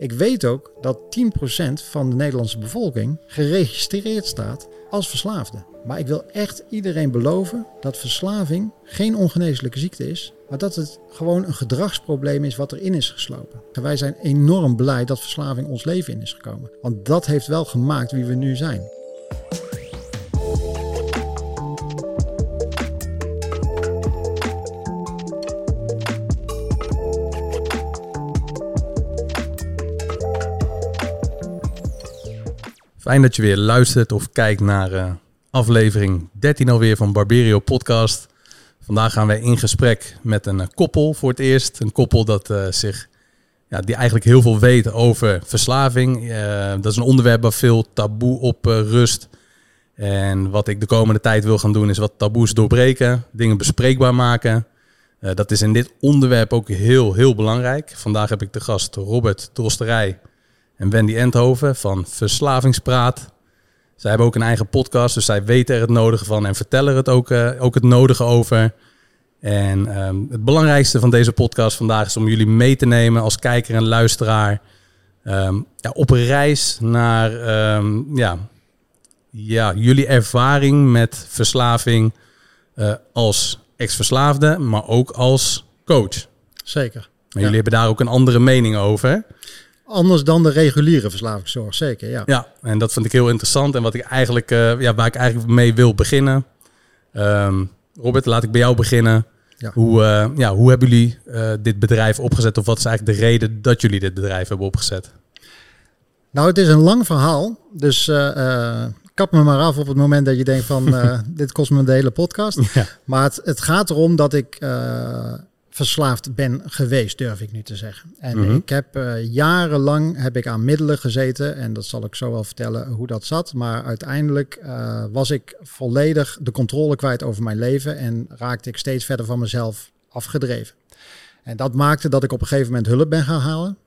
Ik weet ook dat 10% van de Nederlandse bevolking geregistreerd staat als verslaafde. Maar ik wil echt iedereen beloven dat verslaving geen ongeneeslijke ziekte is, maar dat het gewoon een gedragsprobleem is wat erin is geslopen. En wij zijn enorm blij dat verslaving ons leven in is gekomen. Want dat heeft wel gemaakt wie we nu zijn. Fijn dat je weer luistert of kijkt naar uh, aflevering 13 alweer van Barberio Podcast. Vandaag gaan wij in gesprek met een uh, koppel voor het eerst. Een koppel dat uh, zich, ja, die eigenlijk heel veel weet over verslaving. dat is een onderwerp waar veel taboe op rust. En wat ik de komende tijd wil gaan doen is wat taboes doorbreken, dingen bespreekbaar maken. dat is in dit onderwerp ook heel, heel belangrijk. Vandaag heb ik de gast Robert Drosterij en Wendy Endhoven van Verslavingspraat. Zij hebben ook een eigen podcast, dus zij weten er het nodige van en vertellen er het ook, uh, ook het nodige over. En um, het belangrijkste van deze podcast vandaag is om jullie mee te nemen als kijker en luisteraar um, ja, op een reis naar um, ja, ja, jullie ervaring met verslaving uh, als ex-verslaafde, maar ook als coach. Zeker. En jullie ja. hebben daar ook een andere mening over. Anders dan de reguliere verslavingszorg, zeker. Ja. ja, en dat vind ik heel interessant. En wat ik eigenlijk, uh, ja, waar ik eigenlijk mee wil beginnen. Um, Robert, laat ik bij jou beginnen. Ja. Hoe, uh, ja, hoe hebben jullie uh, dit bedrijf opgezet? Of wat is eigenlijk de reden dat jullie dit bedrijf hebben opgezet? Nou, het is een lang verhaal. Dus kap me maar af op het moment dat je denkt van dit kost me de hele podcast. Ja. Maar het, het, gaat erom dat ik verslaafd ben geweest, durf ik nu te zeggen. En mm -hmm. ik heb uh, jarenlang heb ik aan middelen gezeten en dat zal ik zo wel vertellen hoe dat zat. Maar uiteindelijk uh, was ik volledig de controle kwijt over mijn leven en raakte ik steeds verder van mezelf afgedreven. En dat maakte dat ik op een gegeven moment hulp ben gaan halen.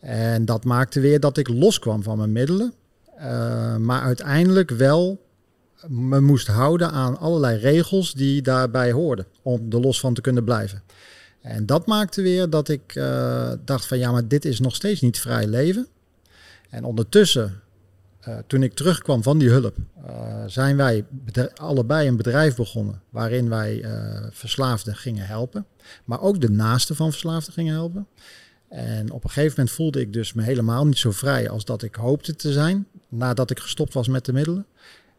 En dat maakte weer dat ik loskwam van mijn middelen. Uh, maar uiteindelijk wel me moest houden aan allerlei regels die daarbij hoorden om er los van te kunnen blijven. En dat maakte weer dat ik uh, dacht van ja, maar dit is nog steeds niet vrij leven. En ondertussen, uh, toen ik terugkwam van die hulp, uh, zijn wij allebei een bedrijf begonnen waarin wij verslaafden gingen helpen. Maar ook de naasten van verslaafden gingen helpen. En op een gegeven moment voelde ik dus me helemaal niet zo vrij als dat ik hoopte te zijn nadat ik gestopt was met de middelen.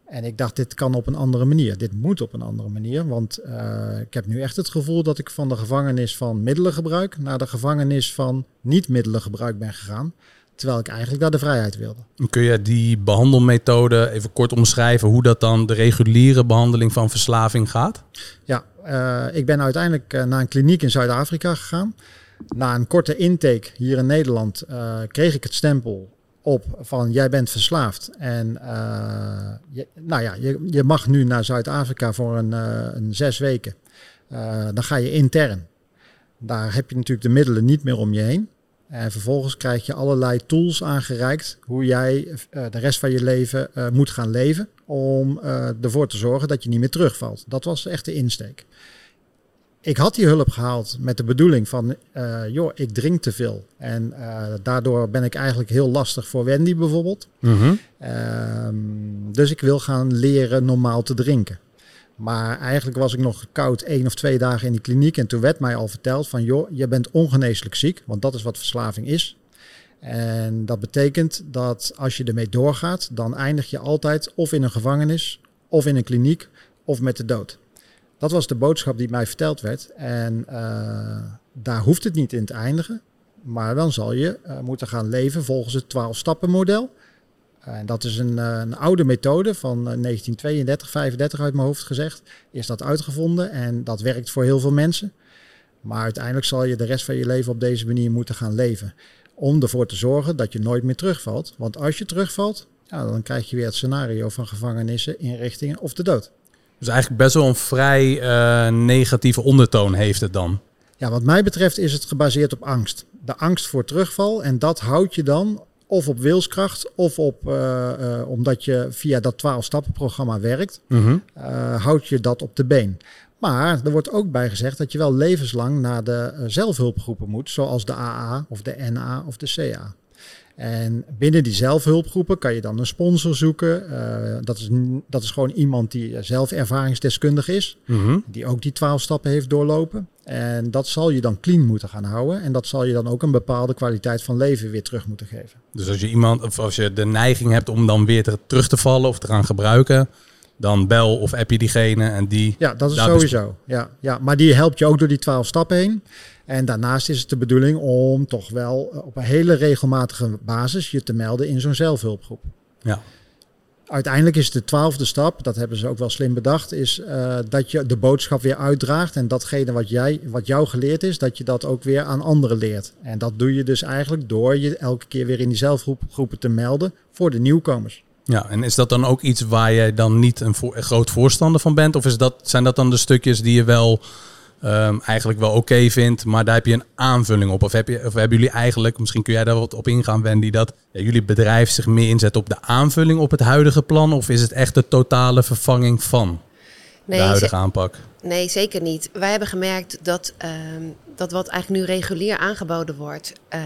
En ik dacht, dit kan op een andere manier. Dit moet op een andere manier. Want uh, ik heb nu echt het gevoel dat ik van de gevangenis van middelengebruik naar de gevangenis van niet-middelengebruik ben gegaan. Terwijl ik eigenlijk daar de vrijheid wilde. Kun je die behandelmethode even kort omschrijven hoe dat dan de reguliere behandeling van verslaving gaat? Ja, uh, ik ben uiteindelijk uh, naar een kliniek in Zuid-Afrika gegaan. Na een korte intake hier in Nederland kreeg ik het stempel op van jij bent verslaafd en uh, je, nou ja, je, je mag nu naar Zuid-Afrika voor een, uh, een zes weken. Uh, dan ga je intern. Daar heb je natuurlijk de middelen niet meer om je heen. En vervolgens krijg je allerlei tools aangereikt hoe jij de rest van je leven moet gaan leven om ervoor te zorgen dat je niet meer terugvalt. Dat was echt de insteek ik had die hulp gehaald met de bedoeling van, uh, joh, ik drink te veel. En uh, daardoor ben ik eigenlijk heel lastig voor Wendy bijvoorbeeld. Mm -hmm. uh, dus ik wil gaan leren normaal te drinken. Maar eigenlijk was ik nog koud één of twee dagen in die kliniek. En toen werd mij al verteld van, joh, je bent ongeneeslijk ziek. Want dat is wat verslaving is. En dat betekent dat als je ermee doorgaat, dan eindig je altijd of in een gevangenis, of in een kliniek, of met de dood. Dat was de boodschap die mij verteld werd. En uh, daar hoeft het niet in te eindigen. Maar dan zal je uh, moeten gaan leven volgens het 12-stappen model. En dat is een, uh, een, oude methode van 1932, 35 uit mijn hoofd gezegd. Is dat uitgevonden en dat werkt voor heel veel mensen. Maar uiteindelijk zal je de rest van je leven op deze manier moeten gaan leven. Om ervoor te zorgen dat je nooit meer terugvalt. Want als je terugvalt, ja, dan krijg je weer het scenario van gevangenissen, inrichtingen of de dood. Dus eigenlijk best wel een vrij uh, negatieve ondertoon heeft het dan. Ja, wat mij betreft is het gebaseerd op angst. De angst voor terugval. En dat houdt je dan of op wilskracht of op, uh, uh, omdat je via dat 12-stappen-programma werkt, mm -hmm. houd je dat op de been. Maar er wordt ook bij gezegd dat je wel levenslang naar de zelfhulpgroepen moet, zoals de AA of de NA of de CA. En binnen die zelfhulpgroepen kan je dan een sponsor zoeken. Uh, dat, is, dat is gewoon iemand die zelf ervaringsdeskundig is, Mhm. die ook die twaalf stappen heeft doorlopen. En dat zal je dan clean moeten gaan houden. En dat zal je dan ook een bepaalde kwaliteit van leven weer terug moeten geven. Dus als je iemand, of als je de neiging hebt om dan weer te, terug te vallen of te gaan gebruiken, dan bel of app je diegene en die. Ja, dat is sowieso. Ja, ja, maar die helpt je ook door die twaalf stappen heen. En daarnaast is het de bedoeling om toch wel eh, op een hele regelmatige basis je te melden in zo'n zelfhulpgroep. Ja. Uiteindelijk is de twaalfde stap, dat hebben ze ook wel slim bedacht, is eh, dat je de boodschap weer uitdraagt. En datgene wat, jij, wat jou geleerd is, dat je dat ook weer aan anderen leert. En dat doe je dus eigenlijk door je elke keer weer in die zelfgroepen te melden voor de nieuwkomers. Ja, en is dat dan ook iets waar jij dan niet een, voor, een groot voorstander van bent? Of is dat, zijn dat dan de stukjes die je wel ehm, eigenlijk wel oké vindt, maar daar heb je een aanvulling op? Of, heb je, of hebben jullie eigenlijk, misschien kun jij daar wat op ingaan, Wendy, dat ja, jullie bedrijf zich meer inzet op de aanvulling op het huidige plan? Of is het echt de totale vervanging van Nee, de huidige aanpak? nee, zeker niet. Wij hebben gemerkt dat, ehm, dat wat eigenlijk nu regulier aangeboden wordt, eh,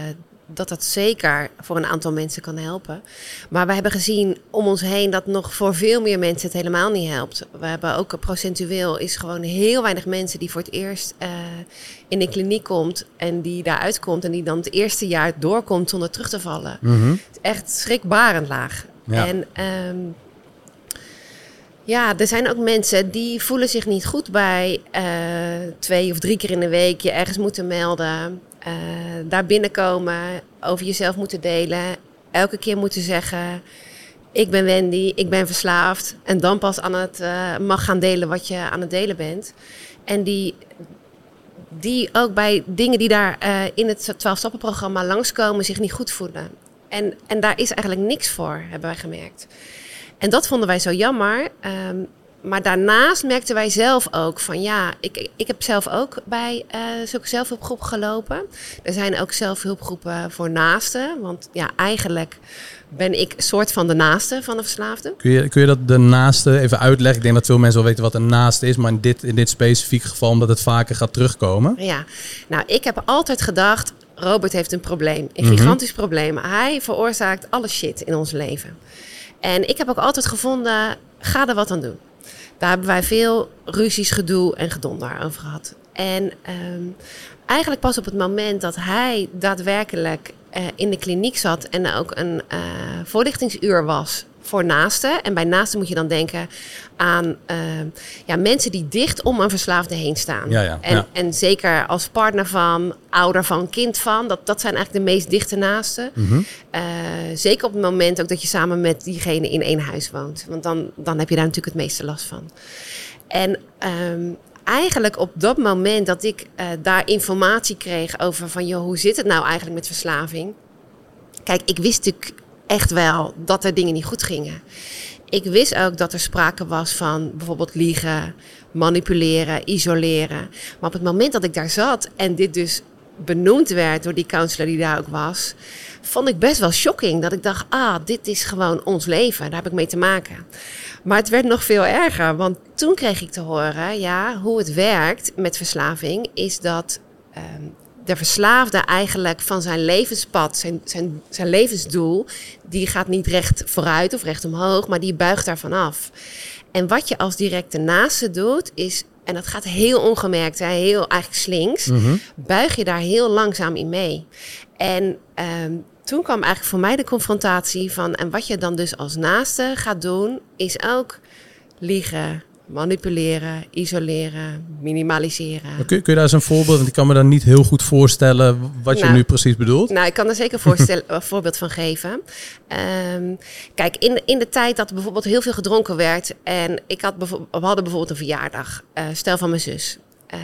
dat dat zeker voor een aantal mensen kan helpen. Maar we hebben gezien om ons heen dat nog voor veel meer mensen het helemaal niet helpt. We hebben ook procentueel is gewoon heel weinig mensen die voor het eerst eh, in de kliniek komt en die daaruit komt en die dan het eerste jaar doorkomt zonder terug te vallen. Mhm. Het is echt schrikbarend laag. Ja. En ehm, ja, er zijn ook mensen die voelen zich niet goed bij eh, twee of drie keer in de week je ergens moeten melden. Eh, daar binnenkomen, over jezelf moeten delen. Elke keer moeten zeggen, ik ben Wendy, ik ben verslaafd. En dan pas aan het eh, mag gaan delen wat je aan het delen bent. En die, die ook bij dingen die daar eh, in het 12-stappen-programma langskomen zich niet goed voelen. En, en daar is eigenlijk niks voor, hebben wij gemerkt. En dat vonden wij zo jammer. Ehm, maar daarnaast merkten wij zelf ook van ja, ik, ik heb zelf ook bij eh zulke zelfhulpgroepen gelopen. Er zijn ook zelfhulpgroepen voor naasten. Want ja, eigenlijk ben ik een soort van de naaste van de verslaafde. Kun je, kun je dat de naaste even uitleggen? Ik denk dat veel mensen wel weten wat een naaste is, maar in dit, in dit specifieke geval, omdat het vaker gaat terugkomen. Ja, nou, ik heb altijd gedacht, Robert heeft een probleem. Een Mhm. gigantisch probleem. Hij veroorzaakt alle shit in ons leven. En ik heb ook altijd gevonden, ga er wat aan doen. Daar hebben wij veel ruzies, gedoe en gedonder over gehad. En ehm, eigenlijk pas op het moment dat hij daadwerkelijk eh, in de kliniek zat en ook een eh, voorlichtingsuur was voor naasten. En bij naasten moet je dan denken aan ehm, ja, mensen die dicht om een verslaafde heen staan. Ja, ja, en, ja. en zeker als partner van, ouder van, kind van, dat, dat zijn eigenlijk de meest dichte naasten. Mhm. Eh, zeker op het moment ook dat je samen met diegene in één huis woont. Want dan, dan heb je daar natuurlijk het meeste last van. En ehm, eigenlijk op dat moment dat ik eh, daar informatie kreeg over van... joh, hoe zit het nou eigenlijk met verslaving? Kijk, ik wist natuurlijk echt wel dat er dingen niet goed gingen. Ik wist ook dat er sprake was van bijvoorbeeld liegen, manipuleren, isoleren. Maar op het moment dat ik daar zat en dit dus benoemd werd door die counselor die daar ook was, vond ik best wel shocking. Dat ik dacht, ah, dit is gewoon ons leven, daar heb ik mee te maken. Maar het werd nog veel erger, want toen kreeg ik te horen, ja, hoe het werkt met verslaving, is dat ehm, de verslaafde eigenlijk van zijn levenspad, zijn, zijn, zijn levensdoel, die gaat niet recht vooruit of recht omhoog, maar die buigt daarvan af. En wat je als directe naaste doet, is, en dat gaat heel ongemerkt, hè, heel eigenlijk slinks, Mhm. buig je daar heel langzaam in mee. En ehm, toen kwam eigenlijk voor mij de confrontatie van, en wat je dan dus als naaste gaat doen, is ook liegen, manipuleren, isoleren, minimaliseren. Kun, kun je daar eens een voorbeeld, want ik kan me dan niet heel goed voorstellen wat je Nou, nu precies bedoelt. Nou, ik kan er zeker een voorbeeld van geven. Ehm, kijk, in, de- in de tijd dat bijvoorbeeld heel veel gedronken werd en ik had we hadden bijvoorbeeld een verjaardag, eh, stel van mijn zus. Ehm,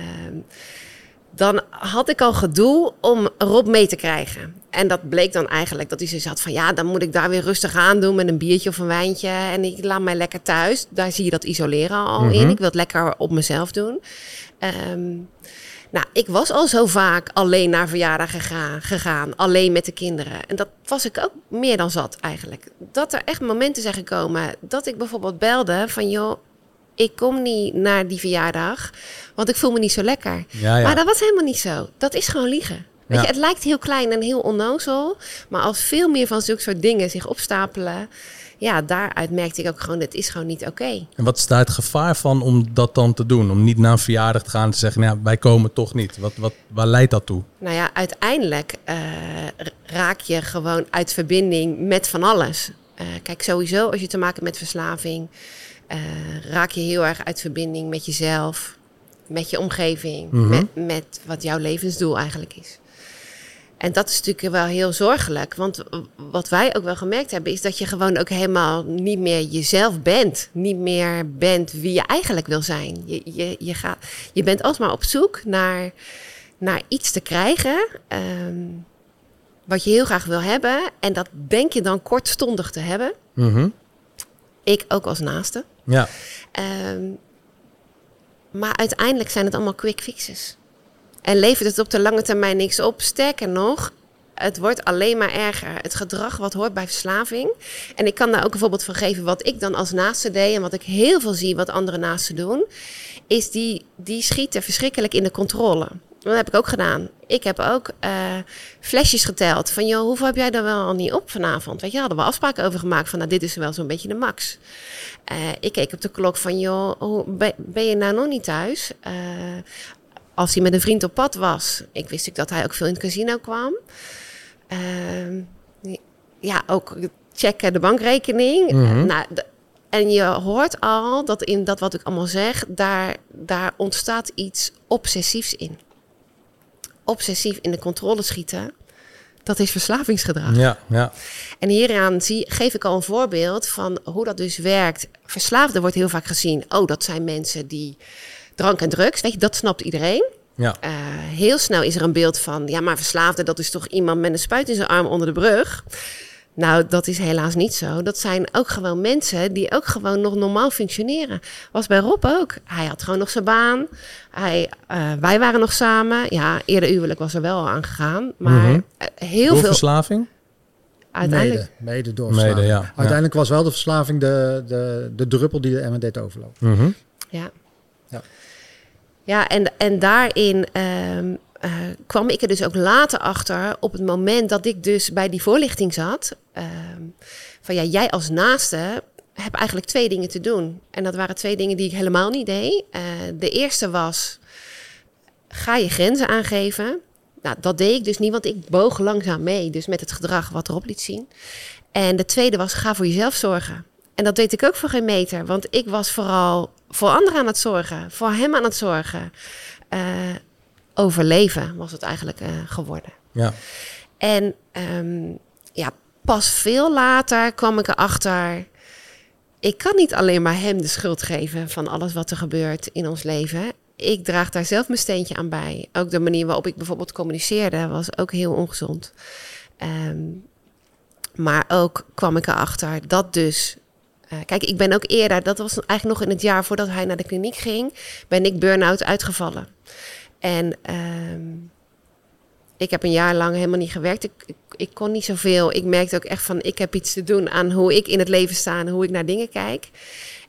dan had ik al gedoe om Rob mee te krijgen. En dat bleek dan eigenlijk dat hij zoiets had van... ja, dan moet ik daar weer rustig aan doen met een biertje of een wijntje... en ik laat mij lekker thuis. Daar zie je dat isoleren al in. Mhm. Ik wil het lekker op mezelf doen. Ehm, nou, ik was al zo vaak alleen naar verjaardag gegaan, gegaan, alleen met de kinderen. En dat was ik ook meer dan zat eigenlijk. Dat er echt momenten zijn gekomen dat ik bijvoorbeeld belde van... joh, ik kom niet naar die verjaardag, want ik voel me niet zo lekker. Ja, ja. Maar dat was helemaal niet zo. Dat is gewoon liegen. Weet Ja. je, het lijkt heel klein en heel onnozel. Maar als veel meer van zulke soort dingen zich opstapelen... Ja, daaruit merkte ik ook gewoon, het is gewoon niet oké. En wat is daar het gevaar van om dat dan te doen? Om niet naar een verjaardag te gaan en te zeggen, nou ja, wij komen toch niet. Wat, wat, waar leidt dat toe? Nou ja, uiteindelijk eh, raak je gewoon uit verbinding met van alles. Eh, kijk, sowieso als je te maken hebt met verslaving, eh, raak je heel erg uit verbinding met jezelf, met je omgeving, Mhm. met, met wat jouw levensdoel eigenlijk is. En dat is natuurlijk wel heel zorgelijk. Want wat wij ook wel gemerkt hebben, is dat je gewoon ook helemaal niet meer jezelf bent. Niet meer bent wie je eigenlijk wil zijn. Je, je, je, gaat, je bent alsmaar op zoek naar, naar iets te krijgen. ehm, wat je heel graag wil hebben. En dat denk je dan kortstondig te hebben. Mhm. Ik ook als naaste. Ja, Ehm, maar uiteindelijk zijn het allemaal quick fixes. En levert het op de lange termijn niks op. Sterker nog, het wordt alleen maar erger. Het gedrag wat hoort bij verslaving. En ik kan daar ook een voorbeeld van geven wat ik dan als naaste deed. En wat ik heel veel zie wat andere naasten doen. Is die, die schieten verschrikkelijk in de controle. Dat heb ik ook gedaan. Ik heb ook eh, flesjes geteld. Van, joh, hoeveel heb jij er wel al niet op vanavond? Weet je, hadden we afspraken over gemaakt van, nou, dit is wel zo'n beetje de max. Eh, ik keek op de klok van, joh, hoe, ben, je nou nog niet thuis? Eh, als hij met een vriend op pad was. Ik wist ook dat hij ook veel in het casino kwam. Ehm, ja, ook checken de bankrekening. Mhm. nou, en je hoort al dat in dat wat ik allemaal zeg, daar, daar ontstaat iets obsessiefs in. Obsessief in de controle schieten, dat is verslavingsgedrag. ja, ja. En hieraan zie, geef ik al een voorbeeld van hoe dat dus werkt. Verslaafden wordt heel vaak gezien, oh, dat zijn mensen die drank en drugs, weet je, dat snapt iedereen. ja. Eh, heel snel is er een beeld van, ja, maar verslaafde, dat is toch iemand met een spuit in zijn arm onder de brug. Nou, dat is helaas niet zo. Dat zijn ook gewoon mensen die ook gewoon nog normaal functioneren. Was bij Rob ook. Hij had gewoon nog zijn baan. Hij, eh, wij waren nog samen. Ja, eerder huwelijk was er wel al aangegaan. Maar Mhm. eh, heel Door veel verslaving? uiteindelijk. Mede, mede door Mede, ja. Uiteindelijk was wel de verslaving de, de, de druppel die de emmer deed overlopen. Mhm. Ja. Ja. Ja, en, en daarin ehm, eh, kwam ik er dus ook later achter op het moment dat ik dus bij die voorlichting zat. ehm, van ja, jij als naaste hebt eigenlijk twee dingen te doen. En dat waren twee dingen die ik helemaal niet deed. Eh, de eerste was, ga je grenzen aangeven. Nou, dat deed ik dus niet, want ik boog langzaam mee. Dus met het gedrag wat erop liet zien. En de tweede was, ga voor jezelf zorgen. En dat deed ik ook voor geen meter. Want ik was vooral voor anderen aan het zorgen. Voor hem aan het zorgen. Eh, overleven was het eigenlijk eh, geworden. Ja. En ehm, ja, pas veel later kwam ik erachter. Ik kan niet alleen maar hem de schuld geven van alles wat er gebeurt in ons leven. Ik draag daar zelf mijn steentje aan bij. Ook de manier waarop ik bijvoorbeeld communiceerde was ook heel ongezond. Ehm, maar ook kwam ik erachter dat dus. eh, kijk, ik ben ook eerder, dat was eigenlijk nog in het jaar voordat hij naar de kliniek ging, ben ik burn-out uitgevallen. En ehm, ik heb een jaar lang helemaal niet gewerkt. Ik, ik, kon niet zoveel. Ik merkte ook echt van, ik heb iets te doen aan hoe ik in het leven sta en hoe ik naar dingen kijk.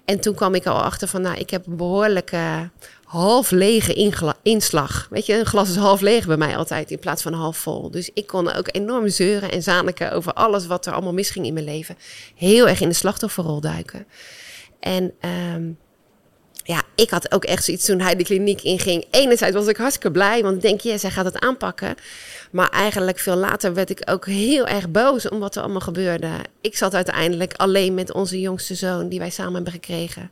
En toen kwam ik al achter van, nou, ik heb een behoorlijke half lege inslag. Weet je, een glas is half leeg bij mij altijd in plaats van half vol. Dus ik kon ook enorm zeuren en zaniken over alles wat er allemaal misging in mijn leven. Heel erg in de slachtofferrol duiken. En ehm, ja, ik had ook echt zoiets toen hij de kliniek inging. Enerzijds was ik hartstikke blij, want denk, ja, zij gaat het aanpakken. Maar eigenlijk veel later werd ik ook heel erg boos om wat er allemaal gebeurde. Ik zat uiteindelijk alleen met onze jongste zoon, die wij samen hebben gekregen.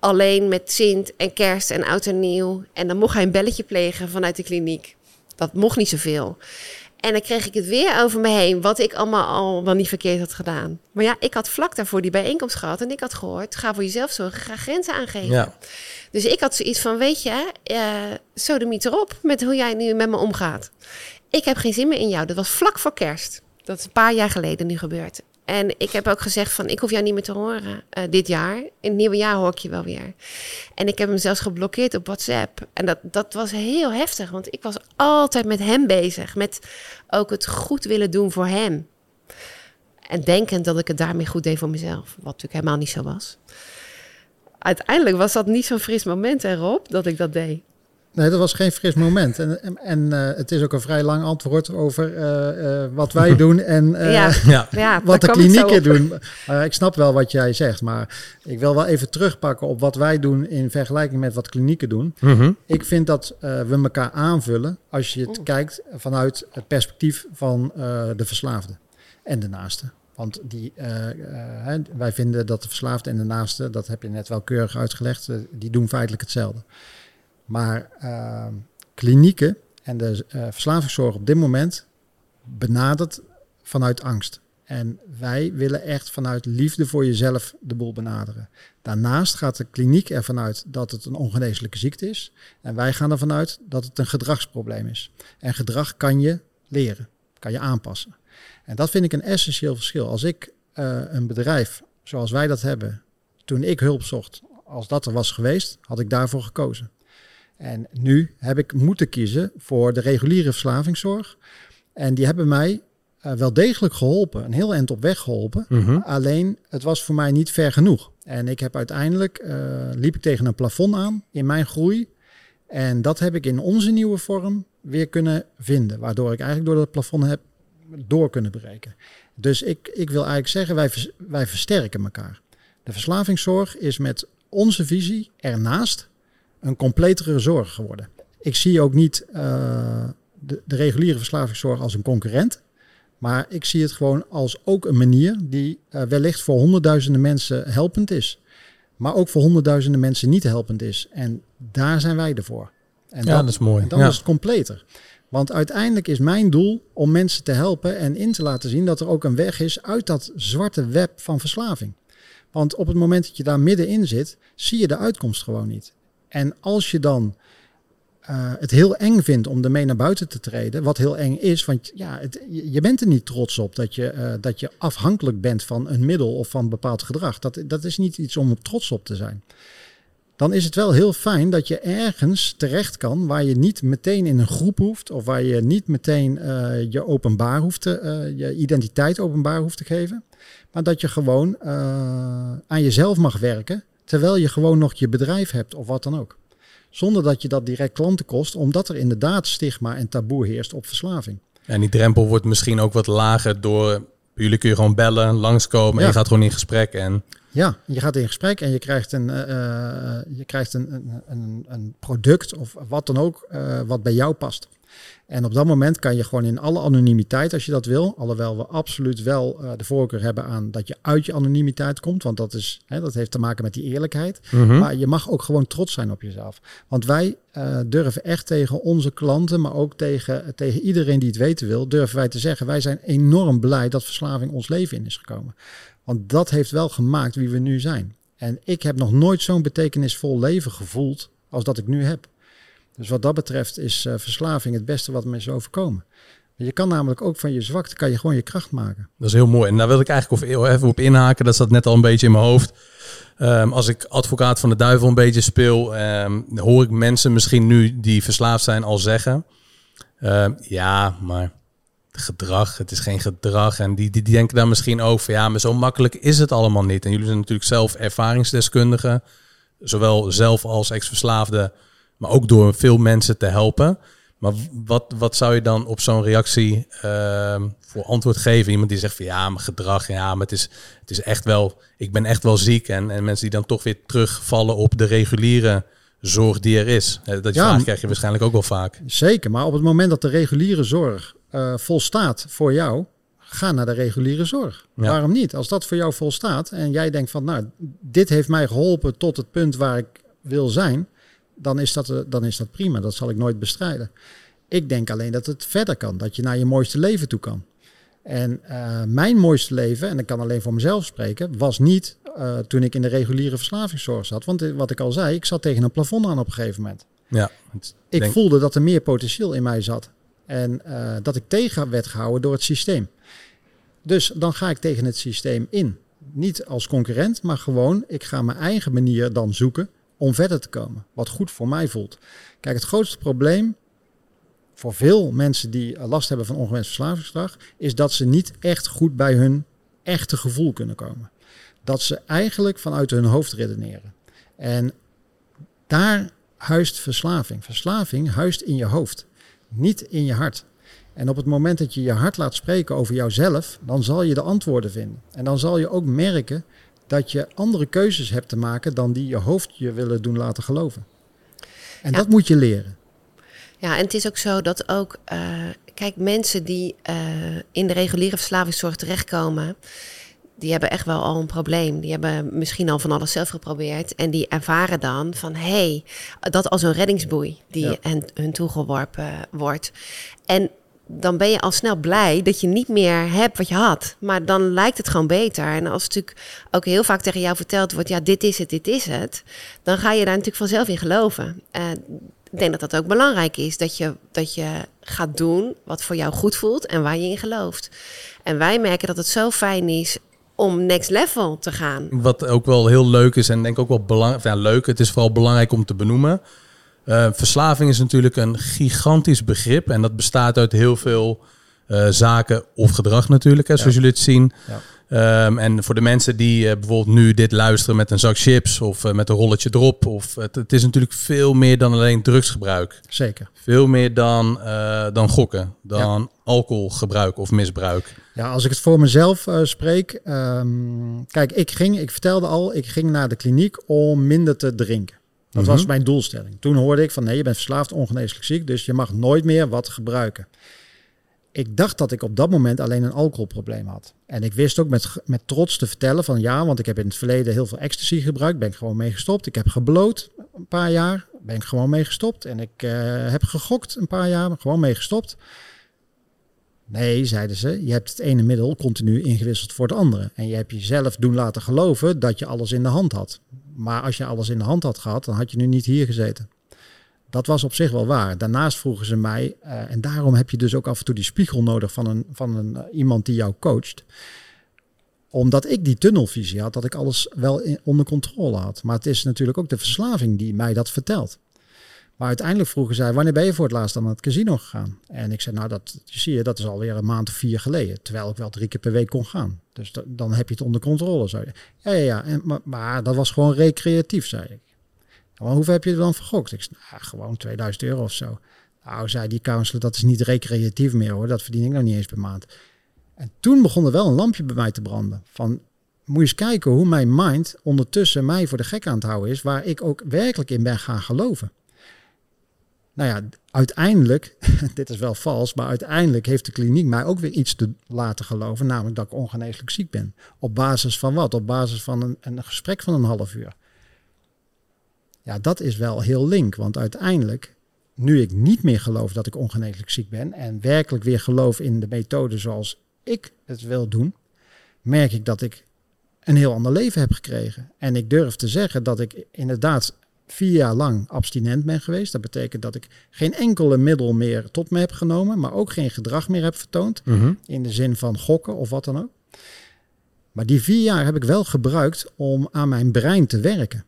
Alleen met Sint en kerst en oud en nieuw. En dan mocht hij een belletje plegen vanuit de kliniek. Dat mocht niet zoveel. En dan kreeg ik het weer over me heen, wat ik allemaal al wel niet verkeerd had gedaan. Maar ja, ik had vlak daarvoor die bijeenkomst gehad en ik had gehoord, ga voor jezelf zorgen, ga grenzen aangeven. Ja. Dus ik had zoiets van, weet je, uh, sodemiet erop met hoe jij nu met me omgaat. Ik heb geen zin meer in jou. Dat was vlak voor kerst. Dat is een paar jaar geleden nu gebeurd. En ik heb ook gezegd van, ik hoef jou niet meer te horen uh, dit jaar. In het nieuwe jaar hoor ik je wel weer. En ik heb hem zelfs geblokkeerd op WhatsApp. En dat, dat was heel heftig, want ik was altijd met hem bezig. Met ook het goed willen doen voor hem. En denkend dat ik het daarmee goed deed voor mezelf. Wat natuurlijk helemaal niet zo was. Uiteindelijk was dat niet zo'n fris moment erop dat ik dat deed. Nee, dat was geen fris moment. En, en, en eh, het is ook een vrij lang antwoord over eh, eh, wat wij doen en eh, ja, Ja, ja, wat de klinieken doen. Eh, ik snap wel wat jij zegt, maar ik wil wel even terugpakken op wat wij doen in vergelijking met wat klinieken doen. Mhm. Ik vind dat eh, we elkaar aanvullen als je het Oeh. kijkt vanuit het perspectief van eh, de verslaafde en de naaste. Want die, hè, wij vinden dat de verslaafde en de naaste, dat heb je net wel keurig uitgelegd, die doen feitelijk hetzelfde. Maar eh, klinieken en de eh, verslavingszorg op dit moment benadert vanuit angst. En wij willen echt vanuit liefde voor jezelf de boel benaderen. Daarnaast gaat de kliniek ervan uit dat het een ongeneeslijke ziekte is. En wij gaan ervan uit dat het een gedragsprobleem is. En gedrag kan je leren, kan je aanpassen. En dat vind ik een essentieel verschil. Als ik eh, een bedrijf zoals wij dat hebben, toen ik hulp zocht, als dat er was geweest, had ik daarvoor gekozen. En nu heb ik moeten kiezen voor de reguliere verslavingszorg. En die hebben mij eh, wel degelijk geholpen, een heel eind op weg geholpen. Mhm. Alleen, het was voor mij niet ver genoeg. En ik heb uiteindelijk, eh, liep ik tegen een plafond aan in mijn groei. En dat heb ik in onze nieuwe vorm weer kunnen vinden. Waardoor ik eigenlijk door dat plafond heb door kunnen breken. Dus ik, ik wil eigenlijk zeggen, wij, wij versterken elkaar. De verslavingszorg is met onze visie ernaast een completere zorg geworden. Ik zie ook niet eh, de, de reguliere verslavingszorg als een concurrent. Maar ik zie het gewoon als ook een manier die eh, wellicht voor honderdduizenden mensen helpend is. Maar ook voor honderdduizenden mensen niet helpend is. En daar zijn wij ervoor. En Ja, dat is mooi. en dan Ja. is het completer. Want uiteindelijk is mijn doel om mensen te helpen en in te laten zien dat er ook een weg is uit dat zwarte web van verslaving. Want op het moment dat je daar middenin zit, zie je de uitkomst gewoon niet. En als je dan eh, het heel eng vindt om ermee naar buiten te treden, wat heel eng is, want ja, het, je bent er niet trots op dat je, eh, dat je afhankelijk bent van een middel of van bepaald gedrag. Dat, dat is niet iets om trots op te zijn. Dan is het wel heel fijn dat je ergens terecht kan waar je niet meteen in een groep hoeft of waar je niet meteen eh, je openbaar hoeft te, je identiteit openbaar hoeft te geven. Maar dat je gewoon aan jezelf mag werken terwijl je gewoon nog je bedrijf hebt of wat dan ook. Zonder dat je dat direct klanten kost, omdat er inderdaad stigma en taboe heerst op verslaving. En die drempel wordt misschien ook wat lager door... Jullie kun je gewoon bellen, langskomen en je gaat gewoon in gesprek. En Ja, je gaat in gesprek en je krijgt een, eh, eh, je krijgt een, een, een, een product of wat dan ook eh, wat bij jou past. En op dat moment kan je gewoon in alle anonimiteit, als je dat wil, alhoewel we absoluut wel eh, de voorkeur hebben aan dat je uit je anonimiteit komt, want dat, is, hè, dat heeft te maken met die eerlijkheid. Mhm. Maar je mag ook gewoon trots zijn op jezelf. Want wij eh, durven echt tegen onze klanten, maar ook tegen, tegen iedereen die het weten wil, durven wij te zeggen, wij zijn enorm blij dat verslaving ons leven in is gekomen. Want dat heeft wel gemaakt wie we nu zijn. En ik heb nog nooit zo'n betekenisvol leven gevoeld als dat ik nu heb. Dus wat dat betreft is eh, verslaving het beste wat me is overkomen. Je kan namelijk ook van je zwakte kan je gewoon je kracht maken. Dat is heel mooi. En daar wil ik eigenlijk of- even op inhaken. Dat zat net al een beetje in mijn hoofd. Ehm, als ik advocaat van de duivel een beetje speel, ehm, hoor ik mensen misschien nu die verslaafd zijn al zeggen. ehm, ja, maar gedrag, het is geen gedrag. En die, die, die denken daar misschien over. Ja, maar zo makkelijk is het allemaal niet. En jullie zijn natuurlijk zelf ervaringsdeskundigen. Zowel zelf als ex-verslaafde, maar ook door veel mensen te helpen. Maar wat, wat zou je dan op zo'n reactie ehm, voor antwoord geven? Iemand die zegt van ja, mijn gedrag, ja, maar het is, het is echt wel, ik ben echt wel ziek. En, en mensen die dan toch weer terugvallen op de reguliere zorg die er is. Eh, Dat Ja, vraag krijg je waarschijnlijk ook wel vaak. Zeker, maar op het moment dat de reguliere zorg eh, volstaat voor jou, ga naar de reguliere zorg. Ja. Waarom niet? Als dat voor jou volstaat en jij denkt van, nou, dit heeft mij geholpen tot het punt waar ik wil zijn, dan is dat, eh, dan is dat prima. Dat zal ik nooit bestrijden. Ik denk alleen dat het verder kan, dat je naar je mooiste leven toe kan. En eh, mijn mooiste leven, en ik kan alleen voor mezelf spreken, was niet eh, toen ik in de reguliere verslavingszorg zat. Want wat ik al zei, ik zat tegen een plafond aan op een gegeven moment. Ja, Ik denk- voelde dat er meer potentieel in mij zat. En dat ik tegen werd gehouden door het systeem. Dus dan ga ik tegen het systeem in. Niet als concurrent, maar gewoon, ik ga mijn eigen manier dan zoeken om verder te komen. Wat goed voor mij voelt. Kijk, het grootste probleem voor veel mensen die eh, last hebben van ongewenst verslavingsgedrag, is dat ze niet echt goed bij hun echte gevoel kunnen komen. Dat ze eigenlijk vanuit hun hoofd redeneren. En daar huist verslaving. Verslaving huist in je hoofd, niet in je hart. En op het moment dat je je hart laat spreken over jouzelf, dan zal je de antwoorden vinden. En dan zal je ook merken dat je andere keuzes hebt te maken dan die je hoofd je willen doen laten geloven. En Ja. dat moet je leren. Ja, en het is ook zo dat ook, eh, kijk, mensen die eh, in de reguliere verslavingszorg terechtkomen, die hebben echt wel al een probleem. Die hebben misschien al van alles zelf geprobeerd. En die ervaren dan van, hé, hey, dat als een reddingsboei die Ja. hen, hun toegeworpen wordt. En dan ben je al snel blij dat je niet meer hebt wat je had. Maar dan lijkt het gewoon beter. En als natuurlijk ook heel vaak tegen jou verteld wordt... ja, dit is het, dit is het... dan ga je daar natuurlijk vanzelf in geloven. Eh, ik denk dat dat ook belangrijk is. Dat je, dat je gaat doen wat voor jou goed voelt en waar je in gelooft. En wij merken dat het zo fijn is om next level te gaan. Wat ook wel heel leuk is en denk ook wel belangrijk. Ja, leuk. Het is vooral belangrijk om te benoemen. Eh, verslaving is natuurlijk een gigantisch begrip. En dat bestaat uit heel veel eh, zaken of gedrag natuurlijk, hè, zoals Ja. jullie het zien. Ja. Ehm, en voor de mensen die eh, bijvoorbeeld nu dit luisteren met een zak chips of met een rolletje erop. Of, het, het is natuurlijk veel meer dan alleen drugsgebruik. Zeker. Veel meer dan, dan gokken, dan alcoholgebruik of misbruik. Ja, als ik het voor mezelf spreek. ehm, kijk, ik ging, ik vertelde al, ik ging naar de kliniek om minder te drinken. Dat was Mhm. mijn doelstelling. Toen hoorde ik van nee, je bent verslaafd, ongeneeslijk ziek, dus je mag nooit meer wat gebruiken. Ik dacht dat ik op dat moment alleen een alcoholprobleem had. En ik wist ook met, met trots te vertellen van ja, want ik heb in het verleden heel veel ecstasy gebruikt, ben ik gewoon mee gestopt. Ik heb gebloot een paar jaar, ben ik gewoon mee gestopt. En ik eh, heb gegokt een paar jaar, gewoon mee gestopt. Nee, zeiden ze, je hebt het ene middel continu ingewisseld voor het andere. En je hebt jezelf doen laten geloven dat je alles in de hand had. Maar als je alles in de hand had gehad, dan had je nu niet hier gezeten. Dat was op zich wel waar. Daarnaast vroegen ze mij, eh, en daarom heb je dus ook af en toe die spiegel nodig van, een, van een, eh, iemand die jou coacht. Omdat ik die tunnelvisie had, dat ik alles wel in, onder controle had. Maar het is natuurlijk ook de verslaving die mij dat vertelt. Uiteindelijk vroegen zij, wanneer ben je voor het laatst naar het casino gegaan? En ik zei, nou, dat zie je, dat is alweer een maand of vier geleden. Terwijl ik wel drie keer per week kon gaan. Dus da- dan heb je het onder controle. Zei. Ja, ja, ja. En, maar, maar dat was gewoon recreatief, zei ik. Maar hoeveel heb je dan vergokt? Ik zei, nou, gewoon 2000 euro of zo. Nou, zei die counselor, dat is niet recreatief meer hoor. Dat verdien ik nog niet eens per maand. En toen begon er wel een lampje bij mij te branden. Van, moet je eens kijken hoe mijn mind ondertussen mij voor de gek aan het houden is. Waar ik ook werkelijk in ben gaan geloven. Nou ja, uiteindelijk, dit is wel vals, maar uiteindelijk heeft de kliniek mij ook weer iets te laten geloven. Namelijk dat ik ongeneeslijk ziek ben. Op basis van wat? Op basis van een, een gesprek van een half uur. Ja, dat is wel heel link. Want uiteindelijk, nu ik niet meer geloof dat ik ongeneeslijk ziek ben. En werkelijk weer geloof in de methode zoals ik het wil doen. Merk ik dat ik een heel ander leven heb gekregen. En ik durf te zeggen dat ik inderdaad vier jaar lang abstinent ben geweest. Dat betekent dat ik geen enkele middel meer tot me heb genomen, maar ook geen gedrag meer heb vertoond. In de zin van gokken of wat dan ook. Maar die vier jaar heb ik wel gebruikt om aan mijn brein te werken.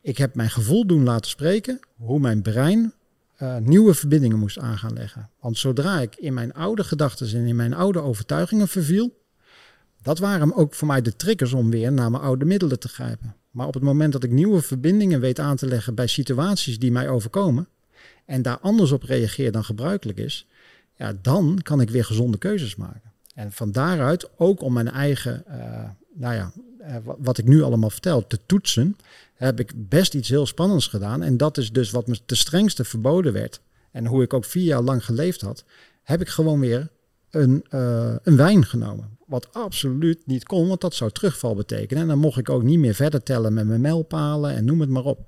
Ik heb mijn gevoel doen laten spreken hoe mijn brein eh, nieuwe verbindingen moest aan gaan leggen. Want zodra ik in mijn oude gedachten en in mijn oude overtuigingen verviel, dat waren ook voor mij de triggers om weer naar mijn oude middelen te grijpen. Maar op het moment dat ik nieuwe verbindingen weet aan te leggen bij situaties die mij overkomen en daar anders op reageer dan gebruikelijk is, ja, dan kan ik weer gezonde keuzes maken. En van daaruit ook om mijn eigen, eh, nou ja, eh, wa- wat ik nu allemaal vertel, te toetsen, heb ik best iets heel spannends gedaan. En dat is dus wat me te strengste verboden werd. En hoe ik ook vier jaar lang geleefd had, heb ik gewoon weer een, eh, een wijn genomen. Wat absoluut niet kon, want dat zou terugval betekenen. En dan mocht ik ook niet meer verder tellen met mijn mijlpalen en noem het maar op.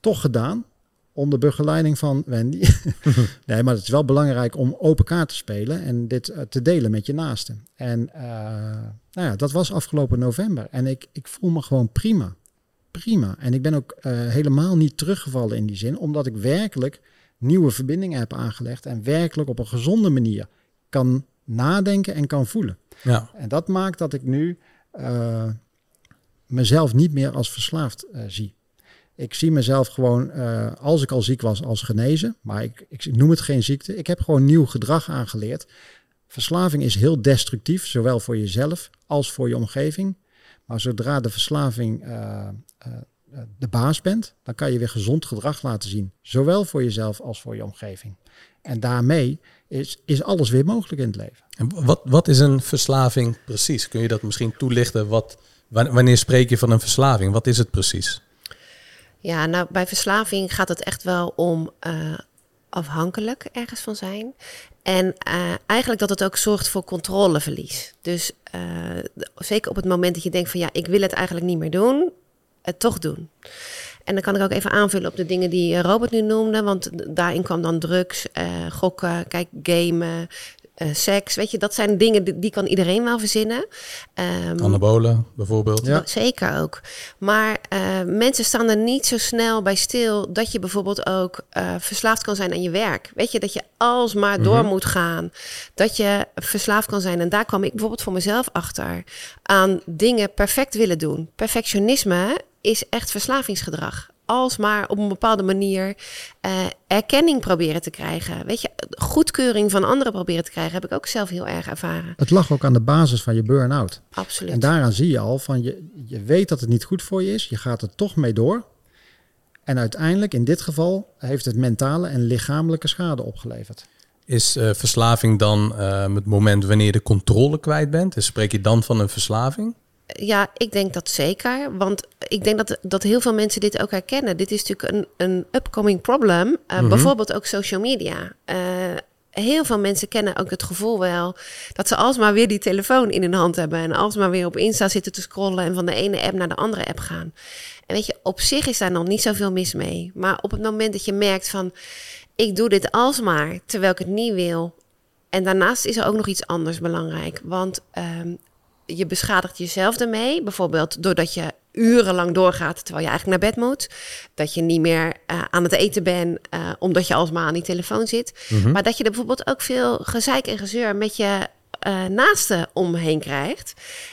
Toch gedaan, onder begeleiding van Wendy. nee, maar het is wel belangrijk om open kaart te spelen en dit eh, te delen met je naasten. En eh, nou ja, dat was afgelopen november. En ik, ik voel me gewoon prima. Prima. En ik ben ook eh, helemaal niet teruggevallen in die zin, omdat ik werkelijk nieuwe verbindingen heb aangelegd en werkelijk op een gezonde manier kan nadenken en kan voelen. Ja. En dat maakt dat ik nu eh, mezelf niet meer als verslaafd eh, zie. Ik zie mezelf gewoon, eh, als ik al ziek was, als genezen. Maar ik, ik noem het geen ziekte. Ik heb gewoon nieuw gedrag aangeleerd. Verslaving is heel destructief, zowel voor jezelf als voor je omgeving. Maar zodra de verslaving de baas bent, dan kan je weer gezond gedrag laten zien. Zowel voor jezelf als voor je omgeving. En daarmee is, is alles weer mogelijk in het leven. En wat, wat is een verslaving precies? Kun je dat misschien toelichten? Wat, wanneer spreek je van een verslaving? Wat is het precies? Ja, nou bij verslaving gaat het echt wel om uh, afhankelijk ergens van zijn. En uh, eigenlijk dat het ook zorgt voor controleverlies. Dus uh, zeker op het moment dat je denkt van ja, ik wil het eigenlijk niet meer doen, het toch doen. En dan kan ik ook even aanvullen op de dingen die Robert nu noemde. Want daarin kwam dan drugs, uh, gokken, kijk, gamen, uh, seks. Weet je, dat zijn dingen die, die kan iedereen wel verzinnen. Um, Anabolen bijvoorbeeld. Ja. Zeker ook. Maar uh, mensen staan er niet zo snel bij stil dat je bijvoorbeeld ook uh, verslaafd kan zijn aan je werk. Weet je, dat je alsmaar door mm -hmm. moet gaan. Dat je verslaafd kan zijn. En daar kwam ik bijvoorbeeld voor mezelf achter. Aan dingen perfect willen doen. Perfectionisme is echt verslavingsgedrag alsmaar op een bepaalde manier uh, erkenning proberen te krijgen. Weet je, goedkeuring van anderen proberen te krijgen, heb ik ook zelf heel erg ervaren. Het lag ook aan de basis van je burn-out. Absoluut. En daaraan zie je al van je, je weet dat het niet goed voor je is, je gaat er toch mee door. En uiteindelijk, in dit geval, heeft het mentale en lichamelijke schade opgeleverd. Is uh, verslaving dan uh, het moment wanneer je de controle kwijt bent? Dus spreek je dan van een verslaving? Ja, ik denk dat zeker. Want ik denk dat, dat heel veel mensen dit ook herkennen. Dit is natuurlijk een, een upcoming problem. Uh, mm -hmm. Bijvoorbeeld ook social media. Uh, heel veel mensen kennen ook het gevoel wel dat ze alsmaar weer die telefoon in hun hand hebben. En alsmaar weer op Insta zitten te scrollen en van de ene app naar de andere app gaan. En weet je, op zich is daar nog niet zoveel mis mee. Maar op het moment dat je merkt van, ik doe dit alsmaar terwijl ik het niet wil. En daarnaast is er ook nog iets anders belangrijk. Want um, je beschadigt jezelf ermee. Bijvoorbeeld doordat je urenlang doorgaat terwijl je eigenlijk naar bed moet. Dat je niet meer uh, aan het eten bent uh, omdat je alsmaar aan die telefoon zit. Mhm. Maar dat je er bijvoorbeeld ook veel gezeik en gezeur met je uh, naasten omheen krijgt.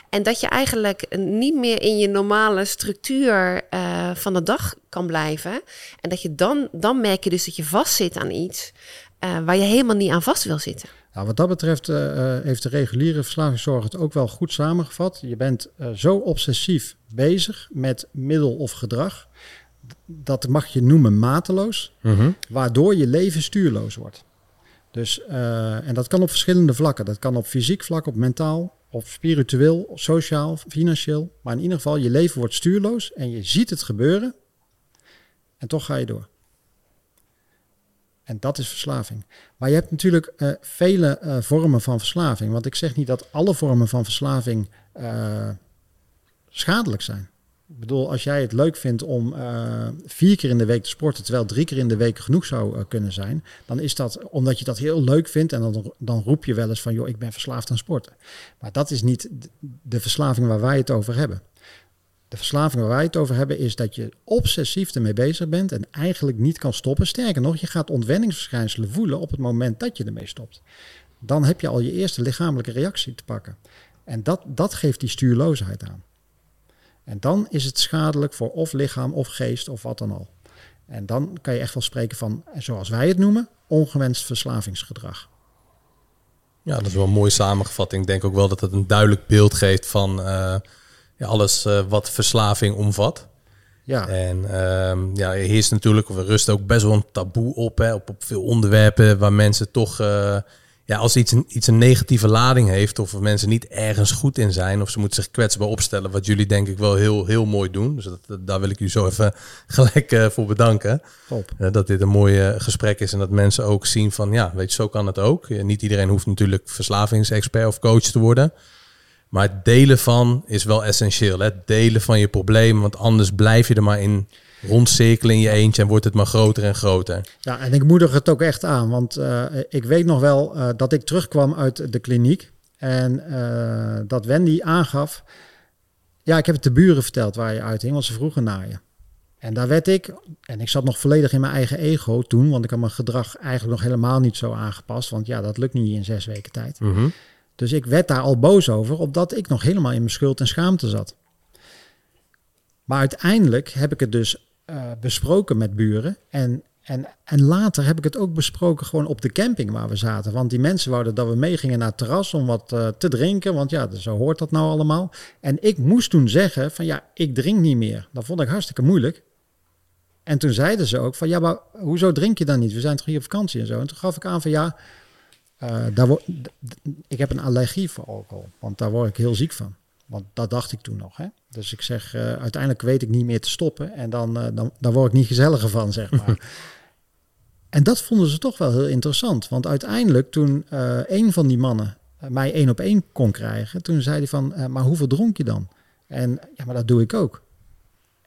En dat je eigenlijk niet meer in je normale structuur van de dag kan blijven. En dat je dan, dan merk je dus dat je vastzit aan iets waar je helemaal niet aan vast wil zitten. Nou, wat dat betreft uh, heeft de reguliere verslavingszorg het ook wel goed samengevat. Je bent uh, zo obsessief bezig met middel of gedrag. Dat mag je noemen mateloos. Mm -hmm. Waardoor je leven stuurloos wordt. Dus, uh, en dat kan op verschillende vlakken. Dat kan op fysiek vlak, op mentaal, op spiritueel, sociaal, financieel. Maar in ieder geval, je leven wordt stuurloos en je ziet het gebeuren. En toch ga je door. En dat is verslaving. Maar je hebt natuurlijk uh, vele uh, vormen van verslaving. Want ik zeg niet dat alle vormen van verslaving uh, schadelijk zijn. Ik bedoel, als jij het leuk vindt om vier keer in de week te sporten, terwijl drie keer in de week genoeg zou kunnen zijn, dan is dat omdat je dat heel leuk vindt en dan, dan roep je wel eens van, joh, ik ben verslaafd aan sporten. Maar dat is niet de verslaving waar wij het over hebben. De verslaving waar wij het over hebben is dat je obsessief ermee bezig bent en eigenlijk niet kan stoppen. Sterker nog, je gaat ontwenningsverschijnselen voelen op het moment dat je ermee stopt. Dan heb je al je eerste lichamelijke reactie te pakken. En dat, dat geeft die stuurloosheid aan. En dan is het schadelijk voor of lichaam of geest of wat dan al. En dan kan je echt wel spreken van, zoals wij het noemen, ongewenst verslavingsgedrag. Ja, dat is wel een mooie samengevatting. Ik denk ook wel dat het een duidelijk beeld geeft van... Uh ja, alles uh, wat verslaving omvat. Ja. En um, ja, er heerst natuurlijk, we rusten ook best wel een taboe op, hè, op, op veel onderwerpen waar mensen toch, uh, ja, als iets een, iets een negatieve lading heeft, of mensen niet ergens goed in zijn, of ze moeten zich kwetsbaar opstellen, wat jullie denk ik wel heel, heel mooi doen. Dus dat, dat daar wil ik u zo even gelijk uh, voor bedanken. dat dit een mooi gesprek is en dat mensen ook zien van, ja, weet je, zo kan het ook. niet iedereen hoeft natuurlijk verslavingsexpert of coach te worden. Maar het delen van is wel essentieel. Hè? Het delen van je problemen, want anders blijf je er maar in rondcirkelen in je eentje en wordt het maar groter en groter. Ja, en ik moedig het ook echt aan, want uh, ik weet nog wel uh, dat ik terugkwam uit de kliniek en uh, dat Wendy aangaf, ja, ik heb het de buren verteld waar je uithing, want ze vroegen naar je. En daar werd ik, en ik zat nog volledig in mijn eigen ego toen, want ik had mijn gedrag eigenlijk nog helemaal niet zo aangepast, want ja, dat lukt niet in zes weken tijd. Mm -hmm. Dus ik werd daar al boos over, omdat ik nog helemaal in mijn schuld en schaamte zat. Maar uiteindelijk heb ik het dus uh, besproken met buren. En En, en later heb ik het ook besproken gewoon op de camping waar we zaten. Want die mensen wouden dat we meegingen naar het terras om wat uh, te drinken. Want ja, zo hoort dat nou allemaal. En ik moest toen zeggen van ja, ik drink niet meer. Dat vond ik hartstikke moeilijk. En toen zeiden ze ook van ja, maar hoezo drink je dan niet? We zijn toch hier op vakantie en zo. En toen gaf ik aan van ja, uh, daar ik heb een allergie voor alcohol. Want daar word ik heel ziek van. Want dat dacht ik toen nog. Hè? Dus ik zeg, uh, uiteindelijk weet ik niet meer te stoppen. En dan, uh, dan, word ik niet gezelliger van, zeg maar. en dat vonden ze toch wel heel interessant. Want uiteindelijk toen een van die mannen mij één op één kon krijgen... toen zei hij van, maar hoeveel dronk je dan? En ja, maar dat doe ik ook.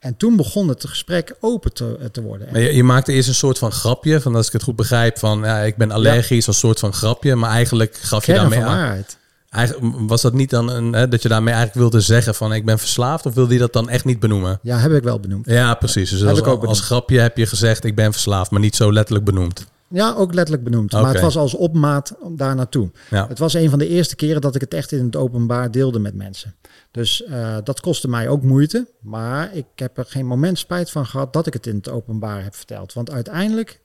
En toen begon het gesprek open te, te worden. Maar je, je, maakte eerst een soort van grapje, van als ik het goed begrijp, van ja, ik ben allergisch, ja. als soort van grapje, maar eigenlijk gaf Kern je daarmee van aan. Eigenlijk, was dat niet dan een, hè, dat je daarmee eigenlijk wilde zeggen van ik ben verslaafd, of wilde je dat dan echt niet benoemen? Ja, heb ik wel benoemd. Ja, precies. Dus Heb als, ik ook als grapje heb je gezegd ik ben verslaafd, maar niet zo letterlijk benoemd. Ja, ook letterlijk benoemd. Maar het was als opmaat daar naartoe. Ja. Het was een van de eerste keren dat ik het echt in het openbaar deelde met mensen. Dus eh, dat kostte mij ook moeite. Maar ik heb er geen moment spijt van gehad dat ik het in het openbaar heb verteld. Want uiteindelijk,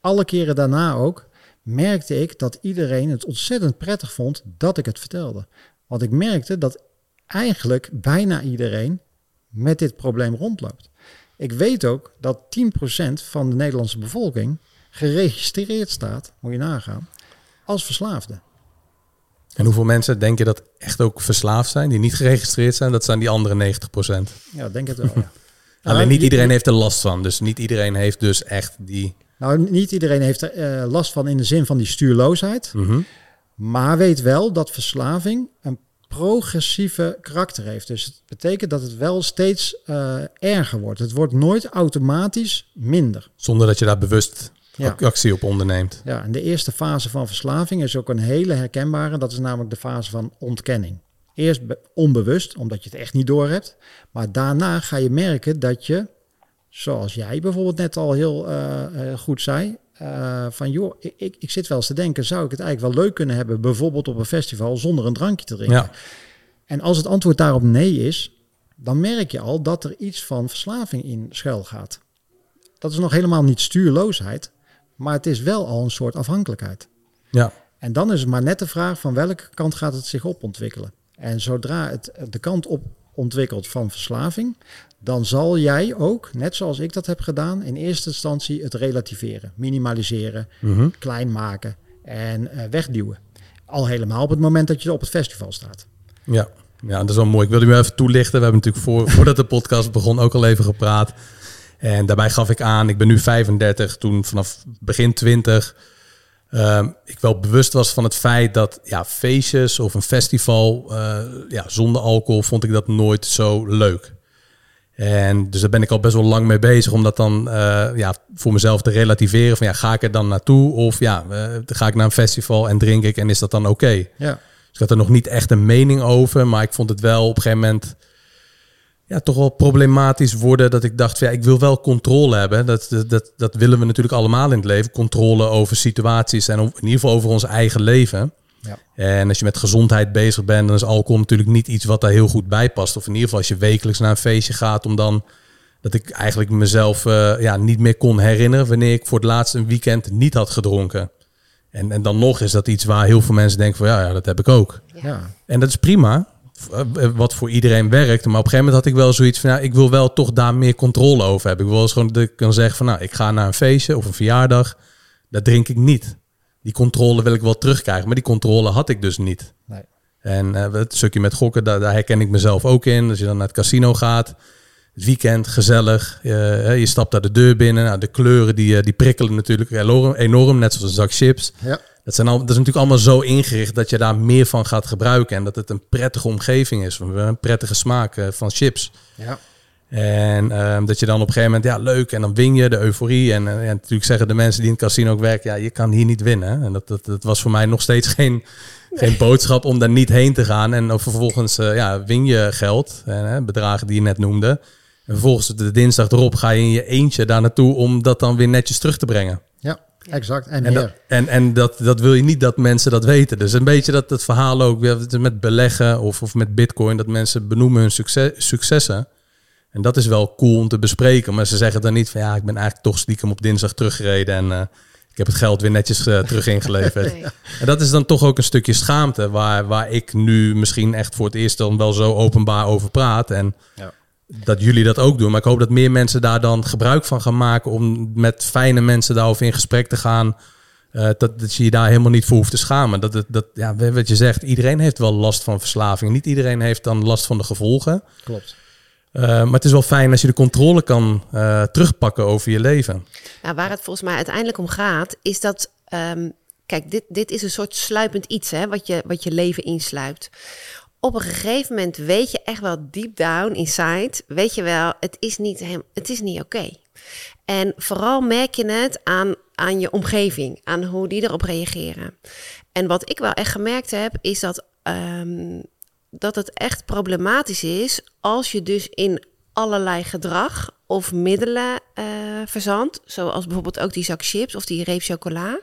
alle keren daarna ook, merkte ik dat iedereen het ontzettend prettig vond dat ik het vertelde. Want ik merkte dat eigenlijk bijna iedereen met dit probleem rondloopt. Ik weet ook dat 10% van de Nederlandse bevolking geregistreerd staat, moet je nagaan, als verslaafde. En hoeveel mensen denk je dat echt ook verslaafd zijn, die niet geregistreerd zijn? Dat zijn die andere 90 procent. Ja, denk het wel. Ja. Alleen Nou, niet iedereen heeft er last van. Dus niet iedereen heeft dus echt die... Nou, niet iedereen heeft er eh, last van in de zin van die stuurloosheid. Mhm. Maar weet wel dat verslaving een progressieve karakter heeft. Dus het betekent dat het wel steeds eh, erger wordt. Het wordt nooit automatisch minder. Zonder dat je daar bewust Ja. actie op onderneemt. Ja, en de eerste fase van verslaving is ook een hele herkenbare. Dat is namelijk de fase van ontkenning. Eerst be- onbewust, omdat je het echt niet door hebt. Maar daarna ga je merken dat je, zoals jij bijvoorbeeld net al heel eh, eh, goed zei, eh, van joh, ik, ik, ik zit wel eens te denken, zou ik het eigenlijk wel leuk kunnen hebben, bijvoorbeeld op een festival zonder een drankje te drinken? Ja. En als het antwoord daarop nee is, dan merk je al dat er iets van verslaving in schuil gaat. Dat is nog helemaal niet stuurloosheid, maar het is wel al een soort afhankelijkheid. Ja. En dan is het maar net de vraag van welke kant gaat het zich op ontwikkelen. En zodra het de kant op ontwikkelt van verslaving, dan zal jij ook, net zoals ik dat heb gedaan, in eerste instantie het relativeren, minimaliseren, Mhm. klein maken en eh, wegduwen. Al helemaal op het moment dat je op het festival staat. Ja. ja, dat is wel mooi. Ik wilde u even toelichten. We hebben natuurlijk voor, voordat de podcast begon ook al even gepraat. En daarbij gaf ik aan, ik ben nu 35, toen vanaf begin 20 ehm, ik wel bewust was van het feit dat ja, feestjes of een festival eh, ja, zonder alcohol vond ik dat nooit zo leuk. En dus daar ben ik al best wel lang mee bezig om dat dan eh, ja, voor mezelf te relativeren. Van ja, ga ik er dan naartoe of ja, eh, ga ik naar een festival en drink ik en is dat dan oké? Ja, Dus ik had er nog niet echt een mening over, maar ik vond het wel op een gegeven moment ja, toch wel problematisch worden. Dat ik dacht, van, ja, ik wil wel controle hebben. Dat, dat, dat, willen we natuurlijk allemaal in het leven. Controle over situaties en in ieder geval over ons eigen leven. Ja. En als je met gezondheid bezig bent, dan is alcohol natuurlijk niet iets wat daar heel goed bij past. Of in ieder geval als je wekelijks naar een feestje gaat, om dan dat ik eigenlijk mezelf eh, ja, niet meer kon herinneren wanneer ik voor het laatst een weekend niet had gedronken. En, en dan nog is dat iets waar heel veel mensen denken van ja, ja dat heb ik ook. ja. En dat is prima, wat voor iedereen werkt. Maar op een gegeven moment had ik wel zoiets van, ik wil wel toch daar meer controle over hebben. Ik wil eens gewoon dat ik kan zeggen van, nou, ik ga naar een feestje of een verjaardag, dat drink ik niet. Die controle wil ik wel terugkrijgen, maar die controle had ik dus niet. Nee. En eh, het stukje met gokken, daar, daar herken ik mezelf ook in. Als je dan naar het casino gaat, het weekend, gezellig. eh, je stapt daar de deur binnen. Nou, de kleuren die, eh, die prikkelen natuurlijk enorm, enorm, net zoals een zak chips. Ja. Dat, zijn al, dat is natuurlijk allemaal zo ingericht dat je daar meer van gaat gebruiken. En dat het een prettige omgeving is. Een prettige smaak eh, van chips. ja. En ehm, dat je dan op een gegeven moment, ja, leuk. En dan win je de euforie. En, eh, ja, natuurlijk zeggen de mensen die in het casino ook werken, ja, je kan hier niet winnen. En dat, dat, dat was voor mij nog steeds geen, geen boodschap om daar niet heen te gaan. En dan vervolgens eh, ja, win je geld, en, bedragen die je net noemde. En vervolgens de dinsdag erop ga je in je eentje daar naartoe om dat dan weer netjes terug te brengen. ja, exact. En, En, meer. dat, en, en dat, dat wil je niet dat mensen dat weten. Dus een beetje dat, dat verhaal ook weer met beleggen of, of met bitcoin, dat mensen benoemen hun succes, successen. En dat is wel cool om te bespreken. Maar ze zeggen dan niet van ja, ik ben eigenlijk toch stiekem op dinsdag teruggereden en eh, ik heb het geld weer netjes uh, terug ingeleverd. Nee. En dat is dan toch ook een stukje schaamte waar, waar ik nu misschien echt voor het eerst dan wel zo openbaar over praat. En Ja. Dat jullie dat ook doen. Maar ik hoop dat meer mensen daar dan gebruik van gaan maken om met fijne mensen daarover in gesprek te gaan. Eh, dat, dat je je daar helemaal niet voor hoeft te schamen. Dat, het, dat, ja, wat je zegt, iedereen heeft wel last van verslaving. Niet iedereen heeft dan last van de gevolgen. Klopt. Eh, maar het is wel fijn als je de controle kan eh, terugpakken over je leven. Nou, waar het volgens mij uiteindelijk om gaat, is dat. ehm, kijk, dit, dit is een soort sluipend iets, hè, wat je, wat je leven insluipt. Op een gegeven moment weet je echt wel deep down inside, weet je wel, het is niet, hem, het is niet oké. En vooral merk je het aan, aan je omgeving, aan hoe die erop reageren. En wat ik wel echt gemerkt heb, is dat, ehm, dat het echt problematisch is als je dus in allerlei gedrag of middelen eh verzandt, zoals bijvoorbeeld ook die zak chips of die reep chocola.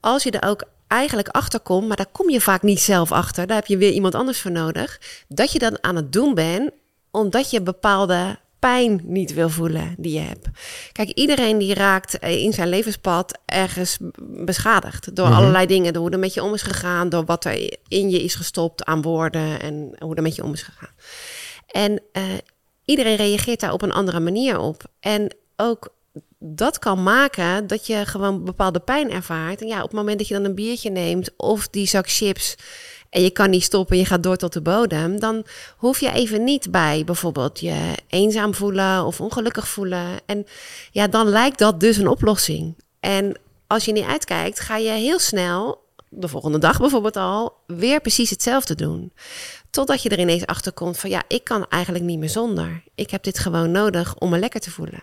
Als je er ook eigenlijk achter komt, maar daar kom je vaak niet zelf achter, daar heb je weer iemand anders voor nodig, dat je dan aan het doen bent omdat je bepaalde pijn niet wil voelen die je hebt. Kijk, iedereen die raakt in zijn levenspad ergens beschadigd door Mhm. allerlei dingen, door hoe er met je om is gegaan, door wat er in je is gestopt aan woorden en hoe er met je om is gegaan. En eh, iedereen reageert daar op een andere manier op. En ook dat kan maken dat je gewoon bepaalde pijn ervaart. En ja, op het moment dat je dan een biertje neemt of die zak chips en je kan niet stoppen, je gaat door tot de bodem, dan hoef je even niet bij bijvoorbeeld je eenzaam voelen of ongelukkig voelen. En ja, dan lijkt dat dus een oplossing. En als je niet uitkijkt, ga je heel snel, de volgende dag bijvoorbeeld al, weer precies hetzelfde doen. Totdat je er ineens achter komt van ja, ik kan eigenlijk niet meer zonder. Ik heb dit gewoon nodig om me lekker te voelen.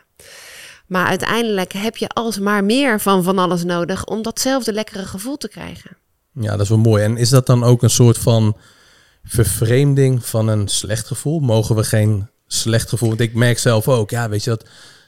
Maar uiteindelijk heb je alsmaar meer van van alles nodig om datzelfde lekkere gevoel te krijgen. Ja, dat is wel mooi. En is dat dan ook een soort van vervreemding van een slecht gevoel? Mogen we geen slecht gevoel? Want ik merk zelf ook, ja, weet je dat.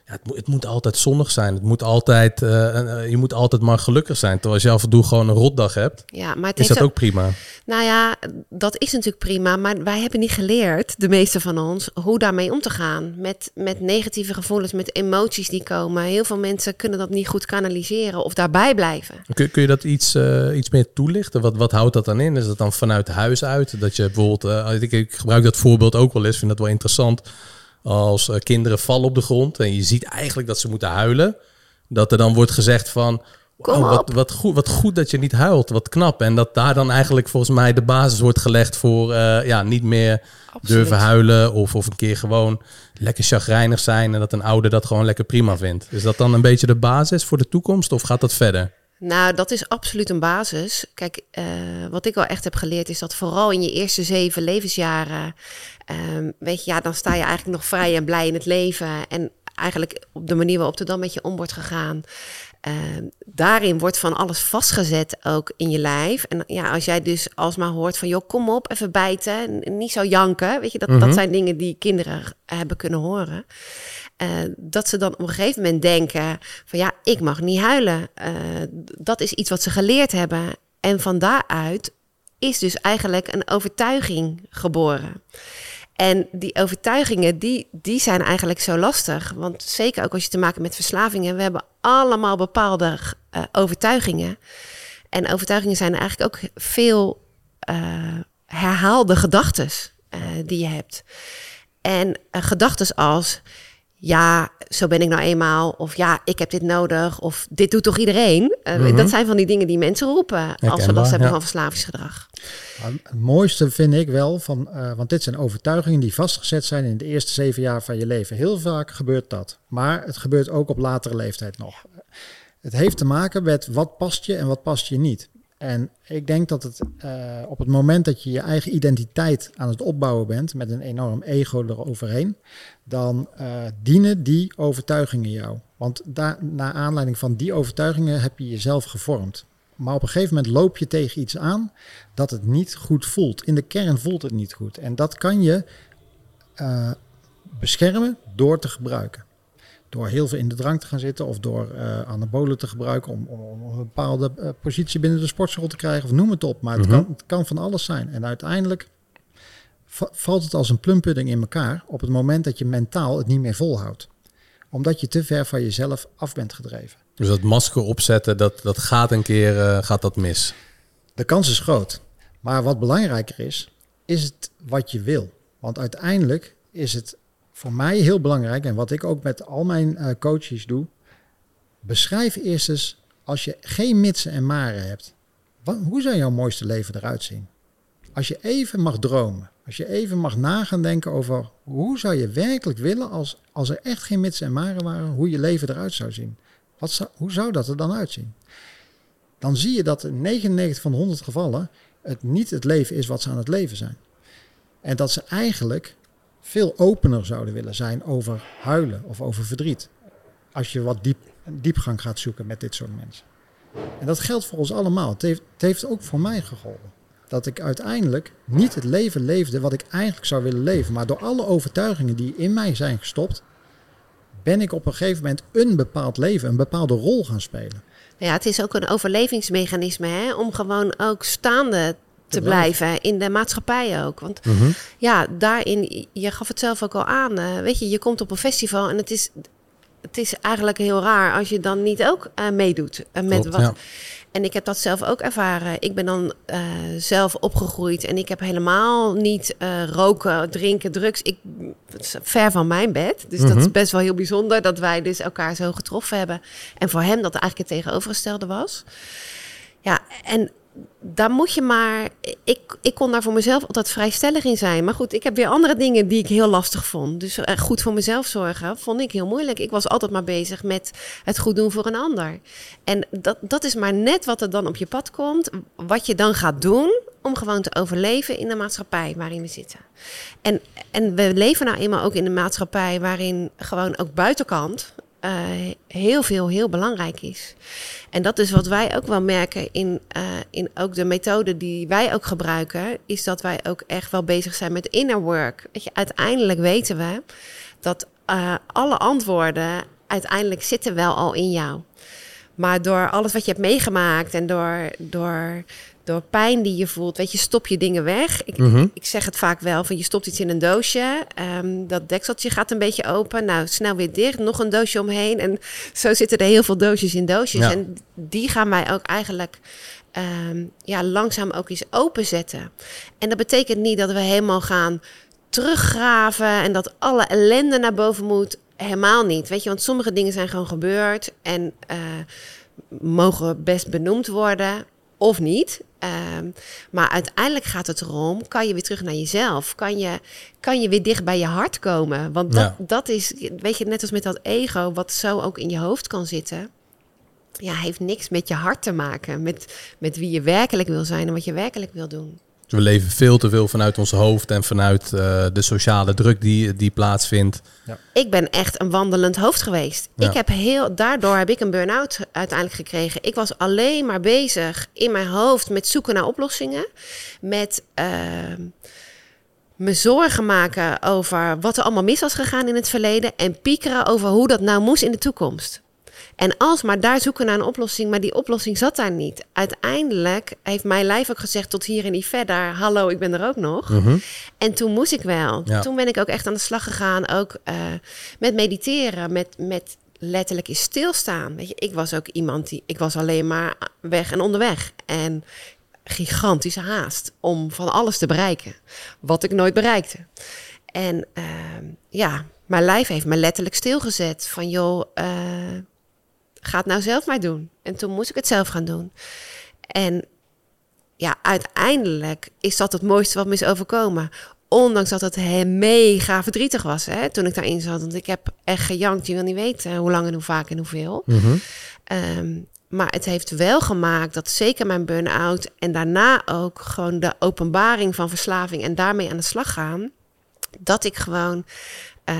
Ja, het, moet, het moet altijd zonnig zijn. Het moet altijd, eh, eh, je moet altijd maar gelukkig zijn. Terwijl als je af en toe gewoon een rotdag hebt, Ja, maar het is dat ook prima. Nou ja, dat is natuurlijk prima, maar wij hebben niet geleerd, de meeste van ons, hoe daarmee om te gaan. Met, met negatieve gevoelens, met emoties die komen. Heel veel mensen kunnen dat niet goed kanaliseren of daarbij blijven. Kun, kun je dat iets, eh, iets meer toelichten? Wat, wat houdt dat dan in? Is dat dan vanuit huis uit? Dat je bijvoorbeeld, ik, ik gebruik dat voorbeeld ook wel eens, vind dat wel interessant. Als eh, kinderen vallen op de grond en je ziet eigenlijk dat ze moeten huilen. Dat er dan wordt gezegd van, wat, wat, goed, wat goed dat je niet huilt, wat knap. En dat daar dan eigenlijk volgens mij de basis wordt gelegd voor eh, ja, niet meer durven huilen. Of, of een keer gewoon lekker chagrijnig zijn. En dat een ouder dat gewoon lekker prima vindt. Is dat dan een beetje de basis voor de toekomst of gaat dat verder? Nou, dat is absoluut een basis. Kijk, eh, wat ik wel echt heb geleerd is dat vooral in je eerste zeven levensjaren, ehm, weet je, ja, dan sta je eigenlijk nog vrij en blij in het leven. En eigenlijk op de manier waarop er dan met je om wordt gegaan. ehm, daarin wordt van alles vastgezet ook in je lijf. En ja, als jij dus alsmaar hoort van, joh, kom op, even bijten, niet zo janken. Weet je, dat, Mhm. dat zijn dingen die kinderen hebben kunnen horen. Eh, dat ze dan op een gegeven moment denken van ja, ik mag niet huilen. Dat is iets wat ze geleerd hebben. En van daaruit is dus eigenlijk een overtuiging geboren. En die overtuigingen, die, die zijn eigenlijk zo lastig. Want zeker ook als je te maken hebt met verslavingen, we hebben allemaal bepaalde eh, overtuigingen. En overtuigingen zijn eigenlijk ook veel eh, herhaalde gedachten die je hebt. En gedachten als, ja, zo ben ik nou eenmaal. Of ja, ik heb dit nodig. Of dit doet toch iedereen? Uh, Mhm. Dat zijn van die dingen die mensen roepen als ze last hebben ja. van verslavingsgedrag. Het mooiste vind ik wel, van, eh, want dit zijn overtuigingen die vastgezet zijn in de eerste zeven jaar van je leven. Heel vaak gebeurt dat. Maar het gebeurt ook op latere leeftijd nog. Het heeft te maken met wat past je en wat past je niet. En ik denk dat het eh, op het moment dat je je eigen identiteit aan het opbouwen bent, met een enorm ego eroverheen, dan eh, dienen die overtuigingen jou. Want daar, naar aanleiding van die overtuigingen heb je jezelf gevormd. Maar op een gegeven moment loop je tegen iets aan dat het niet goed voelt. In de kern voelt het niet goed. En dat kan je uh, beschermen door te gebruiken. Door heel veel in de drank te gaan zitten of door uh, anabolen te gebruiken om, om, een bepaalde uh, positie binnen de sportschool te krijgen of noem het op. Maar het, Mhm. kan, het kan van alles zijn. En uiteindelijk va- valt het als een plumpudding in elkaar op het moment dat je mentaal het niet meer volhoudt. Omdat je te ver van jezelf af bent gedreven. Dus dat masker opzetten, dat, dat gaat een keer eh, gaat dat mis. De kans is groot. Maar wat belangrijker is, is het wat je wil. Want uiteindelijk is het voor mij heel belangrijk, en wat ik ook met al mijn eh, coaches doe, beschrijf eerst eens, als je geen mitsen en maren hebt, hoe zou jouw mooiste leven eruit zien? Als je even mag dromen, als je even mag nagaan denken over hoe zou je werkelijk willen als, als er echt geen mitsen en maren waren, hoe je leven eruit zou zien. Wat zou, hoe zou dat er dan uitzien? Dan zie je dat in 99 van de 100 gevallen het niet het leven is wat ze aan het leven zijn. En dat ze eigenlijk veel opener zouden willen zijn over huilen of over verdriet. Als je wat diep, diepgang gaat zoeken met dit soort mensen. En dat geldt voor ons allemaal. Het heeft, het heeft ook voor mij geholpen. Dat ik uiteindelijk niet het leven leefde wat ik eigenlijk zou willen leven. Maar door alle overtuigingen die in mij zijn gestopt, ben ik op een gegeven moment een bepaald leven, een bepaalde rol gaan spelen. Ja, het is ook een overlevingsmechanisme hè, om gewoon ook staande te blijven. in de maatschappij ook. Want Mhm. ja, daarin, je gaf het zelf ook al aan. eh, weet je, je komt op een festival en het is, het is eigenlijk heel raar als je dan niet ook eh, meedoet eh, met Klopt, wat. ja. En ik heb dat zelf ook ervaren. Ik ben dan zelf opgegroeid en ik heb helemaal niet roken, drinken, drugs. Ik het is ver van mijn bed. Dus dat Mhm. is best wel heel bijzonder dat wij dus elkaar zo getroffen hebben. En voor hem dat eigenlijk het tegenovergestelde was. Ja, en daar moet je maar. Ik, ik kon daar voor mezelf altijd vrij stellig in zijn. Maar goed, ik heb weer andere dingen die ik heel lastig vond. Dus eh, goed voor mezelf zorgen vond ik heel moeilijk. Ik was altijd maar bezig met het goed doen voor een ander. En dat, dat is maar net wat er dan op je pad komt. Wat je dan gaat doen om gewoon te overleven in de maatschappij waarin we zitten. En, en we leven nou eenmaal ook in een maatschappij waarin gewoon ook buitenkant eh, heel veel heel belangrijk is. En dat is wat wij ook wel merken in, eh, in ook de methode die wij ook gebruiken, is dat wij ook echt wel bezig zijn met inner work. Weet je, uiteindelijk weten we dat eh, alle antwoorden uiteindelijk zitten wel al in jou. Maar door alles wat je hebt meegemaakt en door, door, door pijn die je voelt, weet je, stop je dingen weg. Ik, Mhm. ik zeg het vaak wel, van je stopt iets in een doosje, ehm, dat dekseltje gaat een beetje open, nou snel weer dicht, nog een doosje omheen. En zo zitten er heel veel doosjes in doosjes. Ja. En die gaan wij ook eigenlijk ehm, ja, langzaam ook eens openzetten. En dat betekent niet dat we helemaal gaan teruggraven en dat alle ellende naar boven moet. Helemaal niet. Weet je, want sommige dingen zijn gewoon gebeurd en eh, mogen best benoemd worden of niet. Ehm, maar uiteindelijk gaat het erom, kan je weer terug naar jezelf? Kan je, kan je weer dicht bij je hart komen? Want dat, Ja. dat is, weet je, net als met dat ego, wat zo ook in je hoofd kan zitten. Ja, heeft niks met je hart te maken. Met, met wie je werkelijk wil zijn en wat je werkelijk wil doen. We leven veel te veel vanuit ons hoofd en vanuit eh, de sociale druk die, die plaatsvindt. Ik ben echt een wandelend hoofd geweest. Ja. Ik heb heel, daardoor heb ik een burn-out uiteindelijk gekregen. Ik was alleen maar bezig in mijn hoofd met zoeken naar oplossingen. Met ehm, me zorgen maken over wat er allemaal mis was gegaan in het verleden. En piekeren over hoe dat nou moest in de toekomst. En alsmaar daar zoeken naar een oplossing, maar die oplossing zat daar niet. Uiteindelijk heeft mijn lijf ook gezegd tot hier en niet verder. Hallo, ik ben er ook nog. Mhm. En toen moest ik wel. Ja. Toen ben ik ook echt aan de slag gegaan. Ook eh, met mediteren, met, met letterlijk in stilstaan. Weet je, ik was ook iemand die... Ik was alleen maar weg en onderweg. En gigantische haast om van alles te bereiken. Wat ik nooit bereikte. En ehm, ja, mijn lijf heeft me letterlijk stilgezet. Van joh, eh, ga het nou zelf maar doen. En toen moest ik het zelf gaan doen. En ja, uiteindelijk is dat het mooiste wat me is overkomen. Ondanks dat het he- mega verdrietig was hè, toen ik daarin zat. Want ik heb echt gejankt. Je wil niet weten hoe lang en hoe vaak en hoeveel. Ehm, maar het heeft wel gemaakt dat zeker mijn burn-out en daarna ook gewoon de openbaring van verslaving en daarmee aan de slag gaan. Dat ik gewoon eh,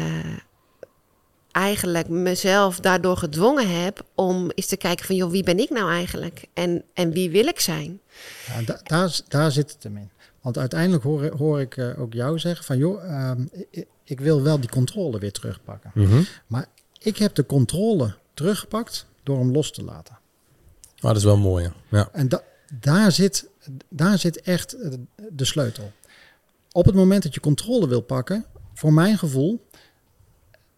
eigenlijk mezelf daardoor gedwongen heb om eens te kijken van joh, wie ben ik nou eigenlijk? En, en wie wil ik zijn? Ja, da- daar, daar zit het hem in. Want uiteindelijk hoor, hoor ik eh, ook jou zeggen van joh, ehm, ik, ik wil wel die controle weer terugpakken. Mhm. Maar ik heb de controle teruggepakt door hem los te laten. Oh, dat is wel mooi. Ja. Ja. En da- daar, zit, daar zit echt eh, de sleutel. op het moment dat je controle wil pakken, voor mijn gevoel,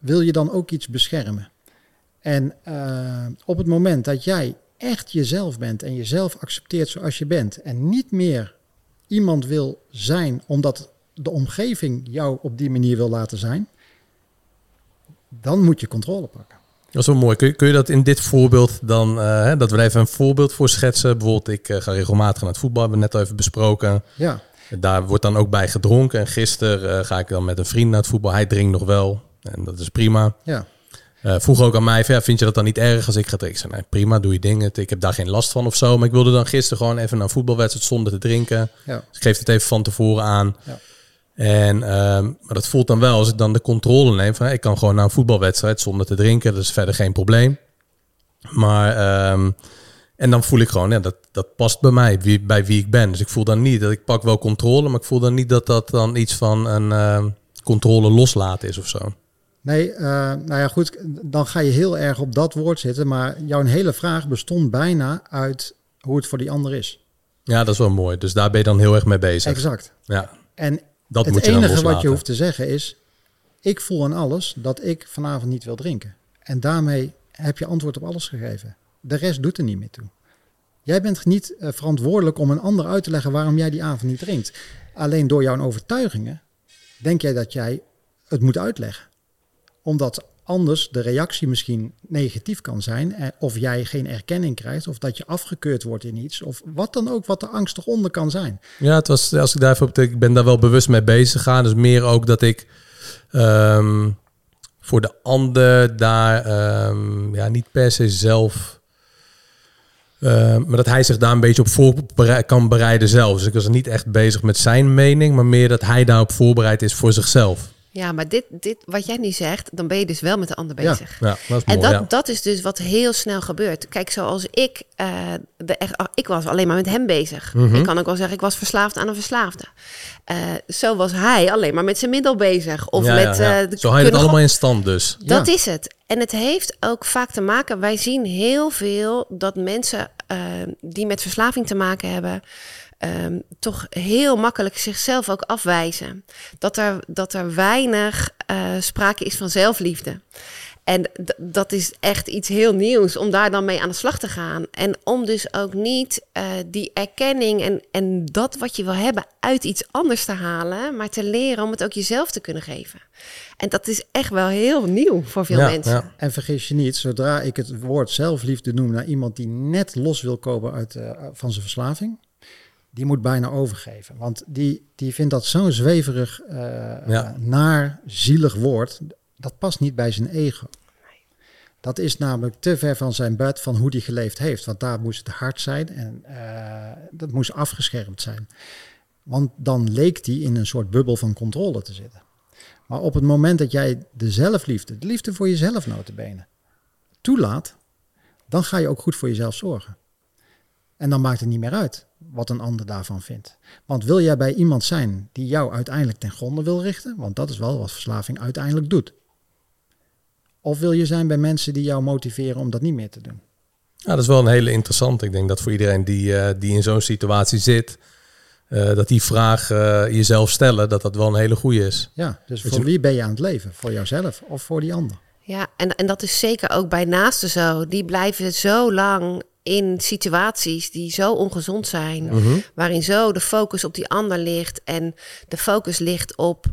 wil je dan ook iets beschermen. En uh, op het moment dat jij echt jezelf bent en jezelf accepteert zoals je bent en niet meer iemand wil zijn omdat de omgeving jou op die manier wil laten zijn, dan moet je controle pakken. Dat is wel mooi. Kun je, kun je dat in dit voorbeeld dan, uh, dat we even een voorbeeld voor schetsen? Bijvoorbeeld, ik uh, ga regelmatig naar het voetbal, hebben we net al even besproken. Ja. Daar wordt dan ook bij gedronken. En gisteren uh, ga ik dan met een vriend naar het voetbal. Hij drinkt nog wel. En dat is prima. Ja. Uh, vroeg ook aan mij, ja, vind je dat dan niet erg als ik ga drinken? Ik zei, nee, prima, doe je dingen. Ik heb daar geen last van of zo. Maar ik wilde dan gisteren gewoon even naar een voetbalwedstrijd zonder te drinken. Ja. Dus ik geef het even van tevoren aan. Ja. En, uh, maar dat voelt dan wel als ik dan de controle neem. Van, ik kan gewoon naar een voetbalwedstrijd zonder te drinken. Dat is verder geen probleem. Maar, um, en dan voel ik gewoon, ja, dat, dat past bij mij, wie, bij wie ik ben. Dus ik voel dan niet dat ik pak wel controle. Maar ik voel dan niet dat dat dan iets van een uh, controle loslaten is of zo. Nee, uh, nou ja, goed, dan ga je heel erg op dat woord zitten. Maar jouw hele vraag bestond bijna uit hoe het voor die ander is. Ja, dat is wel mooi. Dus daar ben je dan heel erg mee bezig. Exact. Ja. En dat het moet je enige wat je hoeft te zeggen is... ik voel aan alles dat ik vanavond niet wil drinken. En daarmee heb je antwoord op alles gegeven. De rest doet er niet meer toe. Jij bent niet uh, verantwoordelijk om een ander uit te leggen waarom jij die avond niet drinkt. Alleen door jouw overtuigingen denk jij dat jij het moet uitleggen omdat anders de reactie misschien negatief kan zijn. eh, Of jij geen erkenning krijgt. Of dat je afgekeurd wordt in iets. Of wat dan ook wat de angst eronder kan zijn. Ja, het was, als ik daar even op ik ben daar wel bewust mee bezig gegaan. Dus meer ook dat ik um, voor de ander daar um, ja, niet per se zelf... Uh, maar dat hij zich daar een beetje op voor kan bereiden zelf. Dus ik was niet echt bezig met zijn mening, maar meer dat hij daarop voorbereid is voor zichzelf. Ja, maar dit, dit, wat jij nu zegt, dan ben je dus wel met de ander bezig. ja, dat is En mooi, dat, ja. dat is dus wat heel snel gebeurt. Kijk, zoals ik, uh, de ik was alleen maar met hem bezig. Mhm. Ik kan ook wel zeggen, ik was verslaafd aan een verslaafde. Uh, zo was hij alleen maar met zijn middel bezig. Of Ja, met, uh, de Zo hou je het allemaal in stand dus. Dat is het. En het heeft ook vaak te maken, wij zien heel veel dat mensen die met verslaving te maken hebben, um, toch heel makkelijk zichzelf ook afwijzen. Dat er, dat er weinig uh, sprake is van zelfliefde. En dat is echt iets heel nieuws om daar dan mee aan de slag te gaan. En om dus ook niet uh, die erkenning en, en dat wat je wil hebben uit iets anders te halen, maar te leren om het ook jezelf te kunnen geven. En dat is echt wel heel nieuw voor veel Ja, mensen. ja. En vergis je niet, zodra ik het woord zelfliefde noem naar iemand die net los wil komen uit, uh, van zijn verslaving, die moet bijna overgeven. Want die, die vindt dat zo'n zweverig, uh, Ja. naar, zielig woord. Dat past niet bij zijn ego. Dat is namelijk te ver van zijn bed van hoe hij geleefd heeft. Want daar moest het hard zijn en uh, dat moest afgeschermd zijn. Want dan leek hij in een soort bubbel van controle te zitten. Maar op het moment dat jij de zelfliefde, de liefde voor jezelf notabene, toelaat, dan ga je ook goed voor jezelf zorgen. En dan maakt het niet meer uit wat een ander daarvan vindt. Want wil jij bij iemand zijn die jou uiteindelijk ten gronde wil richten, want dat is wel wat verslaving uiteindelijk doet. Of wil je zijn bij mensen die jou motiveren om dat niet meer te doen? Ja, dat is wel een hele interessante. Ik denk dat voor iedereen die, uh, die in zo'n situatie zit, uh, dat die vraag uh, jezelf stellen, dat dat wel een hele goede is. Ja, dus Weet voor je- wie ben je aan het leven? Voor jouzelf of voor die ander? Ja, en, en dat is zeker ook bij naasten zo. Die blijven zo lang in situaties die zo ongezond zijn, Mhm. waarin zo de focus op die ander ligt en de focus ligt op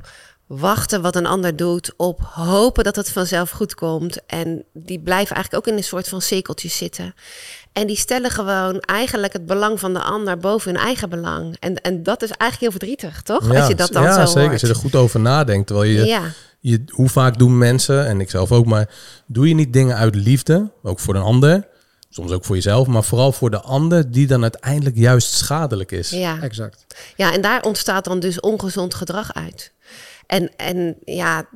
wachten wat een ander doet, op hopen dat het vanzelf goed komt. En die blijven eigenlijk ook in een soort van cirkeltjes zitten. En die stellen gewoon eigenlijk het belang van de ander boven hun eigen belang. En, en dat is eigenlijk heel verdrietig, toch? Als je dat dan ja, zo zeker. hoort. Als je er goed over nadenkt. Terwijl je, Ja, je, hoe vaak doen mensen, en ik zelf ook, maar doe je niet dingen uit liefde, ook voor een ander, soms ook voor jezelf, maar vooral voor de ander, die dan uiteindelijk juist schadelijk is. ja. Exact. Ja, en daar ontstaat dan dus ongezond gedrag uit. En, en ja,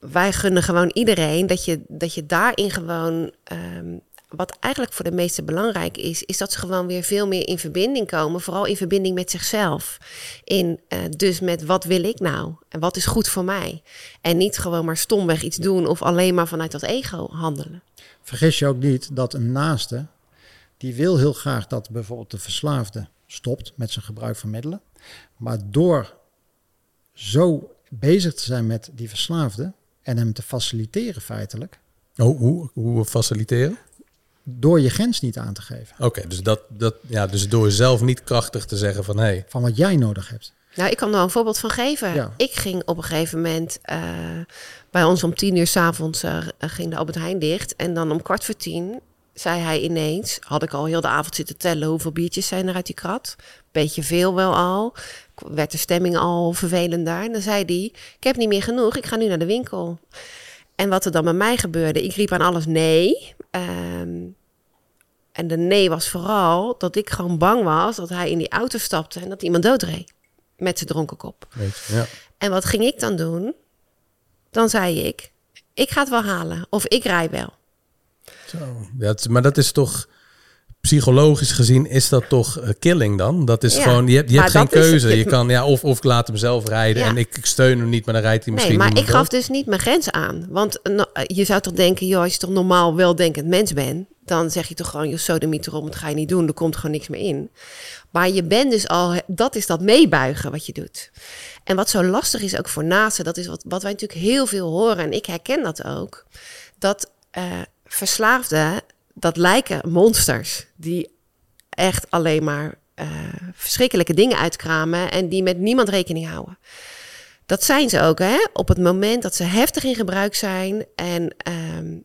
wij gunnen gewoon iedereen dat je, dat je daarin gewoon. ehm, wat eigenlijk voor de meesten belangrijk is, is dat ze gewoon weer veel meer in verbinding komen. Vooral in verbinding met zichzelf. In, eh, dus met wat wil ik nou? En wat is goed voor mij? En niet gewoon maar stomweg iets doen of alleen maar vanuit dat ego handelen. Vergis je ook niet dat een naaste, die wil heel graag dat bijvoorbeeld de verslaafde stopt met zijn gebruik van middelen. Maar door zo bezig te zijn met die verslaafde en hem te faciliteren feitelijk, Oh, hoe, hoe faciliteren? door je grens niet aan te geven Oké, dus, dat, dat, ja, dus door zelf niet krachtig te zeggen van... hé, hey, van wat jij nodig hebt. Nou, ik kan er wel een voorbeeld van geven. Ja. Ik ging op een gegeven moment eh, bij ons om tien uur s'avonds avonds ging de Albert Heijn dicht. En dan om kwart voor tien zei hij ineens, had ik al heel de avond zitten tellen hoeveel biertjes zijn er uit die krat. Beetje veel wel al. Werd de stemming al vervelender. En dan zei hij, ik heb niet meer genoeg, ik ga nu naar de winkel. En wat er dan bij mij gebeurde, ik riep aan alles nee. Ehm, en de nee was vooral dat ik gewoon bang was dat hij in die auto stapte en dat iemand doodreed. Met zijn dronken kop. weet ja. En wat ging ik dan doen? Dan zei ik, ik ga het wel halen. Of ik rij wel. Zo. Maar dat is toch... Psychologisch gezien is dat toch eh, killing dan? Dat is Ja, gewoon, je hebt, je hebt geen keuze. je- Je kan, ja, of, of ik laat hem zelf rijden Ja. en ik, ik steun hem niet, maar dan rijdt hij misschien nee, maar ik gaf dus niet mijn grens aan. Want eh, eh, je zou toch denken, joh, als je toch normaal weldenkend mens bent... dan zeg je toch gewoon, je sodemiet erom, dat ga je niet doen. Er komt gewoon niks meer in. Maar je bent dus al, dat is dat meebuigen wat je doet. En wat zo lastig is ook voor naasten, dat is wat, wat wij natuurlijk heel veel horen... en ik herken dat ook, dat eh, verslaafden, dat lijken monsters... die echt alleen maar eh, verschrikkelijke dingen uitkramen... en die met niemand rekening houden. Dat zijn ze ook, hè? Op het moment dat ze heftig in gebruik zijn en ehm,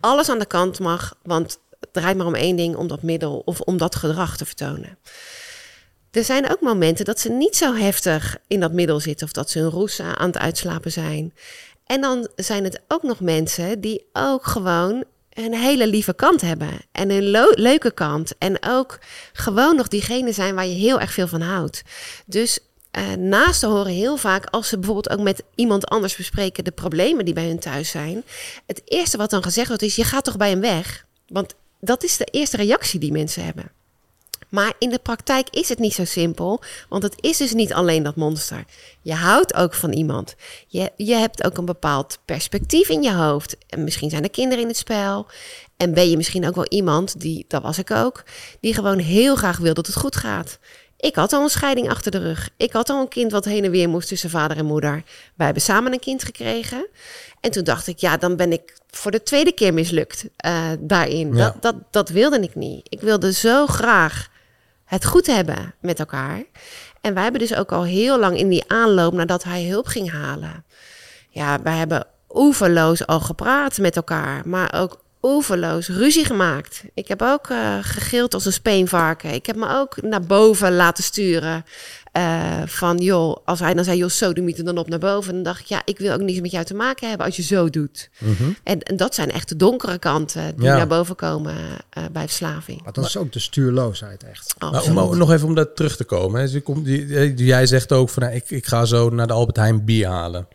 alles aan de kant mag, want het draait maar om één ding, om dat middel of om dat gedrag te vertonen. Er zijn ook momenten dat ze niet zo heftig in dat middel zitten of dat ze hun roes aan het uitslapen zijn. En dan zijn het ook nog mensen die ook gewoon een hele lieve kant hebben en een leuke kant en ook gewoon nog diegene zijn waar je heel erg veel van houdt. Dus eh naast te horen heel vaak, als ze bijvoorbeeld ook met iemand anders bespreken de problemen die bij hun thuis zijn. Het eerste wat dan gezegd wordt is: je gaat toch bij hem weg? Want dat is de eerste reactie die mensen hebben. Maar in de praktijk is het niet zo simpel, want het is dus niet alleen dat monster. Je houdt ook van iemand. Je, je hebt ook een bepaald perspectief in je hoofd. En misschien zijn er kinderen in het spel. En ben je misschien ook wel iemand, die, dat was ik ook, die gewoon heel graag wil dat het goed gaat. Ik had al een scheiding achter de rug. Ik had al een kind wat heen en weer moest tussen vader en moeder. Wij hebben samen een kind gekregen. En toen dacht ik, ja, dan ben ik voor de tweede keer mislukt eh, daarin. Ja. Dat, dat, dat wilde ik niet. Ik wilde zo graag het goed hebben met elkaar. En wij hebben dus ook al heel lang in die aanloop nadat hij hulp ging halen. Ja, wij hebben oeverloos al gepraat met elkaar, maar ook oeverloos ruzie gemaakt. Ik heb ook eh, gegild als een speenvarken. Ik heb me ook naar boven laten sturen. eh, van joh, als hij dan zei, joh, sodemieten dan op naar boven. Dan dacht ik, ja, ik wil ook niets met jou te maken hebben als je zo doet. Mhm. En, en dat zijn echt de donkere kanten die Ja. naar boven komen eh, bij verslaving. Maar dat is ook de stuurloosheid echt. Nou, om nog even om dat terug te komen. Hè. Dus die- jij zegt ook van nou, ik, ik ga zo naar de Albert Heijn bier halen.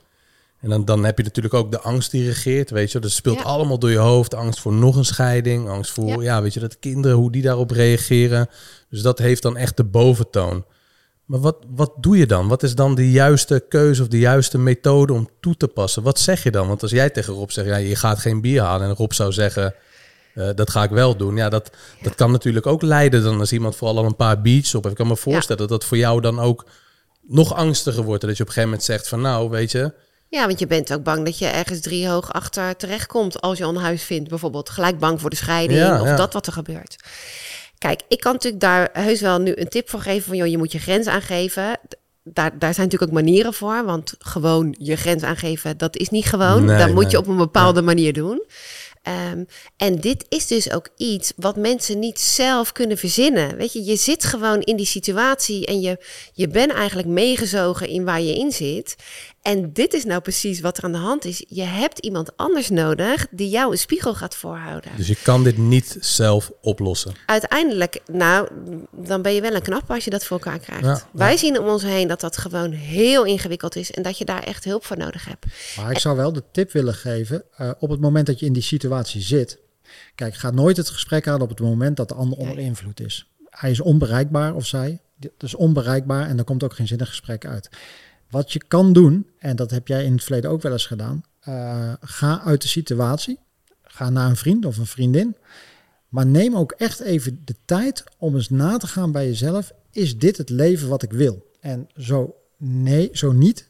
En dan, dan heb je natuurlijk ook de angst die regeert, weet je. Het speelt Ja. allemaal door je hoofd. Angst voor nog een scheiding, angst voor, ja. Ja. weet je, dat de kinderen, hoe die daarop reageren. Dus dat heeft dan echt de boventoon. Maar wat, wat doe je dan? Wat is dan de juiste keuze of de juiste methode om toe te passen? Wat zeg je dan? Want als jij tegen Rob zegt, ja, je gaat geen bier halen. En Rob zou zeggen, eh, dat ga ik wel doen. Ja, dat, dat kan natuurlijk ook leiden dan als iemand vooral al een paar beats op heeft. Ik kan me voorstellen dat dat voor jou dan ook nog angstiger wordt. Dat je op een gegeven moment zegt van nou, weet je... Ja, want je bent ook bang dat je ergens drie hoog achter terechtkomt als je een huis vindt, bijvoorbeeld. Gelijk bang voor de scheiding Ja, of ja. dat wat er gebeurt. Kijk, ik kan natuurlijk daar heus wel nu een tip voor geven van, joh, je moet je grens aangeven. Daar, daar zijn natuurlijk ook manieren voor, want gewoon je grens aangeven, dat is niet gewoon. Nee, dat moet je op een bepaalde manier doen. Ehm, en dit is dus ook iets wat mensen niet zelf kunnen verzinnen. Weet je, je zit gewoon in die situatie en je, je bent eigenlijk meegezogen in waar je in zit. En dit is nou precies wat er aan de hand is. Je hebt iemand anders nodig die jou een spiegel gaat voorhouden. Dus je kan dit niet zelf oplossen. Uiteindelijk, nou, dan ben je wel een knap als je dat voor elkaar krijgt. Ja, Wij zien om ons heen dat dat gewoon heel ingewikkeld is en dat je daar echt hulp voor nodig hebt. Maar ik zou wel de tip willen geven, eh, op het moment dat je in die situatie zit. Kijk, ga nooit het gesprek aan op het moment dat de ander onder invloed is. Hij is onbereikbaar of zij. Dus onbereikbaar en er komt ook geen zinnig gesprek uit. Wat je kan doen, en dat heb jij in het verleden ook wel eens gedaan. eh, ga uit de situatie. Ga naar een vriend of een vriendin. Maar neem ook echt even de tijd om eens na te gaan bij jezelf. Is dit het leven wat ik wil? En zo, nee, zo niet,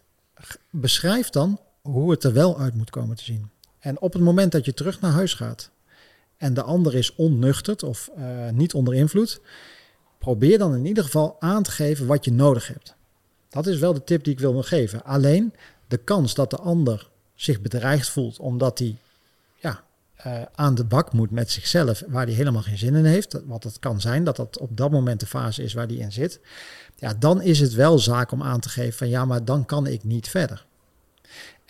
beschrijf dan hoe het er wel uit moet komen te zien. En op het moment dat je terug naar huis gaat en de ander is onnuchterd of uh, niet onder invloed, probeer dan in ieder geval aan te geven wat je nodig hebt. Dat is wel de tip die ik wil geven. Alleen de kans dat de ander zich bedreigd voelt omdat hij ja, uh, aan de bak moet met zichzelf, waar hij helemaal geen zin in heeft, wat het kan zijn dat dat op dat moment de fase is waar hij in zit, ja, dan is het wel zaak om aan te geven van ja, maar dan kan ik niet verder.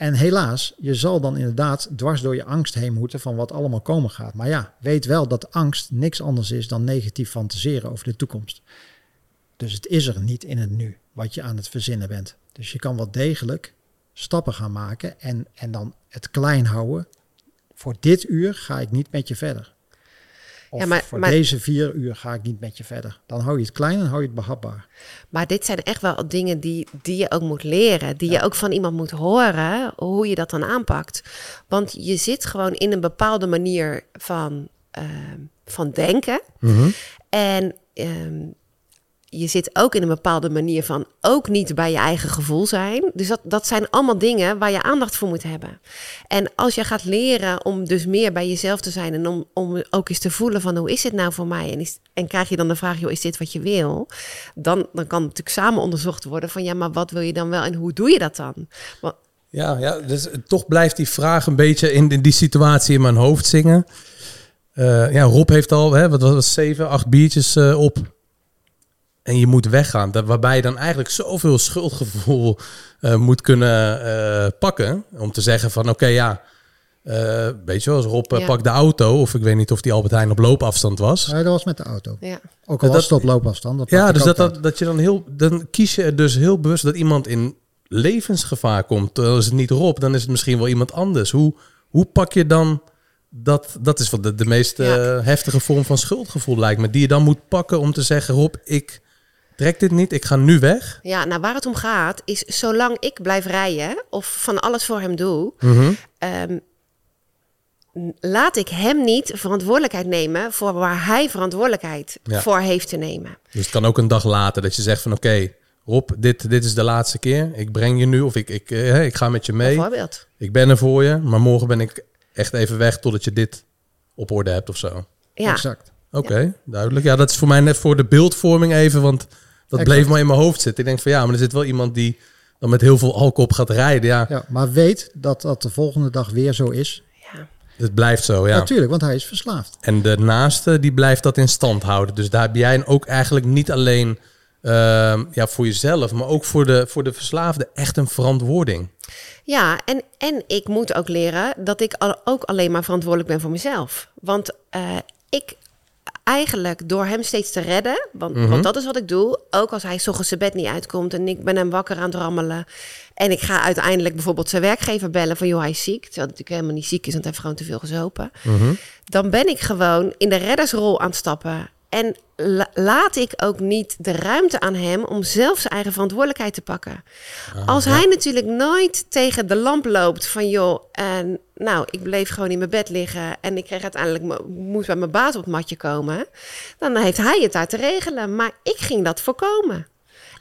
En helaas, je zal dan inderdaad dwars door je angst heen moeten van wat allemaal komen gaat. Maar ja, weet wel dat angst niks anders is dan negatief fantaseren over de toekomst. Dus het is er niet in het nu wat je aan het verzinnen bent. Dus je kan wel degelijk stappen gaan maken en, en dan het klein houden. Voor dit uur ga ik niet met je verder. Of ja, maar, voor deze vier uur ga ik niet met je verder. Dan hou je het klein en hou je het behapbaar. Maar dit zijn echt wel dingen die, die je ook moet leren. Die je ook van iemand moet horen, hoe je dat dan aanpakt. Want je zit gewoon in een bepaalde manier van, uh, van denken. Mhm. En uh, je zit ook in een bepaalde manier van ook niet bij je eigen gevoel zijn. Dus dat, dat zijn allemaal dingen waar je aandacht voor moet hebben. En als je gaat leren om dus meer bij jezelf te zijn en om, om ook eens te voelen van hoe is het nou voor mij? En, is, en krijg je dan de vraag, joh, is dit wat je wil? Dan, dan kan natuurlijk samen onderzocht worden van ja, maar wat wil je dan wel en hoe doe je dat dan? ja, ja, dus toch blijft die vraag een beetje in, in die situatie in mijn hoofd zingen. Uh, ja, Rob heeft al, hè, wat was het, zeven, acht biertjes uh, op en je moet weggaan. Dat, waarbij je dan eigenlijk zoveel schuldgevoel uh, moet kunnen uh, pakken. Om te zeggen van oké, ja, uh, weet je wel, als Rob ja. pakt de auto. Of ik weet niet of die Albert Heijn op loopafstand was. Ja, dat was met de auto. Ja. Ook al was het op loopafstand. Dat ja, dus dat, dat, dat je dan heel... Dan kies je er dus heel bewust dat iemand in levensgevaar komt. Terwijl is het niet Rob, dan is het misschien wel iemand anders. Hoe, hoe pak je dan... Dat, dat is wat de, de meest ja. heftige vorm van schuldgevoel lijkt me. Die je dan moet pakken om te zeggen, Rob, ik Trek dit niet, ik ga nu weg. Ja, nou waar het om gaat is, zolang ik blijf rijden of van alles voor hem doe, mm um, laat ik hem niet verantwoordelijkheid nemen voor waar hij verantwoordelijkheid ja. voor heeft te nemen. Dus het kan ook een dag later dat je zegt van oké, okay, Rob, dit, dit is de laatste keer. Ik breng je nu of ik, ik, eh, ik ga met je mee. Bijvoorbeeld. Ik ben er voor je, maar morgen ben ik echt even weg totdat je dit op orde hebt of zo. Ja. Exact. Oké, okay, duidelijk. Ja, dat is voor mij net voor de beeldvorming even, want dat bleef maar in mijn hoofd zitten. Ik denk van ja, maar er zit wel iemand die dan met heel veel alcohol op gaat rijden. Ja. ja, maar weet dat dat de volgende dag weer zo is. Ja. Het blijft zo, ja. Natuurlijk, want hij is verslaafd. En de naaste, die blijft dat in stand houden. Dus daar heb jij ook eigenlijk niet alleen uh, ja, voor jezelf, maar ook voor de, voor de verslaafde echt een verantwoording. Ja, en, en ik moet ook leren dat ik al, ook alleen maar verantwoordelijk ben voor mezelf. Want uh, ik eigenlijk door hem steeds te redden, want, Mhm. want dat is wat ik doe, ook als hij ochtends zijn bed niet uitkomt en ik ben hem wakker aan het rammelen en ik ga uiteindelijk bijvoorbeeld zijn werkgever bellen van joh, hij is ziek, terwijl hij natuurlijk helemaal niet ziek is, want hij heeft gewoon te veel gezopen. Mhm. Dan ben ik gewoon in de reddersrol aan het stappen en la- laat ik ook niet de ruimte aan hem om zelf zijn eigen verantwoordelijkheid te pakken. Als hij natuurlijk nooit tegen de lamp loopt van joh, en nou, ik bleef gewoon in mijn bed liggen en ik kreeg uiteindelijk mo- moest bij mijn baas op het matje komen, dan heeft hij het daar te regelen. Maar ik ging dat voorkomen.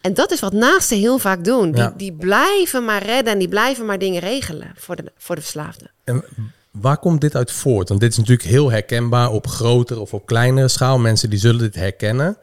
En dat is wat naasten heel vaak doen. Die, Ja. die blijven maar redden en die blijven maar dingen regelen voor de, voor de verslaafde. En waar komt dit uit voort? Want dit is natuurlijk heel herkenbaar op grotere of op kleinere schaal. Mensen die zullen dit herkennen.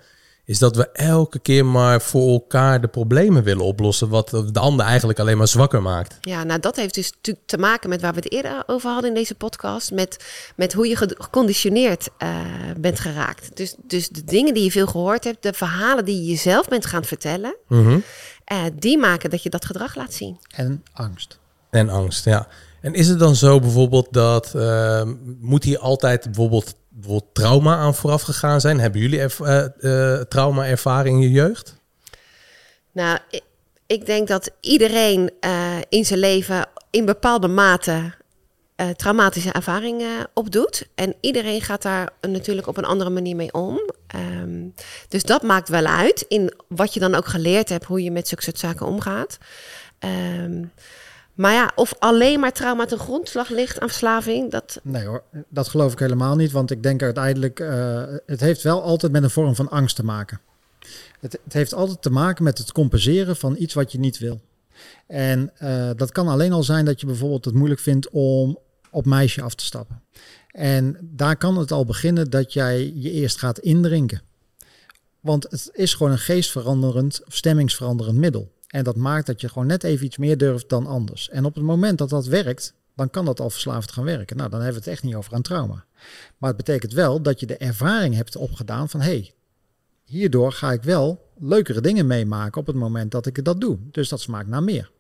Is dat we elke keer maar voor elkaar de problemen willen oplossen. Wat de ander eigenlijk alleen maar zwakker maakt. Ja, nou dat heeft dus natuurlijk te maken met waar we het eerder over hadden in deze podcast. Met, met hoe je ge- geconditioneerd eh, bent geraakt. Dus, dus de dingen die je veel gehoord hebt, de verhalen die je jezelf bent gaan vertellen, Mhm. eh, die maken dat je dat gedrag laat zien. En angst. En angst, ja. En is het dan zo bijvoorbeeld dat... eh, moet hier altijd bijvoorbeeld, bijvoorbeeld trauma aan vooraf gegaan zijn? Hebben jullie erv- eh, eh, trauma-ervaring in je jeugd? Nou, ik, denk dat iedereen eh, in zijn leven in bepaalde mate traumatische ervaringen opdoet. En iedereen gaat daar natuurlijk op een andere manier mee om. Ehm, dus dat maakt wel uit in wat je dan ook geleerd hebt, hoe je met zulke soort zaken omgaat. Ehm, maar ja, of alleen maar trauma ten grondslag ligt aan verslaving, dat, Nee hoor, dat geloof ik helemaal niet. Want ik denk uiteindelijk, eh, het heeft wel altijd met een vorm van angst te maken. Het, het heeft altijd te maken met het compenseren van iets wat je niet wil. En uh, dat kan alleen al zijn dat je bijvoorbeeld het moeilijk vindt om op meisje af te stappen. En daar kan het al beginnen dat jij je eerst gaat indrinken. Want het is gewoon een geestveranderend stemmingsveranderend middel. En dat maakt dat je gewoon net even iets meer durft dan anders. En op het moment dat dat werkt, dan kan dat al verslavend gaan werken. Nou, dan hebben we het echt niet over een trauma. Maar het betekent wel dat je de ervaring hebt opgedaan van hé, hey, hierdoor ga ik wel leukere dingen meemaken op het moment dat ik dat doe. Dus dat smaakt naar meer.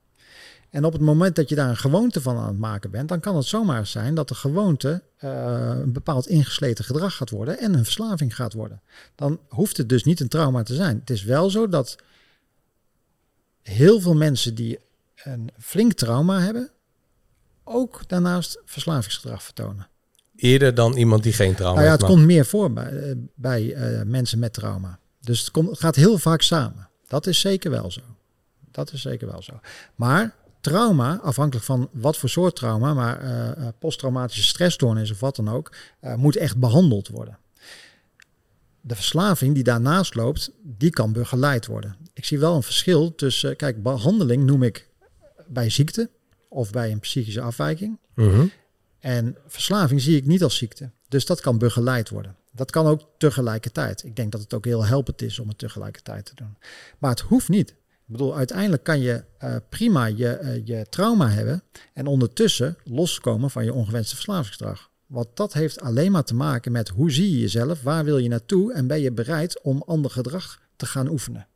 En op het moment dat je daar een gewoonte van aan het maken bent, dan kan het zomaar zijn dat de gewoonte uh, een bepaald ingesleten gedrag gaat worden en een verslaving gaat worden. Dan hoeft het dus niet een trauma te zijn. Het is wel zo dat heel veel mensen die een flink trauma hebben, ook daarnaast verslavingsgedrag vertonen. Eerder dan iemand die geen trauma nou ja, heeft. Het komt meer voor bij, eh, bij uh, mensen met trauma. Dus het, komt, het gaat heel vaak samen. Dat is zeker wel zo. Dat is zeker wel zo. Maar trauma, afhankelijk van wat voor soort trauma, maar uh, posttraumatische stressstoornis of wat dan ook, uh, moet echt behandeld worden. De verslaving die daarnaast loopt, die kan begeleid worden. Ik zie wel een verschil tussen, kijk, behandeling noem ik bij ziekte of bij een psychische afwijking. -hmm. En verslaving zie ik niet als ziekte. Dus dat kan begeleid worden. Dat kan ook tegelijkertijd. Ik denk dat het ook heel helpend is om het tegelijkertijd te doen. Maar het hoeft niet. Ik bedoel, uiteindelijk kan je uh, prima je, uh, je trauma hebben en ondertussen loskomen van je ongewenste verslavingsgedrag. Want dat heeft alleen maar te maken met hoe zie je jezelf, waar wil je naartoe en ben je bereid om ander gedrag te gaan oefenen.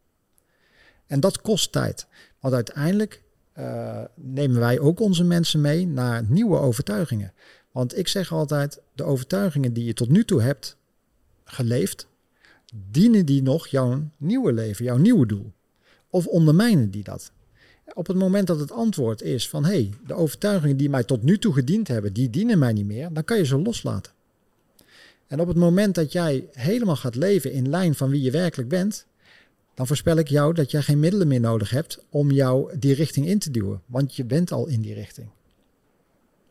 En dat kost tijd. Want uiteindelijk uh, nemen wij ook onze mensen mee naar nieuwe overtuigingen. Want ik zeg altijd, de overtuigingen die je tot nu toe hebt geleefd, dienen die nog jouw nieuwe leven, jouw nieuwe doel? Of ondermijnen die dat? Op het moment dat het antwoord is van hé, hey, de overtuigingen die mij tot nu toe gediend hebben, die dienen mij niet meer, dan kan je ze loslaten. En op het moment dat jij helemaal gaat leven in lijn van wie je werkelijk bent, dan voorspel ik jou dat jij geen middelen meer nodig hebt om jou die richting in te duwen. Want je bent al in die richting.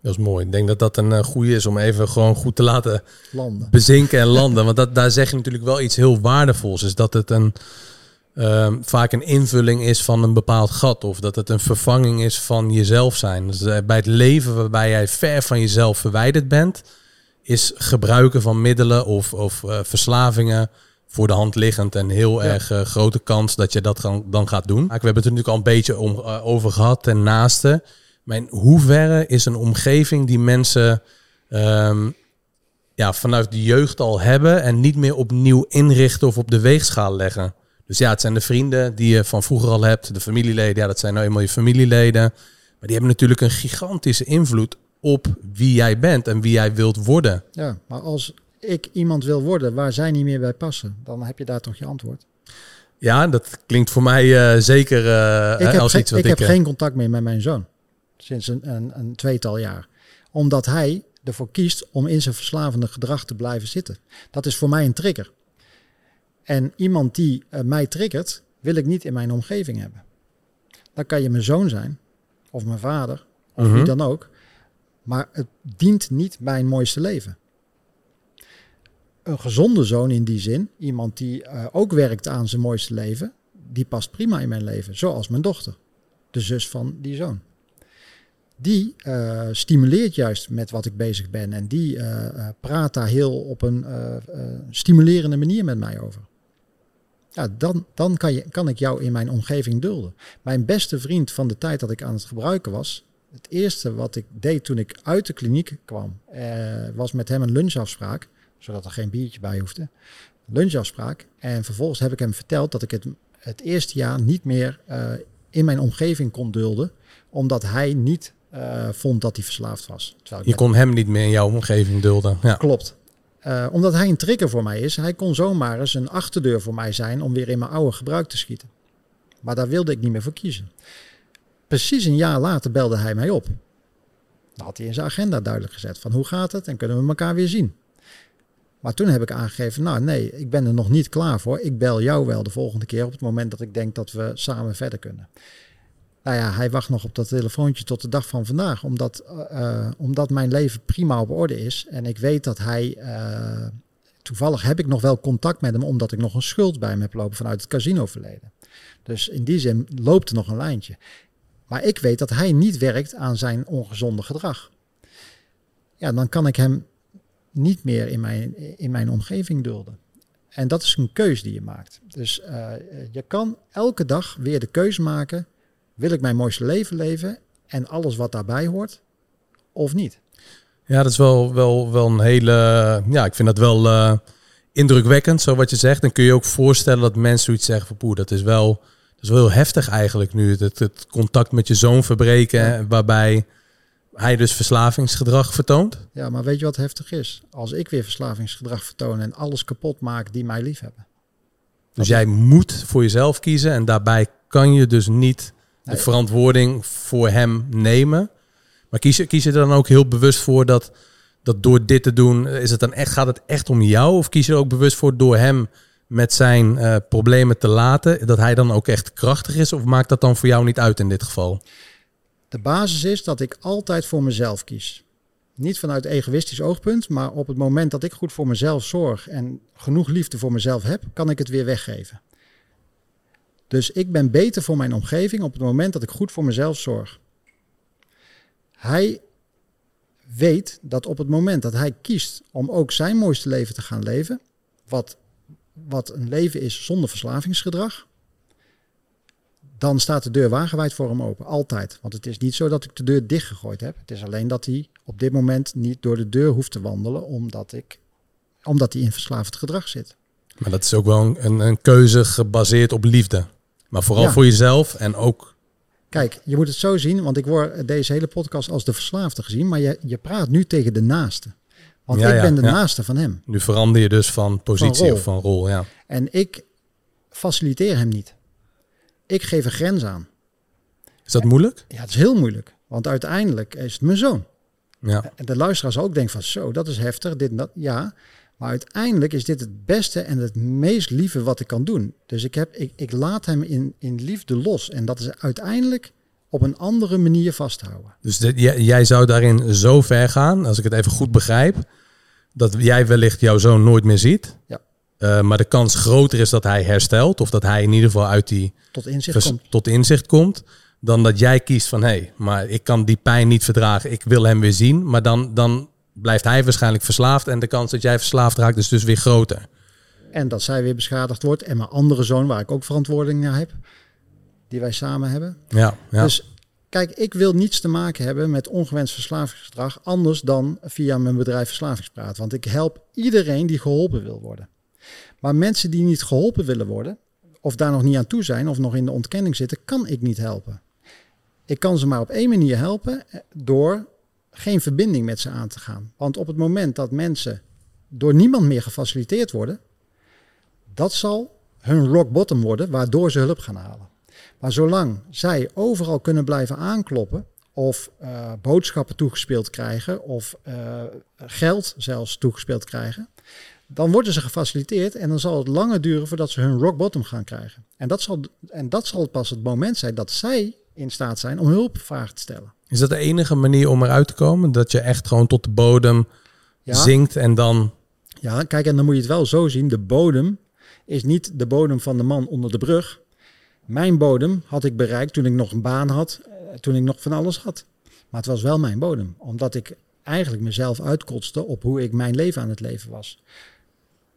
Dat is mooi. Ik denk dat dat een uh, goede is om even gewoon goed te laten landen. bezinken en landen. Want dat, daar zeg je natuurlijk wel iets heel waardevols. Is dat het een, uh, vaak een invulling is van een bepaald gat. Of dat het een vervanging is van jezelf zijn. Dus uh, bij het leven waarbij jij ver van jezelf verwijderd bent, is gebruiken van middelen of, of uh, verslavingen voor de hand liggend en heel ja. erg uh, grote kans dat je dat gaan, dan gaat doen. We hebben het er natuurlijk al een beetje om, uh, over gehad ten naaste. Maar in hoeverre is een omgeving die mensen um, ja, vanuit de jeugd al hebben en niet meer opnieuw inrichten of op de weegschaal leggen? Dus ja, het zijn de vrienden die je van vroeger al hebt, de familieleden, ja, dat zijn nou eenmaal je familieleden. Maar die hebben natuurlijk een gigantische invloed op wie jij bent en wie jij wilt worden. Ja, maar als ik iemand wil worden waar zij niet meer bij passen, dan heb je daar toch je antwoord. Ja, dat klinkt voor mij uh, zeker uh, ik heb als iets wat ik, ik... heb geen contact meer met mijn zoon. Sinds een, een, een tweetal jaar. Omdat hij ervoor kiest om in zijn verslavende gedrag te blijven zitten. Dat is voor mij een trigger. En iemand die uh, mij triggert, wil ik niet in mijn omgeving hebben. Dan kan je mijn zoon zijn, of mijn vader, of Mhm. wie dan ook. Maar het dient niet mijn mooiste leven. Een gezonde zoon in die zin, iemand die uh, ook werkt aan zijn mooiste leven, die past prima in mijn leven. Zoals mijn dochter, de zus van die zoon. Die uh, stimuleert juist met wat ik bezig ben en die uh, praat daar heel op een stimulerende manier met mij over. Ja, dan, dan kan, je, kan ik jou in mijn omgeving dulden. Mijn beste vriend van de tijd dat ik aan het gebruiken was, het eerste wat ik deed toen ik uit de kliniek kwam, was met hem een lunchafspraak zodat er geen biertje bij hoefde. Lunchafspraak. En vervolgens heb ik hem verteld dat ik het, het eerste jaar niet meer uh, in mijn omgeving kon dulden. Omdat hij niet uh, vond dat hij verslaafd was. Je kon hem niet meer in jouw omgeving dulden. Ja. Klopt. Uh, omdat hij een trigger voor mij is. Hij kon zomaar eens een achterdeur voor mij zijn om weer in mijn oude gebruik te schieten. Maar daar wilde ik niet meer voor kiezen. Precies een jaar later belde hij mij op. Dan had hij in zijn agenda duidelijk gezet van hoe gaat het en kunnen we elkaar weer zien. Maar toen heb ik aangegeven, nou nee, ik ben er nog niet klaar voor. Ik bel jou wel de volgende keer op het moment dat ik denk dat we samen verder kunnen. Nou ja, hij wacht nog op dat telefoontje tot de dag van vandaag, omdat, uh, omdat mijn leven prima op orde is. En ik weet dat hij, uh, toevallig heb ik nog wel contact met hem, omdat ik nog een schuld bij hem heb lopen vanuit het casino verleden. Dus in die zin loopt er nog een lijntje. Maar ik weet dat hij niet werkt aan zijn ongezonde gedrag. Ja, dan kan ik hem niet meer in mijn, in mijn omgeving dulden. En dat is een keus die je maakt. Dus uh, je kan elke dag weer de keuze maken: wil ik mijn mooiste leven leven en alles wat daarbij hoort, of niet? Ja, dat is wel, wel, wel een hele. Ja, ik vind dat wel uh, indrukwekkend, zo wat je zegt. Dan kun je ook voorstellen dat mensen zoiets zeggen van poeh, dat is wel, dat is wel heel heftig eigenlijk nu. Het, het contact met je zoon verbreken, waarbij hij dus verslavingsgedrag vertoont. Ja, maar weet je wat heftig is? Als ik weer verslavingsgedrag vertoon en alles kapot maak die mij lief hebben. Dus jij moet voor jezelf kiezen en daarbij kan je dus niet de verantwoording voor hem nemen. Maar kies je, kies je er dan ook heel bewust voor dat, dat door dit te doen, is het dan echt, gaat het echt om jou? Of kies je er ook bewust voor door hem met zijn uh, problemen te laten, dat hij dan ook echt krachtig is? Of maakt dat dan voor jou niet uit in dit geval? De basis is dat ik altijd voor mezelf kies. Niet vanuit egoïstisch oogpunt, maar op het moment dat ik goed voor mezelf zorg en genoeg liefde voor mezelf heb, kan ik het weer weggeven. Dus ik ben beter voor mijn omgeving op het moment dat ik goed voor mezelf zorg. Hij weet dat op het moment dat hij kiest om ook zijn mooiste leven te gaan leven, wat, wat een leven is zonder verslavingsgedrag, dan staat de deur wagenwijd voor hem open. Altijd. Want het is niet zo dat ik de deur dichtgegooid heb. Het is alleen dat hij op dit moment niet door de deur hoeft te wandelen, omdat, ik, omdat hij in verslavend gedrag zit. Maar dat is ook wel een, een keuze gebaseerd op liefde. Maar vooral voor jezelf en ook. Kijk, je moet het zo zien, want ik word deze hele podcast als de verslaafde gezien, maar je, je praat nu tegen de naaste. Want ik ben de naaste van hem. Nu verander je dus van positie of van rol, ja. En ik faciliteer hem niet. Ik geef een grens aan. Is dat moeilijk? Ja, het is heel moeilijk. Want uiteindelijk is het mijn zoon. Ja. En de luisteraars ook denken van zo, dat is heftig, dit en dat. Ja, maar uiteindelijk is dit het beste en het meest lieve wat ik kan doen. Dus ik, heb, ik, ik laat hem in, in liefde los. En dat is uiteindelijk op een andere manier vasthouden. Dus jij zou daarin zo ver gaan, als ik het even goed begrijp, dat jij wellicht jouw zoon nooit meer ziet. Ja. Uh, maar de kans groter is dat hij herstelt. Of dat hij in ieder geval uit die tot inzicht, komt. Tot inzicht komt. Dan dat jij kiest van hé, hey, maar ik kan die pijn niet verdragen. Ik wil hem weer zien. Maar dan, dan blijft hij waarschijnlijk verslaafd. En de kans dat jij verslaafd raakt is dus weer groter. En dat zij weer beschadigd wordt. En mijn andere zoon, waar ik ook verantwoording naar heb. Die wij samen hebben. Ja, ja. Dus kijk, ik wil niets te maken hebben met ongewenst verslavingsgedrag. Anders dan via mijn bedrijf Verslavingspraat. Want ik help iedereen die geholpen wil worden. Maar mensen die niet geholpen willen worden, of daar nog niet aan toe zijn, of nog in de ontkenning zitten, kan ik niet helpen. Ik kan ze maar op één manier helpen eh, door geen verbinding met ze aan te gaan. Want op het moment dat mensen door niemand meer gefaciliteerd worden, dat zal hun rock bottom worden, waardoor ze hulp gaan halen. Maar zolang zij overal kunnen blijven aankloppen, of uh, boodschappen toegespeeld krijgen, of uh, geld zelfs toegespeeld krijgen, dan worden ze gefaciliteerd en dan zal het langer duren voordat ze hun rock bottom gaan krijgen. En dat zal, en dat zal pas het moment zijn dat zij in staat zijn om hulpvragen te stellen. Is dat de enige manier om eruit te komen? Dat je echt gewoon tot de bodem zinkt en dan... Ja, kijk, en dan moet je het wel zo zien. De bodem is niet de bodem van de man onder de brug. Mijn bodem had ik bereikt toen ik nog een baan had, eh, toen ik nog van alles had. Maar het was wel mijn bodem, omdat ik eigenlijk mezelf uitkotste op hoe ik mijn leven aan het leven was.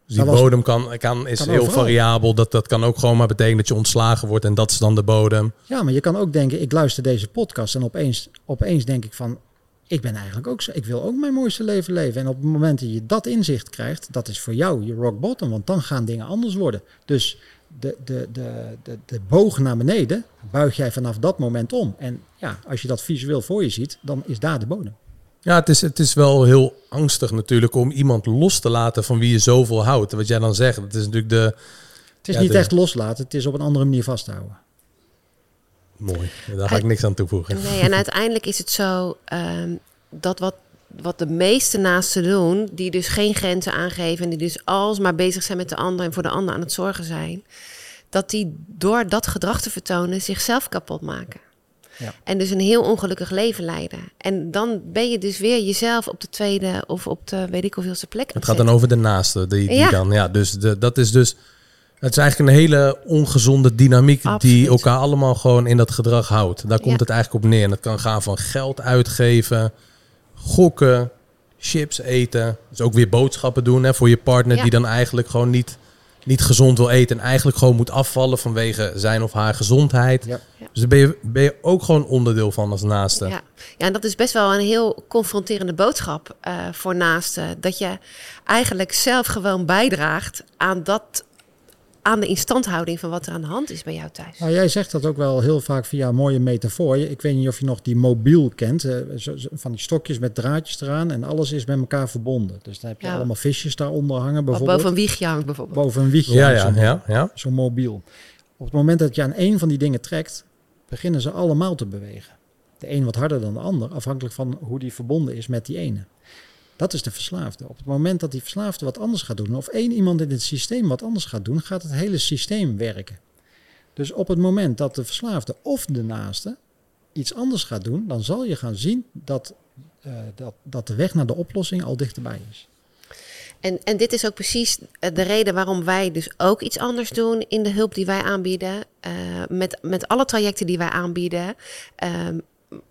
Dus die bodem kan, kan, is heel variabel. Dat, dat kan ook gewoon maar betekenen dat je ontslagen wordt en dat is dan de bodem. Ja, maar je kan ook denken, ik luister deze podcast en opeens, opeens denk ik van, ik ben eigenlijk ook zo, ik wil ook mijn mooiste leven leven. En op het moment dat je dat inzicht krijgt, dat is voor jou je rock bottom, want dan gaan dingen anders worden. Dus de, de, de, de, de boog naar beneden buig jij vanaf dat moment om. En ja, als je dat visueel voor je ziet, dan is daar de bodem. Ja, het is, het is wel heel angstig natuurlijk om iemand los te laten van wie je zoveel houdt. Wat jij dan zegt, het is natuurlijk de... Het is niet echt loslaten, het is op een andere manier vasthouden. Mooi, daar ga ik niks aan toevoegen. Nee, en uiteindelijk is het zo um, dat wat, wat de meeste naasten doen, die dus geen grenzen aangeven en die dus alsmaar bezig zijn met de ander en voor de ander aan het zorgen zijn, dat die door dat gedrag te vertonen zichzelf kapot maken. Ja. En dus een heel ongelukkig leven leiden. En dan ben je dus weer jezelf op de tweede of op de weet ik hoeveelste plek. Het gaat dan over de naaste. Die, die ja. dan, ja, dus de, dat is dus. Het is eigenlijk een hele ongezonde dynamiek die elkaar allemaal gewoon in dat gedrag houdt. Daar komt Ja. het eigenlijk op neer. En dat kan gaan van geld uitgeven, gokken, chips eten. Dus ook weer boodschappen doen hè, voor je partner Ja. die dan eigenlijk gewoon niet, niet gezond wil eten. En eigenlijk gewoon moet afvallen vanwege zijn of haar gezondheid. Ja. Dus daar ben je, ben je ook gewoon onderdeel van als naaste. Ja. ja, en dat is best wel een heel confronterende boodschap eh, voor naasten. Dat je eigenlijk zelf gewoon bijdraagt aan, dat, aan de instandhouding van wat er aan de hand is bij jou thuis. Nou, jij zegt dat ook wel heel vaak via een mooie metafoor. Ik weet niet of je nog die mobiel kent. eh, zo- zo- van die stokjes met draadjes eraan. En alles is met elkaar verbonden. Dus dan heb je Ja. allemaal visjes daaronder hangen Of bijvoorbeeld. boven een wiegje hangt bijvoorbeeld. Boven een wiegje. Ja, hangt ja, zo'n- ja, ja. Zo'n mobiel. Op het moment dat je aan één van die dingen trekt, beginnen ze allemaal te bewegen. De een wat harder dan de ander, afhankelijk van hoe die verbonden is met die ene. Dat is de verslaafde. Op het moment dat die verslaafde wat anders gaat doen, of één iemand in het systeem wat anders gaat doen, gaat het hele systeem werken. Dus op het moment dat de verslaafde of de naaste iets anders gaat doen, dan zal je gaan zien dat, eh, dat, dat de weg naar de oplossing al dichterbij is. En, en dit is ook precies eh, de reden waarom wij dus ook iets anders doen in de hulp die wij aanbieden. Eh, met, met alle trajecten die wij aanbieden, ehm,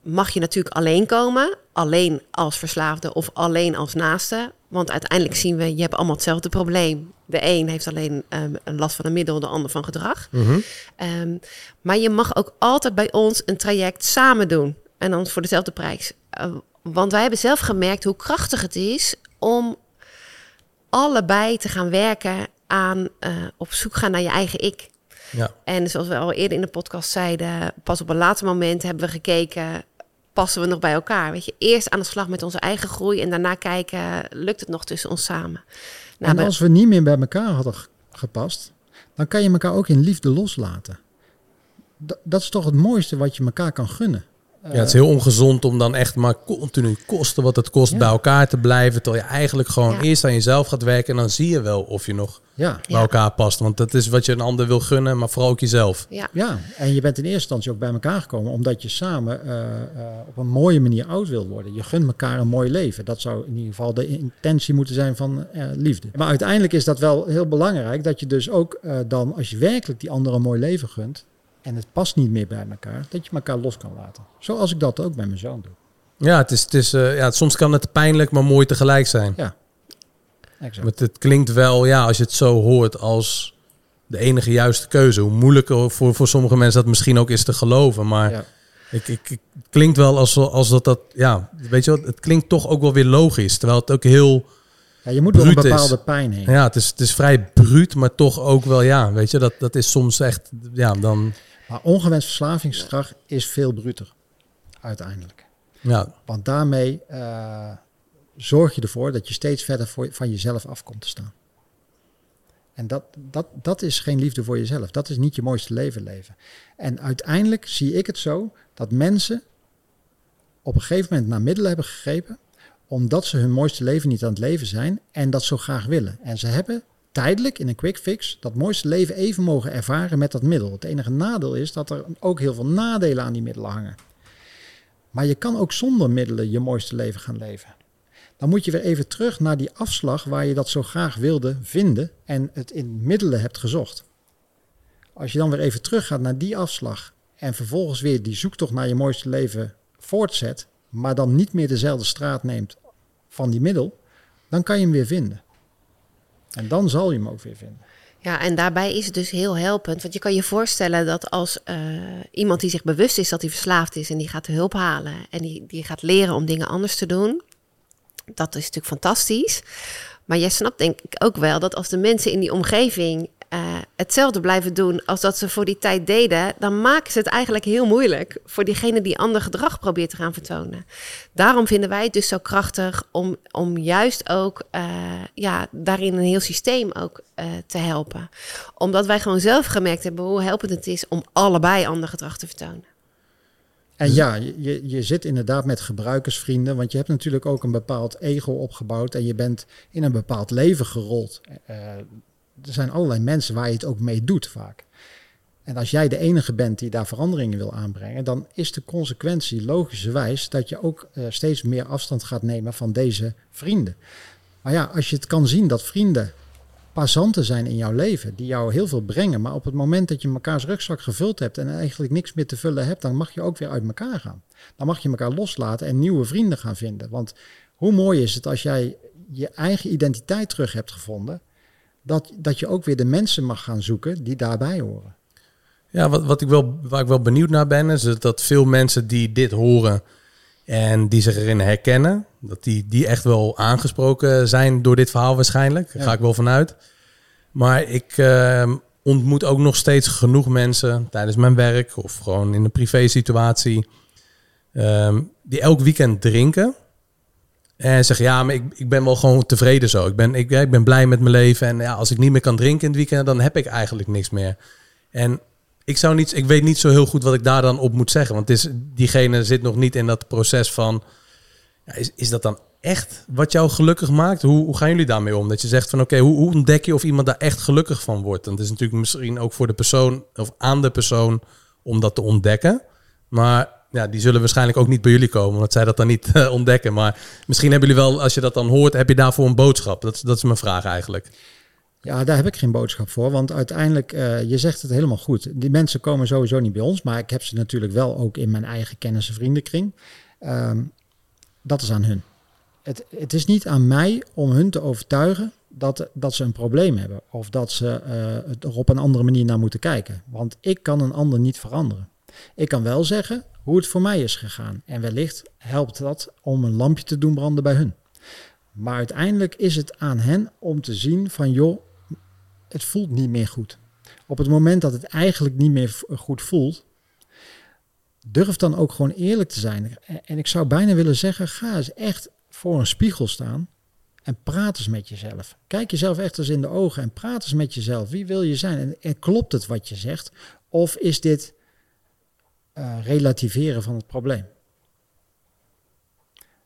mag je natuurlijk alleen komen. Alleen als verslaafde of alleen als naaste. Want uiteindelijk zien we, je hebt allemaal hetzelfde probleem. De een heeft alleen ehm, een last van een middel, de ander van gedrag. Mhm. Ehm, maar je mag ook altijd bij ons een traject samen doen. En dan voor dezelfde prijs. Eh, want wij hebben zelf gemerkt hoe krachtig het is om allebei te gaan werken aan eh, op zoek gaan naar je eigen ik. ja. En zoals we al eerder in de podcast zeiden, pas op een later moment hebben we gekeken, passen we nog bij elkaar? Weet je, eerst aan de slag met onze eigen groei en daarna kijken, lukt het nog tussen ons samen? Nou, en als we niet meer bij elkaar hadden gepast, dan kan je elkaar ook in liefde loslaten. Dat is toch het mooiste wat je elkaar kan gunnen. Ja, het is heel ongezond om dan echt maar continu kosten wat het kost Ja. bij elkaar te blijven. Terwijl je eigenlijk gewoon Ja. eerst aan jezelf gaat werken. En dan zie je wel of je nog Ja, bij elkaar past. Want dat is wat je een ander wil gunnen, maar vooral ook jezelf. ja, ja, en je bent in eerste instantie ook bij elkaar gekomen omdat je samen eh, eh, op een mooie manier oud wil worden. Je gunt elkaar een mooi leven. Dat zou in ieder geval de intentie moeten zijn van eh, liefde. Maar uiteindelijk is dat wel heel belangrijk dat je dus ook eh, dan, als je werkelijk die ander een mooi leven gunt en het past niet meer bij elkaar, dat je elkaar los kan laten. Zoals ik dat ook bij mijn zoon doe. Ja, het is, het is, eh, ja, soms kan het pijnlijk, maar mooi tegelijk zijn. Exact. Want het klinkt wel, ja, als je het zo hoort, als de enige juiste keuze. Hoe moeilijker voor, voor sommige mensen dat misschien ook is te geloven. Maar Ja. ik, ik, het klinkt wel als, als dat dat, ja, weet je wat, het klinkt toch ook wel weer logisch. Terwijl het ook heel, Ja, je moet door een is. bepaalde pijn heen. ja, het is, het is vrij bruut, maar toch ook wel, ja, weet je, dat, dat is soms echt, ja, dan, Maar ongewenst verslavingsgedrag is veel bruter. Uiteindelijk. ja, Want daarmee eh, zorg je ervoor dat je steeds verder voor, van jezelf af komt te staan. En dat, dat, dat is geen liefde voor jezelf. Dat is niet je mooiste leven leven. En uiteindelijk zie ik het zo dat mensen op een gegeven moment naar middelen hebben gegrepen. omdat ze hun mooiste leven niet aan het leven zijn en dat zo graag willen. En ze hebben tijdelijk in een quick fix dat mooiste leven even mogen ervaren met dat middel. Het enige nadeel is dat er ook heel veel nadelen aan die middelen hangen. Maar je kan ook zonder middelen je mooiste leven gaan leven. Dan moet je weer even terug naar die afslag waar je dat zo graag wilde vinden en het in middelen hebt gezocht. Als je dan weer even teruggaat naar die afslag en vervolgens weer die zoektocht naar je mooiste leven voortzet, maar dan niet meer dezelfde straat neemt van die middel, dan kan je hem weer vinden. En dan zal je hem ook weer vinden. Ja, en daarbij is het dus heel helpend. Want je kan je voorstellen dat als eh, iemand die zich bewust is dat hij verslaafd is en die gaat hulp halen en die, die gaat leren om dingen anders te doen, dat is natuurlijk fantastisch. Maar jij snapt denk ik ook wel dat als de mensen in die omgeving eh, hetzelfde blijven doen als dat ze voor die tijd deden, dan maken ze het eigenlijk heel moeilijk voor diegene die ander gedrag probeert te gaan vertonen. Daarom vinden wij het dus zo krachtig om, om juist ook eh, ja, daarin een heel systeem ook eh, te helpen. Omdat wij gewoon zelf gemerkt hebben hoe helpend het is om allebei ander gedrag te vertonen. En ja, je, je- zit inderdaad met gebruikersvrienden, want je hebt natuurlijk ook een bepaald ego opgebouwd en je bent in een bepaald leven gerold. Er zijn allerlei mensen waar je het ook mee doet vaak. En als jij de enige bent die daar veranderingen wil aanbrengen, dan is de consequentie logischerwijs dat je ook eh, steeds meer afstand gaat nemen van deze vrienden. Maar ja, als je het kan zien dat vrienden passanten zijn in jouw leven, die jou heel veel brengen. Maar op het moment dat je mekaars rugzak gevuld hebt en eigenlijk niks meer te vullen hebt, dan mag je ook weer uit elkaar gaan. Dan mag je elkaar loslaten en nieuwe vrienden gaan vinden. Want hoe mooi is het als jij je eigen identiteit terug hebt gevonden, dat, dat je ook weer de mensen mag gaan zoeken die daarbij horen. Ja, wat, wat ik wel, waar ik wel benieuwd naar ben, is dat veel mensen die dit horen en die zich erin herkennen, dat die, die echt wel aangesproken zijn door dit verhaal waarschijnlijk. Daar ga ik wel vanuit. Maar ik uh, ontmoet ook nog steeds genoeg mensen tijdens mijn werk of gewoon in een privé situatie. Ehm, die elk weekend drinken. En zeggen, ja, maar ik, ik ben wel gewoon tevreden zo. Ik ben, ik, ik ben blij met mijn leven. En ja, als ik niet meer kan drinken in het weekend, dan heb ik eigenlijk niks meer. En ik, zou niet, ik weet niet zo heel goed wat ik daar dan op moet zeggen. Want is, diegene zit nog niet in dat proces van... Ja, is, is dat dan echt wat jou gelukkig maakt? Hoe, hoe gaan jullie daarmee om? Dat je zegt van oké, hoe, hoe, ontdek je of iemand daar echt gelukkig van wordt? Want het is natuurlijk misschien ook voor de persoon of aan de persoon om dat te ontdekken. Maar ja, die zullen waarschijnlijk ook niet bij jullie komen, omdat zij dat dan niet uh, ontdekken. Maar misschien hebben jullie wel, als je dat dan hoort, heb je daarvoor een boodschap? Dat, dat is mijn vraag eigenlijk. Ja, daar heb ik geen boodschap voor. Want uiteindelijk, uh, je zegt het helemaal goed. Die mensen komen sowieso niet bij ons. Maar ik heb ze natuurlijk wel ook in mijn eigen kennis- en vriendenkring. Um, dat is aan hun. Het, het, is niet aan mij om hun te overtuigen dat, dat ze een probleem hebben. Of dat ze uh, er op een andere manier naar moeten kijken. Want ik kan een ander niet veranderen. Ik kan wel zeggen hoe het voor mij is gegaan. En wellicht helpt dat om een lampje te doen branden bij hun. Maar uiteindelijk is het aan hen om te zien van joh, het voelt niet meer goed. Op het moment dat het eigenlijk niet meer goed voelt, durf dan ook gewoon eerlijk te zijn. En ik zou bijna willen zeggen, ga eens echt voor een spiegel staan en praat eens met jezelf. Kijk jezelf echt eens in de ogen en praat eens met jezelf. Wie wil je zijn? En, en klopt het wat je zegt? Of is dit uh, relativeren van het probleem?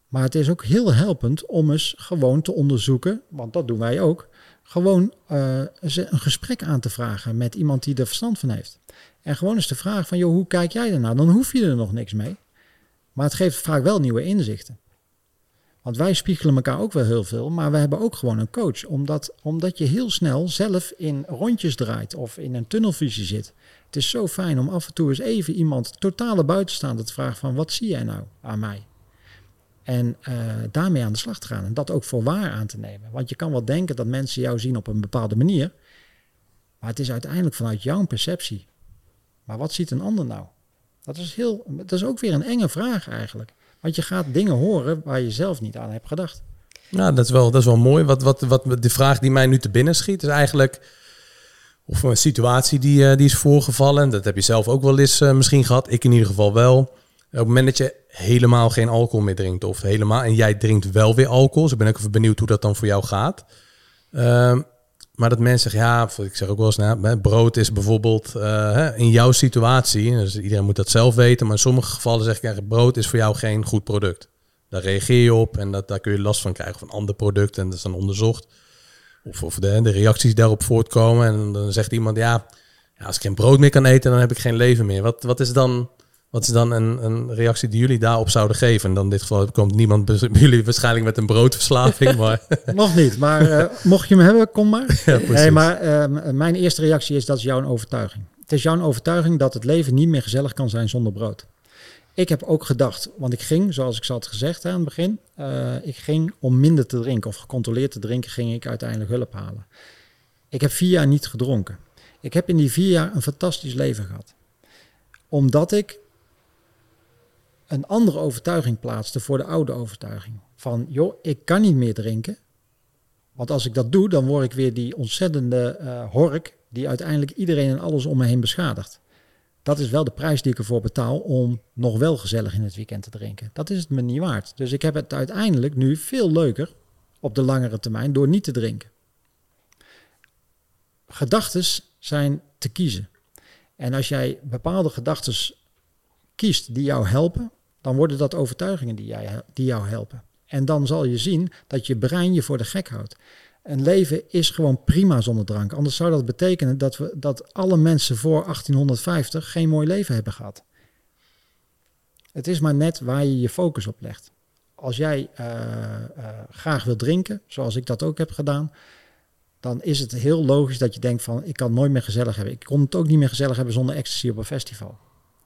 Maar het is ook heel helpend om eens gewoon te onderzoeken, want dat doen wij ook, gewoon uh, een gesprek aan te vragen met iemand die er verstand van heeft. En gewoon eens te vragen van, joh, hoe kijk jij ernaar? Dan hoef je er nog niks mee. Maar het geeft vaak wel nieuwe inzichten. Want wij spiegelen elkaar ook wel heel veel, maar we hebben ook gewoon een coach. Omdat, omdat je heel snel zelf in rondjes draait of in een tunnelvisie zit. Het is zo fijn om af en toe eens even iemand totale buitenstaander te vragen van wat zie jij nou aan mij? En uh, daarmee aan de slag te gaan en dat ook voor waar aan te nemen. Want je kan wel denken dat mensen jou zien op een bepaalde manier, maar het is uiteindelijk vanuit jouw perceptie. Maar wat ziet een ander nou? Dat is, heel, dat is ook weer een enge vraag eigenlijk. Want je gaat dingen horen waar je zelf niet aan hebt gedacht. Nou, dat is wel, dat is wel mooi. Wat, wat, wat de vraag die mij nu te binnen schiet, is eigenlijk. Of een situatie die, uh, die is voorgevallen. En dat heb je zelf ook wel eens uh, misschien gehad. Ik in ieder geval wel. Op het moment dat je helemaal geen alcohol meer drinkt. Of helemaal. En jij drinkt wel weer alcohol. Dus ik ben ook even benieuwd hoe dat dan voor jou gaat. Uh, maar dat mensen zeggen, ja, ik zeg ook wel eens, nou, brood is bijvoorbeeld uh, in jouw situatie, dus iedereen moet dat zelf weten, maar in sommige gevallen zeg ik eigenlijk, brood is voor jou geen goed product. Daar reageer je op en dat, daar kun je last van krijgen van ander product en dat is dan onderzocht. Of, of de, de reacties daarop voortkomen en dan zegt iemand, ja, ja, als ik geen brood meer kan eten, dan heb ik geen leven meer. Wat, wat is dan wat is dan een, een, reactie die jullie daarop zouden geven? En dan in dit geval komt niemand bij jullie waarschijnlijk met een broodverslaving. Maar... Nog niet, maar uh, mocht je hem hebben, kom maar. Ja, nee, maar uh, mijn eerste reactie is dat is jouw overtuiging. Het is jouw overtuiging dat het leven niet meer gezellig kan zijn zonder brood. Ik heb ook gedacht, want ik ging, zoals ik had gezegd aan het begin, uh, ik ging om minder te drinken of gecontroleerd te drinken, ging ik uiteindelijk hulp halen. Ik heb vier jaar niet gedronken. Ik heb in die vier jaar een fantastisch leven gehad. Omdat ik een andere overtuiging plaatste voor de oude overtuiging. Van, joh, ik kan niet meer drinken. Want als ik dat doe, dan word ik weer die ontzettende uh, hork die uiteindelijk iedereen en alles om me heen beschadigt. Dat is wel de prijs die ik ervoor betaal om nog wel gezellig in het weekend te drinken. Dat is het me niet waard. Dus ik heb het uiteindelijk nu veel leuker op de langere termijn door niet te drinken. Gedachten zijn te kiezen. En als jij bepaalde gedachten kiest die jou helpen, dan worden dat overtuigingen die, jij, die jou helpen. En dan zal je zien dat je brein je voor de gek houdt. Een leven is gewoon prima zonder drank. Anders zou dat betekenen dat, we, dat alle mensen voor 1850 geen mooi leven hebben gehad. Het is maar net waar je je focus op legt. Als jij uh, uh, graag wil drinken, zoals ik dat ook heb gedaan, dan is het heel logisch dat je denkt van ik kan nooit meer gezellig hebben. Ik kon het ook niet meer gezellig hebben zonder ecstasy op een festival.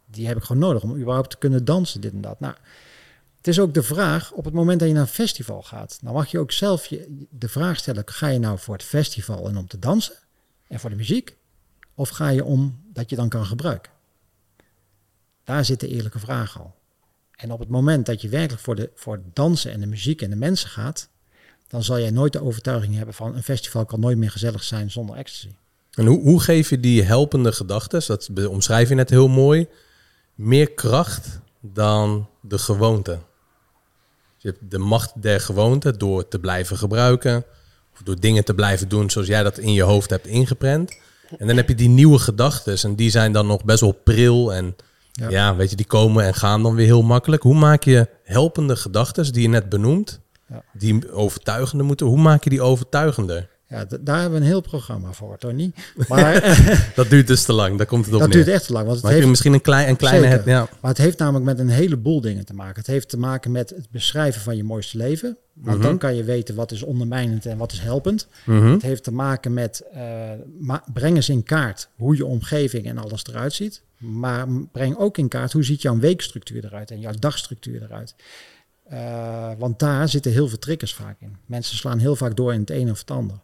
Die heb ik gewoon nodig om überhaupt te kunnen dansen, dit en dat. Nou, het is ook de vraag, op het moment dat je naar een festival gaat, dan mag je ook zelf je, de vraag stellen, ga je nou voor het festival en om te dansen en voor de muziek? Of ga je om dat je dan kan gebruiken? Daar zit de eerlijke vraag al. En op het moment dat je werkelijk voor, de, voor het dansen en de muziek en de mensen gaat, dan zal jij nooit de overtuiging hebben van een festival kan nooit meer gezellig zijn zonder ecstasy. En hoe, hoe geef je die helpende gedachten, dat omschrijf je net heel mooi, meer kracht dan de gewoonte? Je hebt de macht der gewoonte door te blijven gebruiken, of door dingen te blijven doen zoals jij dat in je hoofd hebt ingeprent. En dan heb je die nieuwe gedachten en die zijn dan nog best wel pril en ja. ja. weet je, die komen en gaan dan weer heel makkelijk. Hoe maak je helpende gedachten die je net benoemt, ja. die overtuigender moeten, hoe maak je die overtuigender? Ja, daar hebben we een heel programma voor, Tony. Maar dat duurt dus te lang. Daar komt het op Dat duurt echt te lang. Want het heeft misschien een, klein, een kleine. Het, ja. Maar het heeft namelijk met een heleboel dingen te maken. Het heeft te maken met het beschrijven van je mooiste leven. Want mhm. dan kan je weten wat is ondermijnend en wat is helpend. Mhm. Het heeft te maken met uh, breng eens in kaart hoe je omgeving en alles eruit ziet. Maar breng ook in kaart hoe ziet jouw weekstructuur eruit en jouw dagstructuur eruit. Uh, want daar zitten heel veel triggers vaak in. Mensen slaan heel vaak door in het een of het ander.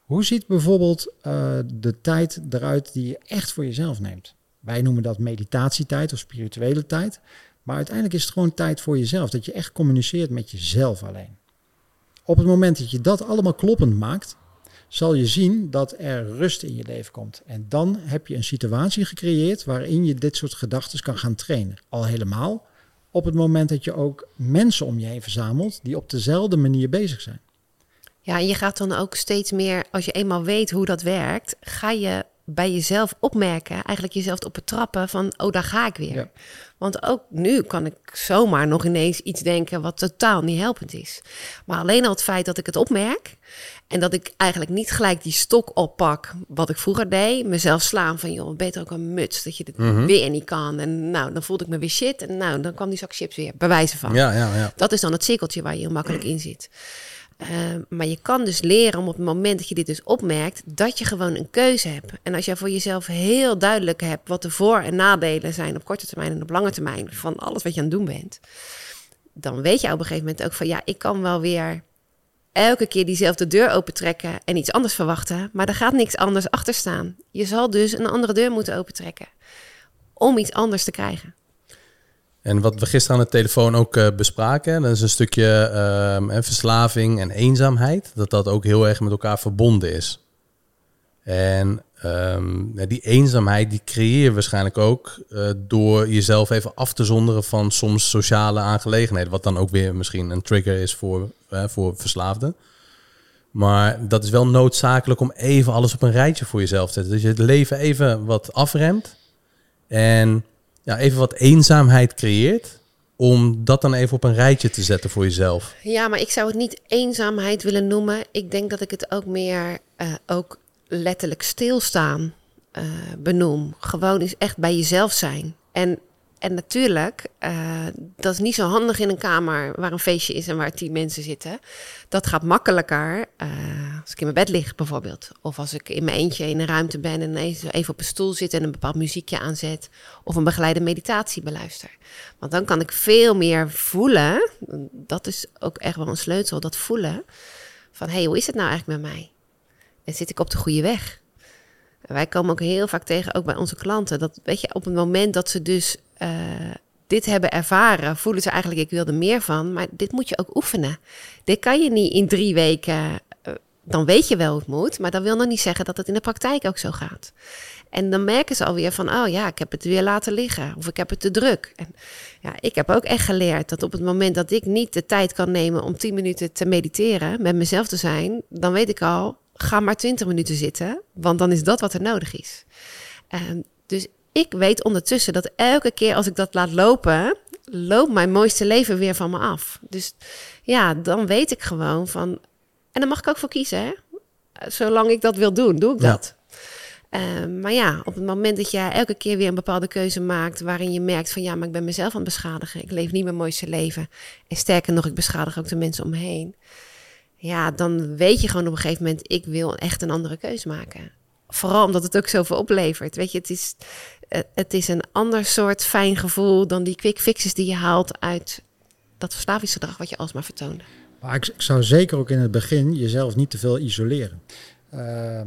Hoe ziet bijvoorbeeld uh, de tijd eruit die je echt voor jezelf neemt? Wij noemen dat meditatietijd of spirituele tijd. Maar uiteindelijk is het gewoon tijd voor jezelf. Dat je echt communiceert met jezelf alleen. Op het moment dat je dat allemaal kloppend maakt, zal je zien dat er rust in je leven komt. En dan heb je een situatie gecreëerd waarin je dit soort gedachten kan gaan trainen. Al helemaal op het moment dat je ook mensen om je heen verzamelt die op dezelfde manier bezig zijn. Ja, en je gaat dan ook steeds meer, als je eenmaal weet hoe dat werkt, ga je bij jezelf opmerken, eigenlijk jezelf op het trappen van, oh, daar ga ik weer. Want ook nu kan ik zomaar nog ineens iets denken wat totaal niet helpend is. Maar alleen al het feit dat ik het opmerk en dat ik eigenlijk niet gelijk die stok oppak, wat ik vroeger deed, mezelf slaan van, joh, beter ook een muts, dat je dit mhm. weer niet kan. En nou, dan voelde ik me weer shit en nou, dan kwam die zak chips weer, bewijzen van. Ja, ja, ja. Dat is dan het cirkeltje waar je heel makkelijk in zit. Ehm, maar je kan dus leren om op het moment dat je dit dus opmerkt, dat je gewoon een keuze hebt. En als jij voor jezelf heel duidelijk hebt wat de voor- en nadelen zijn op korte termijn en op lange termijn van alles wat je aan het doen bent, dan weet je op een gegeven moment ook van ja, ik kan wel weer elke keer diezelfde deur opentrekken en iets anders verwachten, maar er gaat niks anders achter staan. Je zal dus een andere deur moeten opentrekken om iets anders te krijgen. En wat we gisteren aan de telefoon ook uh, bespraken, dat is een stukje uh, verslaving en eenzaamheid, dat dat ook heel erg met elkaar verbonden is. En um, die eenzaamheid die creëer je waarschijnlijk ook uh, door jezelf even af te zonderen van soms sociale aangelegenheden, wat dan ook weer misschien een trigger is voor, voor verslaafden. Maar dat is wel noodzakelijk om even alles op een rijtje voor jezelf te zetten. Dus je het leven even wat afremt en ja, even wat eenzaamheid creëert. Om dat dan even op een rijtje te zetten voor jezelf. Ja, maar ik zou het niet eenzaamheid willen noemen. Ik denk dat ik het ook meer uh, ook letterlijk stilstaan uh, benoem. Gewoon is echt bij jezelf zijn. En en natuurlijk, uh, dat is niet zo handig in een kamer waar een feestje is en waar tien mensen zitten. Dat gaat makkelijker uh, als ik in mijn bed lig bijvoorbeeld. Of als ik in mijn eentje in een ruimte ben en even op een stoel zit en een bepaald muziekje aanzet. Of een begeleide meditatie beluister. Want dan kan ik veel meer voelen. Dat is ook echt wel een sleutel, dat voelen. Van hé, hey, hoe is het nou eigenlijk met mij? En zit ik op de goede weg? wij komen ook heel vaak tegen, ook bij onze klanten, dat weet je, op het moment dat ze dus uh, dit hebben ervaren, voelen ze eigenlijk, ik wil er meer van, maar dit moet je ook oefenen. Dit kan je niet in drie weken, uh, dan weet je wel hoe het moet, maar dat wil nog niet zeggen dat het in de praktijk ook zo gaat. En dan merken ze alweer van, oh ja, ik heb het weer laten liggen of ik heb het te druk. En ja, ik heb ook echt geleerd dat op het moment dat ik niet de tijd kan nemen om tien minuten te mediteren, met mezelf te zijn, dan weet ik al, ga maar 20 minuten zitten, want dan is dat wat er nodig is. Um, dus ik weet ondertussen dat elke keer als ik dat laat lopen, loopt mijn mooiste leven weer van me af. Dus ja, dan weet ik gewoon van. En dan mag ik ook voor kiezen, hè? Zolang ik dat wil doen, doe ik dat. Um, maar ja, op het moment dat je elke keer weer een bepaalde keuze maakt waarin je merkt van ja, maar ik ben mezelf aan het beschadigen. Ik leef niet mijn mooiste leven. En sterker nog, ik beschadig ook de mensen om me heen ja, dan weet je gewoon op een gegeven moment, ik wil echt een andere keuze maken. Vooral omdat het ook zoveel oplevert. Weet je, het is, het is een ander soort fijn gevoel dan die quick fixes die je haalt uit dat verslavingsgedrag wat je alsmaar vertoonde. Maar ik, ik zou zeker ook in het begin jezelf niet te veel isoleren. Uh,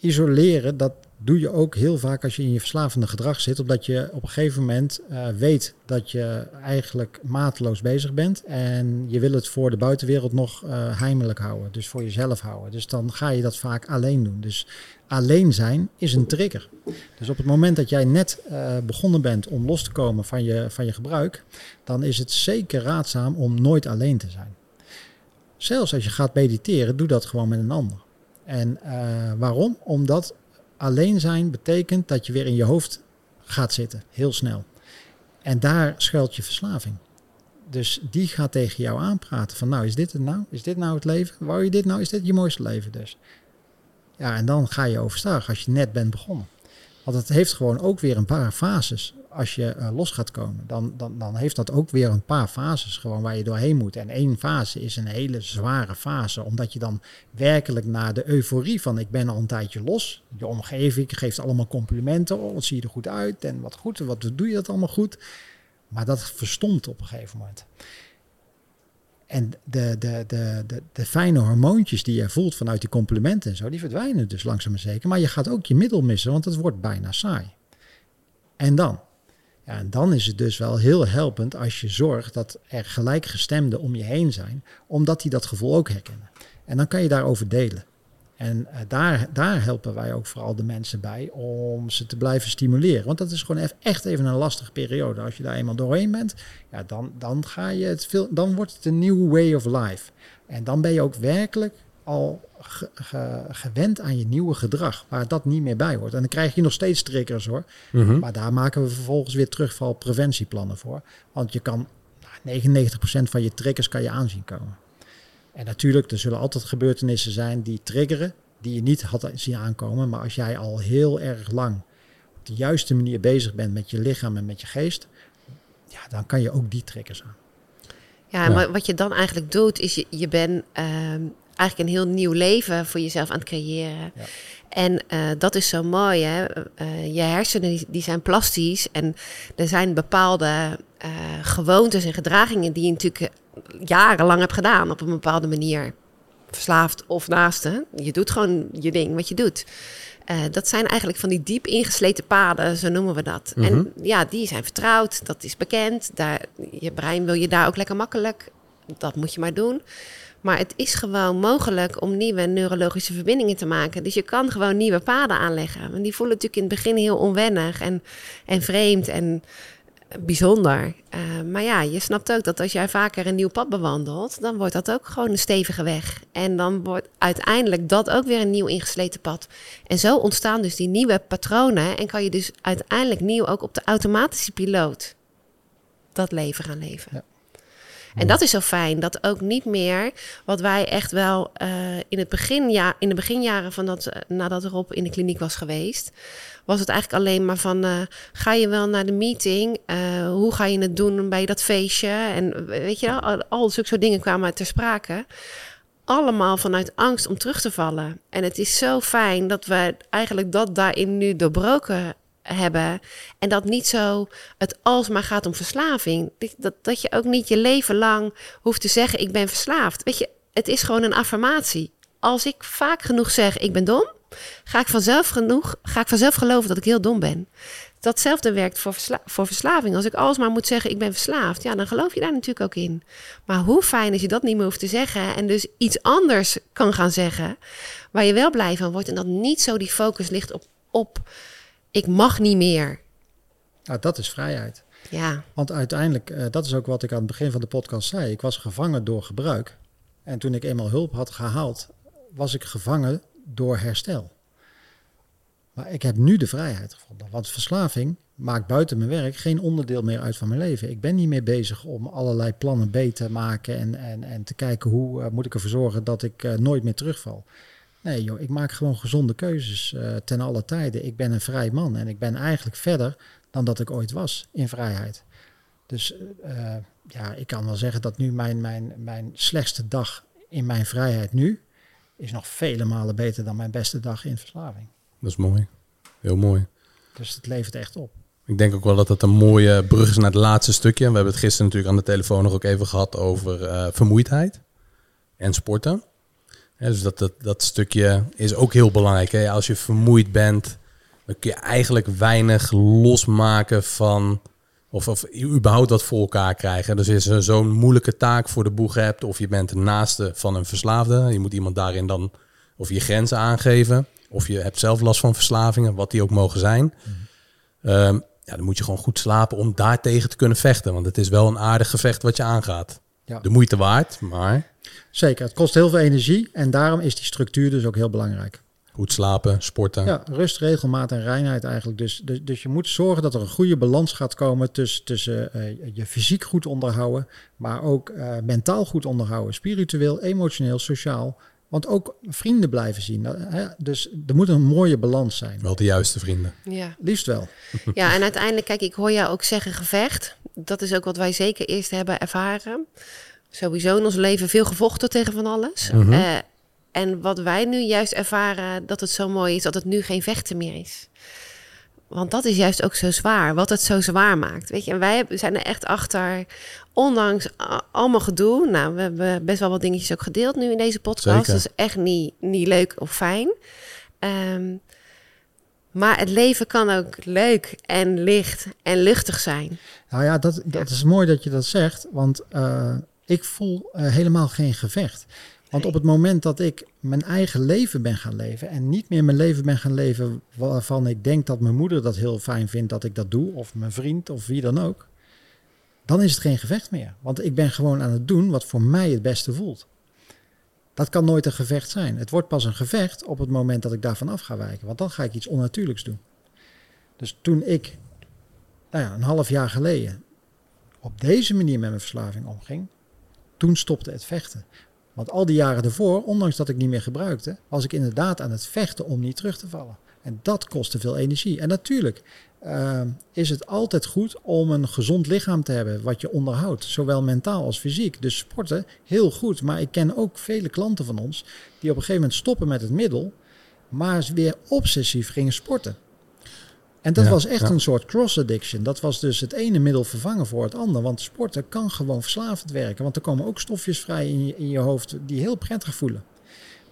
isoleren, dat doe je ook heel vaak als je in je verslavende gedrag zit, omdat je op een gegeven moment uh, weet dat je eigenlijk mateloos bezig bent en je wil het voor de buitenwereld nog uh, heimelijk houden, dus voor jezelf houden. Dus dan ga je dat vaak alleen doen. Dus alleen zijn is een trigger. Dus op het moment dat jij net uh, begonnen bent om los te komen van je, van je gebruik, dan is het zeker raadzaam om nooit alleen te zijn. Zelfs als je gaat mediteren, doe dat gewoon met een ander. En uh, waarom? Omdat alleen zijn betekent dat je weer in je hoofd gaat zitten, heel snel. En daar schuilt je verslaving. Dus die gaat tegen jou aanpraten van nou, is dit het nou? Is dit nou het leven? Wou je dit nou? Is dit je mooiste leven dus? Ja, en dan ga je overstag als je net bent begonnen. Want het heeft gewoon ook weer een paar fases als je uh, los gaat komen, dan, dan, dan heeft dat ook weer een paar fases gewoon waar je doorheen moet. En één fase is een hele zware fase, omdat je dan werkelijk naar de euforie van ik ben al een tijdje los. Je omgeving geeft allemaal complimenten, oh, wat zie je er goed uit en wat goed, wat doe je dat allemaal goed. Maar dat verstomt op een gegeven moment. En de, de, de, de, de fijne hormoontjes die je voelt vanuit die complimenten en zo, die verdwijnen dus langzaam maar zeker. Maar je gaat ook je middel missen, want het wordt bijna saai. En dan? Ja, en dan is het dus wel heel helpend als je zorgt dat er gelijkgestemden om je heen zijn, omdat die dat gevoel ook herkennen. En dan kan je daarover delen. En uh, daar, daar helpen wij ook vooral de mensen bij om ze te blijven stimuleren. Want dat is gewoon echt even een lastige periode. Als je daar eenmaal doorheen bent, ja, dan, dan, ga je het veel, dan wordt het een nieuwe way of life. En dan ben je ook werkelijk al ge, ge, gewend aan je nieuwe gedrag, waar dat niet meer bij hoort. En dan krijg je nog steeds triggers hoor. Mm -hmm. Maar daar maken we vervolgens weer terugvalpreventieplannen voor. Want je kan, nou, 99% van je triggers kan je aanzien komen. En natuurlijk, er zullen altijd gebeurtenissen zijn die triggeren, die je niet had zien aankomen. Maar als jij al heel erg lang op de juiste manier bezig bent met je lichaam en met je geest, ja, dan kan je ook die triggers aan. Ja, ja. maar wat je dan eigenlijk doet, is je, je bent uh, eigenlijk een heel nieuw leven voor jezelf aan het creëren. Ja. En uh, dat is zo mooi, hè? Uh, je hersenen die, zijn plastisch en er zijn bepaalde uh, gewoontes en gedragingen die je natuurlijk jarenlang hebt gedaan op een bepaalde manier. Verslaafd of naaste. Je doet gewoon je ding wat je doet. dat zijn eigenlijk van die diep ingesleten paden, zo noemen we dat. Mm -hmm. En ja, die zijn vertrouwd, dat is bekend. Daar, je brein wil je daar ook lekker makkelijk. Dat moet je maar doen. Maar het is gewoon mogelijk om nieuwe neurologische verbindingen te maken. Dus je kan gewoon nieuwe paden aanleggen. Want die voelen natuurlijk in het begin heel onwennig en, en vreemd en bijzonder. Uh, maar ja, je snapt ook dat als jij vaker een nieuw pad bewandelt, dan wordt dat ook gewoon een stevige weg. En dan wordt uiteindelijk dat ook weer een nieuw ingesleten pad. En zo ontstaan dus die nieuwe patronen en kan je dus uiteindelijk nieuw ook op de automatische piloot dat leven gaan leven. Ja. En dat is zo fijn, dat ook niet meer wat wij echt wel uh, in, het begin, ja, in de beginjaren van dat, nadat Rob in de kliniek was geweest, was het eigenlijk alleen maar van, uh, ga je wel naar de meeting? Uh, hoe ga je het doen bij dat feestje? En weet je wel, al, al zulke soort dingen kwamen ter sprake. Allemaal vanuit angst om terug te vallen. En het is zo fijn dat we eigenlijk dat daarin nu doorbroken hebben. En dat niet zo het alsmaar gaat om verslaving. Dat, dat je ook niet je leven lang hoeft te zeggen: Ik ben verslaafd. Weet je, het is gewoon een affirmatie. Als ik vaak genoeg zeg: Ik ben dom, ga ik vanzelf genoeg, ga ik vanzelf geloven dat ik heel dom ben. Datzelfde werkt voor, voor verslaving. Als ik alsmaar moet zeggen: Ik ben verslaafd, ja, dan geloof je daar natuurlijk ook in. Maar hoe fijn is je dat niet meer hoeft te zeggen en dus iets anders kan gaan zeggen waar je wel blij van wordt en dat niet zo die focus ligt op. op ik mag niet meer. Nou, dat is vrijheid. Ja. Want uiteindelijk, uh, dat is ook wat ik aan het begin van de podcast zei. Ik was gevangen door gebruik. En toen ik eenmaal hulp had gehaald, was ik gevangen door herstel. Maar ik heb nu de vrijheid gevonden. Want verslaving maakt buiten mijn werk geen onderdeel meer uit van mijn leven. Ik ben niet meer bezig om allerlei plannen B te maken en, en, en te kijken hoe uh, moet ik ervoor zorgen dat ik uh, nooit meer terugval. Nee joh, ik maak gewoon gezonde keuzes uh, ten alle tijden. Ik ben een vrij man en ik ben eigenlijk verder dan dat ik ooit was in vrijheid. Dus uh, ja, ik kan wel zeggen dat nu mijn, mijn, mijn slechtste dag in mijn vrijheid nu is nog vele malen beter dan mijn beste dag in verslaving. Dat is mooi. Heel mooi. Dus het levert echt op. Ik denk ook wel dat het een mooie brug is naar het laatste stukje. We hebben het gisteren natuurlijk aan de telefoon nog ook even gehad over uh, vermoeidheid en sporten. Dus dat, dat, dat stukje is ook heel belangrijk. Hè? Als je vermoeid bent, dan kun je eigenlijk weinig losmaken van... Of, of überhaupt wat voor elkaar krijgen. Dus is er zo'n moeilijke taak voor de boeg hebt... of je bent de naaste van een verslaafde. Je moet iemand daarin dan... of je grenzen aangeven. Of je hebt zelf last van verslavingen, wat die ook mogen zijn. Mm ja, dan moet je gewoon goed slapen om daartegen te kunnen vechten. Want het is wel een aardig gevecht wat je aangaat. Ja. De moeite waard, maar... Zeker, het kost heel veel energie en daarom is die structuur dus ook heel belangrijk. Goed slapen, sporten. Ja, rust, regelmaat en reinheid eigenlijk. Dus, dus, dus je moet zorgen dat er een goede balans gaat komen tussen, tussen uh, je fysiek goed onderhouden, maar ook uh, mentaal goed onderhouden. Spiritueel, emotioneel, sociaal. Want ook vrienden blijven zien. Hè? Dus er moet een mooie balans zijn. Wel de juiste vrienden. Ja. Liefst wel. Ja, en uiteindelijk, kijk, ik hoor jou ook zeggen gevecht. Dat is ook wat wij zeker eerst hebben ervaren. Sowieso in ons leven veel gevochten tegen van alles. Mm en wat wij nu juist ervaren, dat het zo mooi is dat het nu geen vechten meer is. Want dat is juist ook zo zwaar, wat het zo zwaar maakt. Weet je, en wij zijn er echt achter, ondanks allemaal gedoe. Nou, we hebben best wel wat dingetjes ook gedeeld nu in deze podcast. Zeker. Dat is echt niet, niet leuk of fijn. Ehm, maar het leven kan ook leuk en licht en luchtig zijn. Nou ja, dat, dat is mooi dat je dat zegt, want uh, ik voel uh, helemaal geen gevecht. Want op het moment dat ik mijn eigen leven ben gaan leven en niet meer mijn leven ben gaan leven waarvan ik denk dat mijn moeder dat heel fijn vindt dat ik dat doe, of mijn vriend of wie dan ook, dan is het geen gevecht meer. Want ik ben gewoon aan het doen wat voor mij het beste voelt. Dat kan nooit een gevecht zijn. Het wordt pas een gevecht op het moment dat ik daarvan af ga wijken, want dan ga ik iets onnatuurlijks doen. Dus toen ik, nou ja, een half jaar geleden op deze manier met mijn verslaving omging, toen stopte het vechten. Want al die jaren ervoor, ondanks dat ik niet meer gebruikte, was ik inderdaad aan het vechten om niet terug te vallen. En dat kostte veel energie. En natuurlijk uh, is het altijd goed om een gezond lichaam te hebben wat je onderhoudt, zowel mentaal als fysiek. Dus sporten, heel goed. Maar ik ken ook vele klanten van ons die op een gegeven moment stoppen met het middel, maar weer obsessief gingen sporten. En dat was echt een soort cross-addiction. Dat was dus het ene middel vervangen voor het andere. Want sporten kan gewoon verslavend werken. Want er komen ook stofjes vrij in je, in je hoofd die heel prettig voelen.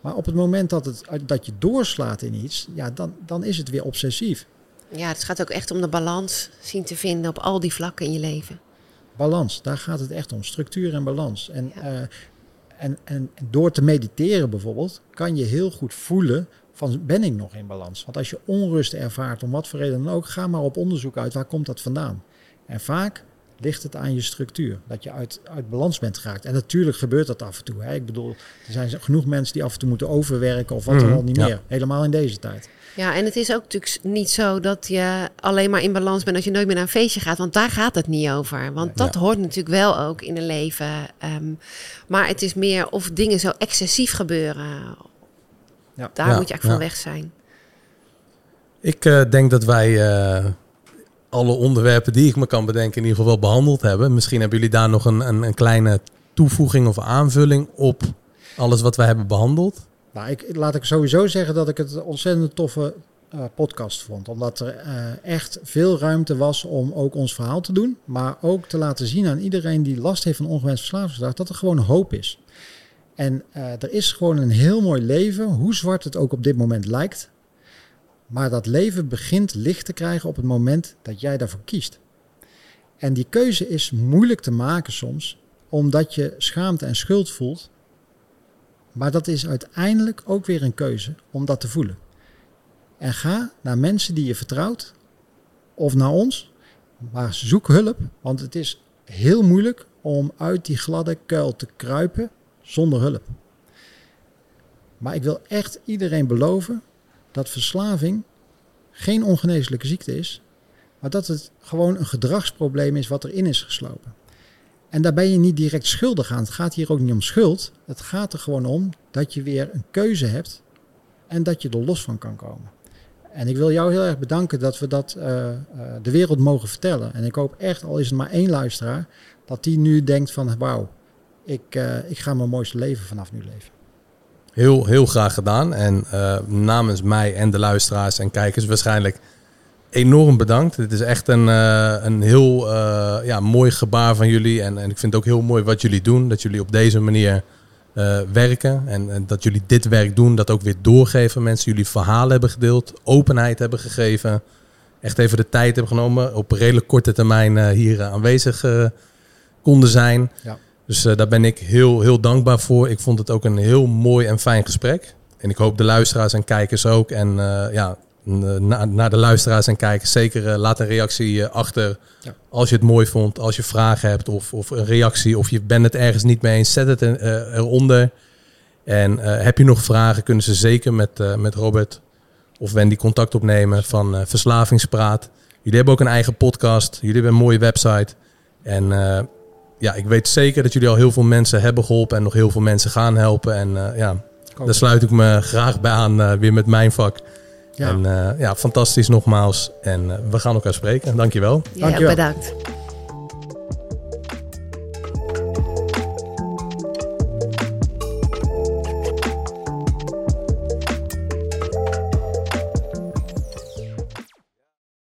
Maar op het moment dat, het, dat je doorslaat in iets, ja, dan, dan is het weer obsessief. Ja, het gaat ook echt om de balans zien te vinden op al die vlakken in je leven. Balans, daar gaat het echt om. Structuur en balans. En, uh, en, en door te mediteren bijvoorbeeld, kan je heel goed voelen van ben ik nog in balans? Want als je onrust ervaart, om wat voor reden dan ook, ga maar op onderzoek uit waar komt dat vandaan. En vaak ligt het aan je structuur, dat je uit, uit balans bent geraakt. En natuurlijk gebeurt dat af en toe. Hè. Ik bedoel, er zijn genoeg mensen die af en toe moeten overwerken of wat dan mm, al niet meer. Helemaal in deze tijd. Ja, en het is ook natuurlijk niet zo dat je alleen maar in balans bent als je nooit meer naar een feestje gaat. Want daar gaat het niet over. Want dat hoort natuurlijk wel ook in een leven. Ehm, maar het is meer of dingen zo excessief gebeuren ja. Daar moet je eigenlijk van weg zijn. Ik uh, denk dat wij uh, alle onderwerpen die ik me kan bedenken in ieder geval wel behandeld hebben. Misschien hebben jullie daar nog een, een, een kleine toevoeging of aanvulling op alles wat wij hebben behandeld. Nou, ik, laat ik sowieso zeggen dat ik het een ontzettend toffe uh, podcast vond. Omdat er echt veel ruimte was om ook ons verhaal te doen. Maar ook te laten zien aan iedereen die last heeft van ongewenst verslavingsgedrag dat er gewoon hoop is. En uh, er is gewoon een heel mooi leven, hoe zwart het ook op dit moment lijkt. Maar dat leven begint licht te krijgen op het moment dat jij daarvoor kiest. En die keuze is moeilijk te maken soms, omdat je schaamte en schuld voelt. Maar dat is uiteindelijk ook weer een keuze om dat te voelen. En ga naar mensen die je vertrouwt, of naar ons, maar zoek hulp, want het is heel moeilijk om uit die gladde kuil te kruipen zonder hulp. Maar ik wil echt iedereen beloven dat verslaving geen ongeneeslijke ziekte is, maar dat het gewoon een gedragsprobleem is wat erin is geslopen. En daar ben je niet direct schuldig aan. Het gaat hier ook niet om schuld. Het gaat er gewoon om dat je weer een keuze hebt en dat je er los van kan komen. En ik wil jou heel erg bedanken dat we dat uh, uh, de wereld mogen vertellen. En ik hoop echt, al is het maar één luisteraar, dat die nu denkt van wauw, ik, uh, ik ga mijn mooiste leven vanaf nu leven. Heel, heel graag gedaan. En uh, namens mij en de luisteraars en kijkers waarschijnlijk enorm bedankt. Het is echt een, uh, een heel ja, mooi gebaar van jullie. En, en ik vind het ook heel mooi wat jullie doen. Dat jullie op deze manier werken. En, en, dat jullie dit werk doen. Dat ook weer doorgeven. Mensen jullie verhalen hebben gedeeld. Openheid hebben gegeven. Echt even de tijd hebben genomen. Op redelijk korte termijn hier aanwezig konden zijn. Ja. Dus uh, daar ben ik heel, heel dankbaar voor. Ik vond het ook een heel mooi en fijn gesprek. En ik hoop de luisteraars en kijkers ook. En uh, ja, naar de luisteraars en kijkers zeker uh, laat een reactie achter. Ja. Als je het mooi vond, als je vragen hebt of, of een reactie. Of je bent het ergens niet mee eens, zet het eronder. En heb je nog vragen, kunnen ze zeker met, met Robert of Wendy contact opnemen van Verslavingspraat. Jullie hebben ook een eigen podcast. Jullie hebben een mooie website. En ja, ik weet zeker dat jullie al heel veel mensen hebben geholpen en nog heel veel mensen gaan helpen. En uh, ja, daar sluit ik me graag bij aan, uh, weer met mijn vak. Ja. En uh, ja, fantastisch nogmaals. En we gaan elkaar spreken. Dankjewel. Ja, Dankjewel. bedankt.